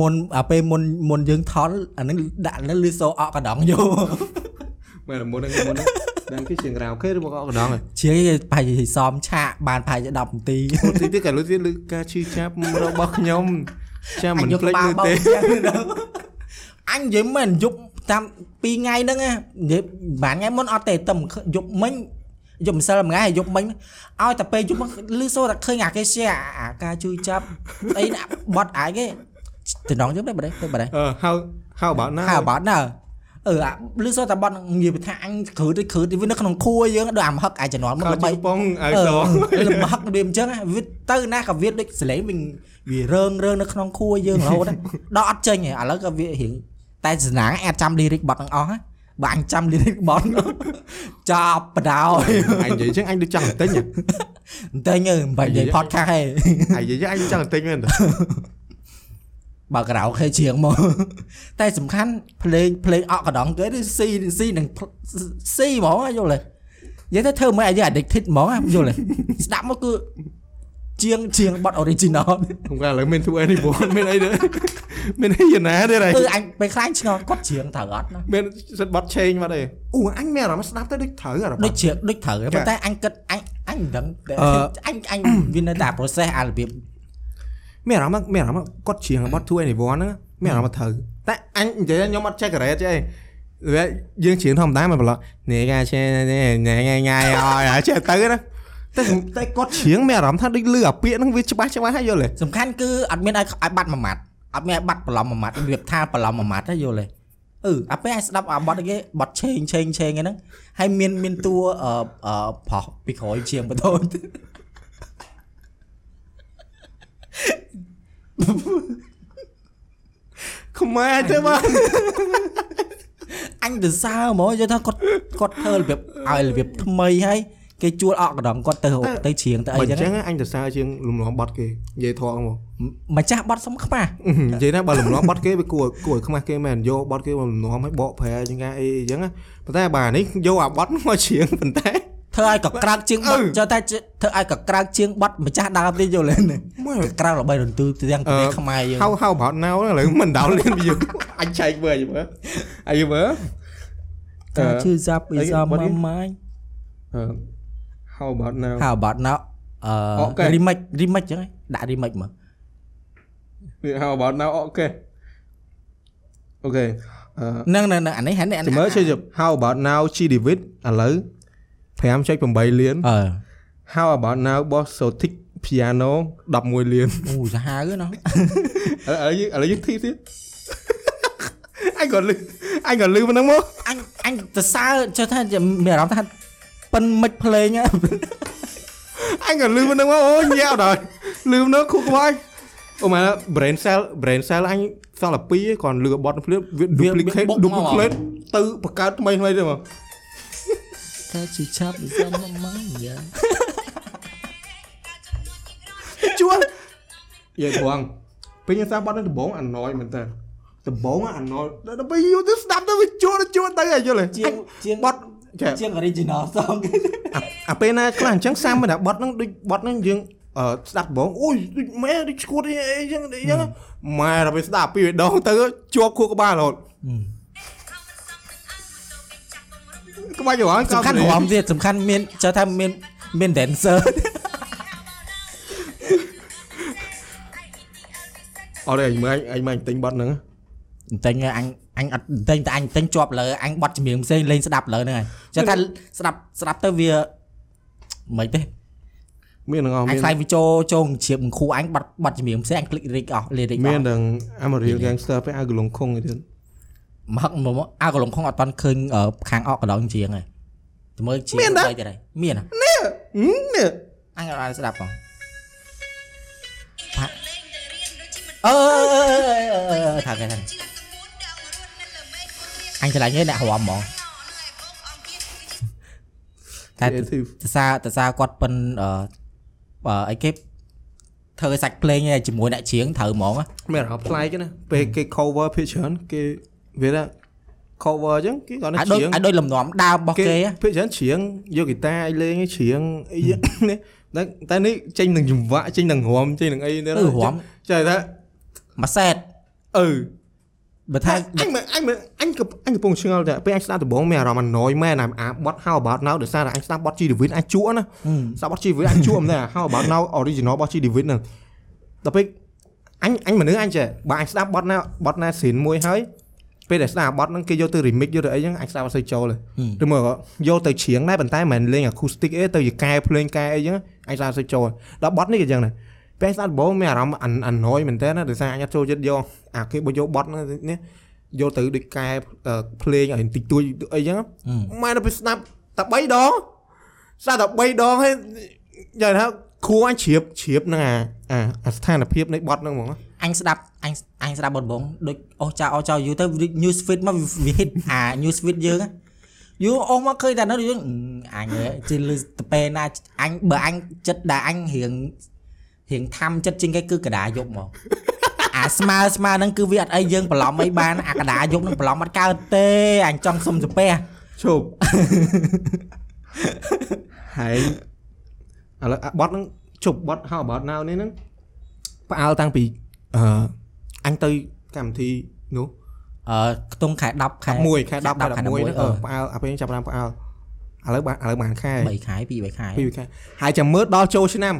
មុនអាពេលមុនមុនយើងថតអាហ្នឹងដាក់នៅឬសូអកកដងយោមែនមុនហ្នឹងមុនហ្នឹងដឹងគេជាងក្រៅគេឬមកអកដងហ៎ជាគេប្រហែលជាសមឆាកបានប្រហែលជា10នាទីអូទីទៀតក៏លុយទៀតលឺការឈឺចាប់របស់ខ្ញុំចាំមិនភ្លេចលឺទេអញនិយាយមែនយប់តាម2ថ្ងៃហ្នឹងណានិយាយបានថ្ងៃមុនអត់ទេតែយប់មិញយប់ម្សិលមួយថ្ងៃហើយយប់មិញឲ្យតែពេលយប់លឺសូតែឃើញអាគេ share អាការជួយចាប់អីណាបត់អាយគេ តំណងយើងទេបើទេបើទេអឺ how how about now ហើយបត់ណាអឺអាលឺសូតែបត់និយាយថាអញគ្រឿទៅគ្រឿទៅវានៅក្នុងខួរយើងដូចអាមហឹកអាចជំនាន់មុនខោល្បីជប៉ុងអើអឺសលំហឹកវាអញ្ចឹងវាទៅណាក៏វាដូចសលេងវិញវារើងរើងនៅក្នុងខួរយើងរហូតដល់អត់ចេញឥឡូវក៏វារៀងតែស្នាងអាចចាំលីរិកបត់ទាំងអស់ហ្នឹងបើអញចាំលីរិកបត់ចាប់បដោយអញនិយាយចឹងអញដូចចង់ទិញតែញើមិនបាច់និយាយ podcast ទេអញនិយាយអញចង់ទិញមែន បើក្រៅខេជាងមកតែសំខាន់ភ្លេងភ្លេងអកកដងគេគឺស៊ីស៊ីនឹងស៊ីហ្មងយល់ទេនិយាយទៅធ្វើមិនឲ្យយើង addicted ហ្មងយល់ទេស្ដាប់មកគឺជាងជាងបត់ original ខ្ញុំក៏ឥឡូវមានធ្វើនេះបងមានអីទេមានអីយ៉ាងណាទេហើយគឺអញពេលខ្លាញ់ឆ្ងល់គាត់ជ្រៀងត្រូវអត់ណាមានសិតបត់ឆេងមកទេអូអញមានអារម្មណ៍ស្ដាប់ទៅដូចត្រូវអារម្មណ៍ដូចជ្រៀងដូចត្រូវហើយប៉ុន្តែអញគិតអញអញមិនដឹងតែអឺអញអញវានៅតែ process អារបៀប មានអារម្មណ៍មានអារម្មណ៍គាត់ច្រៀងបត់ធ្វើនេះវ៉ាន់ហ្នឹងមានអារម្មណ៍ត្រូវតែអញនិយាយខ្ញុំអត់ចេះការ៉េតទេវាយើងច្រៀងធម្មតាមិនប្រឡប់នេះកាឆេនេះញ៉ៃញ៉ៃញ៉ៃអើចេះទៅណាតែតែគាត់ច្រៀងមានអារម្មណ៍ថាដូចលឺអាពាក្យហ្នឹងវាច្បាស់ច្បាស់ហើយយល់ទេសំខាន់គឺអត់មានឲ្យឲ្យបាត់មួយម៉ាត់អត់មានឲ្យបាត់បន្លំមួយម៉ាត់របៀបថាបន្លំមួយម៉ាត់ទេយល់ទេអឺអាពេលឲ្យស្ដាប់អាបត់គេបត់ឆេងឆេងឆេងហ្នឹងហើយមានមានតួអឺអឺប្រោះពីក្រោយជាងបតូន ខ្មែរទេបាទអញទៅសើហ្មងយល់ថាគាត់គាត់ធ្វើរបៀបឲ្យរបៀបថ្មីហើយគេជួលអកកណ្ដងគាត់ទៅទៅច្រៀងទៅអីបើអចឹញ្ចឹងងអញទៅសារជាងលំនាំបត់គេនិយាយធေါ်ហ្មងម្ចាស់បត់សុំខ្មាស់និយាយថាបើលំនាំបត់គេវាគួរគួរឲ្យខ្មាស់គេមែនយកបត់គេមកលំនាំឲ្យបកប្រែជាងការអីអញ្ចឹងណាប៉ុន្តែបាទនេះយកអាបត់មកច្រៀងប៉ុន្តែ ធ្វើឲ្យកក្រើកជាងបត់អឺចូលតែធ្វើឲ្យកក្រើកជាងបត់ម្ចាស់ដើមទៀតយល់ទេមកក្រើកល្បីរន្ទូទាំងប្រទេសខ្មែរយើងហៅហៅ about now ឥឡូវមិនដោនលៀនវាអញចែកមើលមើលអាយមើលការជឿចាប់អី is on បត់ my នេះ mind អឺ how about now how about now អអូឺខេ remake remake ចឹងឯងដាក់ remake មក how about now អូខេអូខេអឺនឹងនឹងនឹងអានេះហ្នឹងចាំមើលជួយជប់ how about now G David ឥឡូវ 5.8លានអឺ how about now boss Sotic piano 11លានអូសាហាវណាឥឡូវយើងឥឡូវយើងធីទៀតអញក៏លឺអញក៏លឺប៉ុណ្ណឹងមកអញអញទៅសើចុះថាមានអារម្មណ៍ថាប៉ិនមិចភ្លេងហ៎អញក៏លឺប៉ុណ្ណឹងមកអូញាក់ដល់លឺប៉ុណ្ណឹងខូក្បាយអូម៉ែ brain cell brain cell អញសល់តែ2ឯងគ្រាន់លឺបត់ភ្លាមវា duplicate duplicate ទៅបង្កើតថ្មីថ្មីទេមក តែជិះឆាប់ is on my mind យ៉ាជួលយាយត្រង់ពេលខ្ញុំសាបត់នៅដំបងអាណយមែនតើដំបងអាណយដល់ពេលយូរទៅស្ដាប់ទៅវាជួលជួលទៅហើយយល់ទេជាងជាងបត់ចាជាង original song អាអាពេលណាខ្លះអញ្ចឹងសាមមិនថាបត់ហ្នឹងដូចបត់ហ្នឹងយើងអឺស្ដាប់ដំបងអូយដូចម៉ែដូចឈួតអីអីចឹងអីចឹងម៉ែដល់ពេលស្ដាប់ពីរដងទៅជាប់ខួរក្បាលរហូត ក្បាច់រងសំខាន់រំទៀតសំខាន់មានចូលថាមានមាន dancer អត់ទេអញមើលអញមើលអញទិញបត់ហ្នឹងតែញអញអញអត់តែតែអញតែជាប់លើអញបត់ចម្រៀងផ្សេងលេងស្ដាប់លើហ្នឹងហើយចូលថាស្ដាប់ស្ដាប់ទៅវាមិនទេមានទាំងអស់អញមានខ្លាយវាចូលចូលជ្រាបគ្រូអញបាត់បាត់ចម្រៀងផ្សេងអញ click lyric អស់ lyric មានអស់ទាំង Amarillo Gangster ពេលឲ្យកលងខុងទៀត មកហឹកមកអើកន្លងខំអត់តាន់ឃើញអឺខាងអកកណ្ដងជាងហើយទៅមើលជាងទៅទៀតហើយមានហ៎នេះនេះអញអត់បានស្ដាប់ផងអឺថាគេថាអញឆ្លាញ់ទេអ្នករំហ្មងតែ creative តសារតសារគាត់ប៉ិនអឺអឺអីគេធ្វើសាច់ភ្លេងឯងជាមួយអ្នកច្រៀងត្រូវហ្មងណាមានអារម្មណ៍ប្លែកណាពេលគេ cover ភាគច្រើនគេ វាថា cover អញ្ចឹងគេគាត់អាតែដូចច្រៀងអាដូចលំនាំដើមរបស់គេហ៎ភាគច្រើនច្រៀងយកហ្គីតាឲ្យលេងឲ្យច្រៀងអីយ៉ាងនេះតែតែនេះចេញនឹងចង្វាក់ចេញនឹងរំចេញនឹងអីនេះអឺរំចេះថាមួយសែតអឺបើថាអញមិនអញមិនអញក៏អញកំពុងឆ្ងល់តែពេលអញស្ដាប់ដំបងមានអារម្មណ៍អណយមែនអាអាបត់ How about now ដោយសារតែអញស្ដាប់បត់ G David អញជក់ណាស្ដាប់បត់ G David អញជក់មែន How about now original បត់ G David ហ្នឹងដល់ពេលអញអញមនុស្សអញចេះបើអញស្ដាប់បត់ណាបត់ណាស្រីនមួយហើយ ពេលដែលស្ដាប់បត់ហ្នឹងគេយកទៅ remix យកទៅអីហ្នឹងអញស្ដាប់អត់សូវចូលទេឬមកក៏យកទៅច្រៀងដែរប៉ុន្តែមិនមែនលេង acoustic អីទៅជាកែភ្លេងកែអីចឹងអញស្ដាប់អត់សូវចូលដល់បត់នេះក៏ចឹងដែរពេលស្ដាប់ដំបងមានអារម្មណ៍អណយមែនតើណាដោយសារអញអត់ចូលចិត្តយកអាគេបើយកបត់ហ្នឹងនេះយកទៅដូចកែភ្លេងឲ្យតិចតួចអីចឹងម៉ែដល់ពេលស្ដាប់តែ3ដងស្ដាប់តែ3ដងហើយយ៉ាងថាគ្រូអញជ្រាបជ្រាបនឹងអាអាអាស្ថានភាពនៃបទហ្នឹងហ្មង អញស្ដាប់អញអញស្ដាប់បងបងដូចអស់ចោលអស់ចោលយូរទៅ news feed មកវា hit អា news feed យើងយូរអស់មកឃើញតែនោះយើងអញជិះលឺទៅពេលណាអញបើអញចិត្តដែលអញរៀងរៀងធំចិត្តជាងគេគឺកដាយប់មកអាស្មើស្មើហ្នឹងគឺវាអត់អីយើងបន្លំអីបានអាកដាយប់ហ្នឹងបន្លំអត់កើតទេអញចង់សុំសាពះឈប់ហើយឥឡូវអាបទហ្នឹងជប់បទហៅបទណៅនេះហ្នឹងផ្អើលតាំងពី អឺអញទៅកម្មវិធីនោះអឺខ្ទង់ខែ10ខែ11ខែ10ខែខែ11ហ្នឹង11អឺផ្អើលអាពេលចាប់តាមផ្អើលឥឡូវបានឥឡូវបានខែ3ខែ2 3ខែពីរខែហើយចាំមើលដល់ចូលឆ្នាំ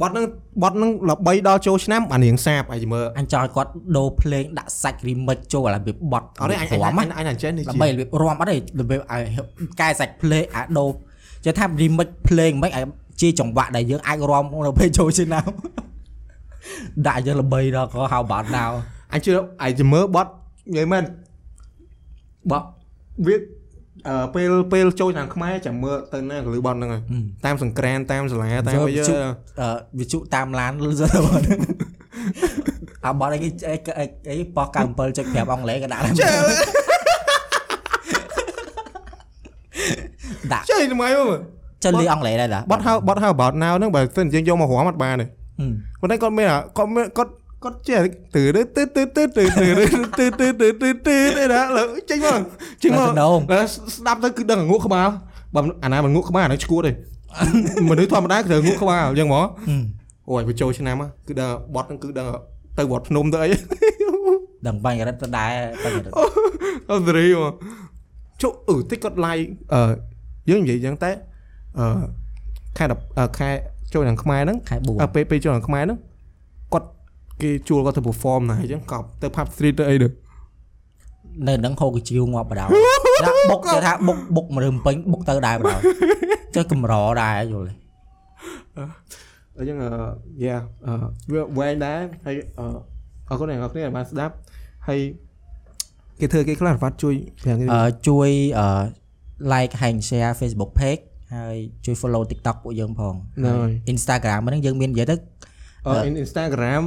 បត់ហ្នឹងបត់ហ្នឹងល្បីដល់ចូលឆ្នាំបានរៀងសាបហើយចាំមើលអញចង់ឲ្យគាត់ដូរភ្លេងដាក់សាច់ remix ចូលឲ្យវាបត់អត់ទេអញអញរំអញអញអញចេះនេះដើម្បីរបៀបរំអត់ទេរបៀបឲ្យកែសាច់ភ្លេងអាដូរចេះថា remix ភ្លេងមិនឲ្យជាចង្វាក់ដែលយើងអាចរំនៅពេលចូលឆ្នាំ ដាក់យើងល្បីដល់ក៏ហៅបាត់ណៅអញជឿអញចាំមើលបត់និយាយមែនបត់វាអឺពេលពេលចូលឆ្នាំខ្មែរចាំមើលទៅណាកលឺបត់ហ្នឹងហើយតាមសង្ក្រានតាមសាលាតាមអីយើអឺវិជុតាមឡានលឺទៅអាបតអីគេអីអីអីប៉ោះ97.5អង់គ្លេសក៏ដាក់ដែរដាក់ចេះថ្មីមកចុះលីអង់គ្លេសដែរតាបត់ហៅបត់ហៅ about now ហ្នឹងបើសិនយើងយកមករាំអត់បានទេហឹម ប៉ុន្តែគាត់មានអាគាត់មានគាត់គាត់ចេះទៅទៅទៅទៅទៅទៅទៅទៅទៅទៅទៅទៅឯណាលើចេញមកចេញមកស្ដាប់ទៅគឺដឹងងក់ក្បាលបើអាណាមិនងក់ក្បាលអាហ្នឹងឈួតទេមនុស្សធម្មតាគឺត្រូវងក់ក្បាលអញ្ចឹងហ្មងហឹមអូយវាចូលឆ្នាំគឺដឹងបត់ហ្នឹងគឺដឹងទៅវត្តភ្នំទៅអីដឹងបាញ់រិតទៅដែរបាញ់រិតអូសេរីមកចុះអឺតិចគាត់ like អឺយើងនិយាយអញ្ចឹងតែអឺខែ10ខែ ចូលខាងខ្មែរហ្នឹងខែ4អើពេលពេលចូលខាងខ្មែរហ្នឹងគាត់គេជួលគាត់ទៅ perform ណាអញ្ចឹងកប់ទៅ pub street ទៅអីទៅនៅនឹងហូកជីវងាប់បដៅដាក់បុកគេថាបុកបុកមរើពេញបុកទៅដែរបដៅចុះកម្រដែរយល់អញ្ចឹងអឺយ៉ាអឺវាវែងដែរហើយអឺអរគុណអ្នកនរគ្នាដែលបានស្ដាប់ហើយគេធ្វើគេខ្លះវត្តជួយយ៉ាងនេះអឺជួយអឺ like and share Facebook page ហើយជួយ follow TikTok ពួកយើងផងហ្នឹងហើយ Instagram ហ្នឹងយើងមាននិយាយទៅអឺ Instagram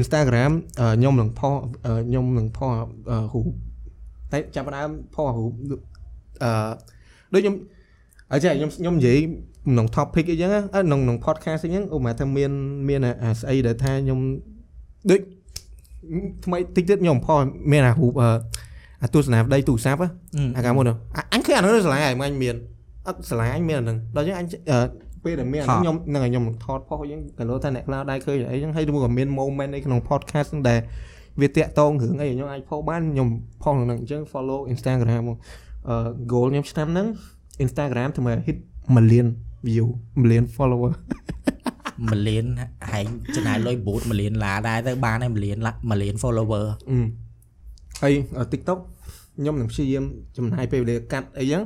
Instagram អឺខ្ញុំនឹងផុសអឺខ្ញុំនឹងផុសអឺរូបតែចាប់ផ្ដើមផុសរូបអឺដូចខ្ញុំអញ្ចឹងខ្ញុំខ្ញុំនិយាយក្នុង topic អីចឹងណាអឺក្នុងក្នុង podcast អីចឹងឧបមាថាមានមានអាស្អីដែលថាខ្ញុំដូចថ្មីតិចទៀតខ្ញុំផុសមានអារូបអឺអាទស្សនាវដ្តីទូរស័ព្ទអាកាមុនហ្នឹងអអញឃើញអានោះស្រឡាញ់ហើយអញមាន អត់ស្រឡាញ់អញមានអាហ្នឹងដល់ចឹងអញអឺពេលដែលមានអាហ្នឹងខ្ញុំហ្នឹងហើយខ្ញុំថតផុសអីចឹងក៏លោថាអ្នកខ្លះដែរឃើញអីចឹងហើយមួយក៏មាន moment អីក្នុង podcast ហ្នឹងដែលវាតាក់តងរឿងអីខ្ញុំអាចផុសបានខ្ញុំផុសក្នុងហ្នឹងអញ្ចឹង follow Instagram មកអឺ goal ខ្ញុំឆ្នាំហ្នឹង Instagram ធ្វើមក hit million view million follower មួយលានហែងចំណាយលុយបូតមួយលានឡាដែរទៅបានហើយមួយលានមួយលាន follower អឺហើយ TikTok ខ្ញុំនឹងព្យាយាមចំណាយពេលវេលាកាត់អីចឹង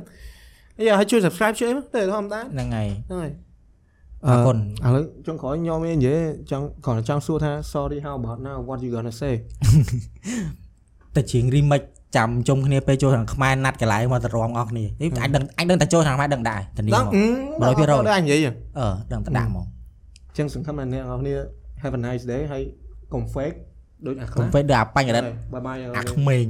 អីឲ្យជួយ subscribe ជួយមកតែធម្មតាហ្នឹងហើយហ្នឹងហើយអរគុណឥឡូវចុងក្រោយខ្ញុំមាននិយាយចង់គ្រាន់តែចង់សួរថា sorry how about now what you gonna say តែជាង remake ចាំជុំគ្នាពេលចូលខាងខ្មែរណាត់កន្លែងមកទៅរំអស់គ្នានេះអញដឹងអញដឹងតែចូលខាងខ្មែរដឹងដែរធានាដល់មក100% 100%ដល់អញនិយាយចឹងអឺដឹងតែដាក់ហ្មងអញ្ចឹងសង្ឃឹមថាអ្នកនរគ្នា have a nice day ហើយកុំ fake ដូចអាខ្លះកុំពេកដូចអាបញ្ញរិតបាយបាយអាក្មេង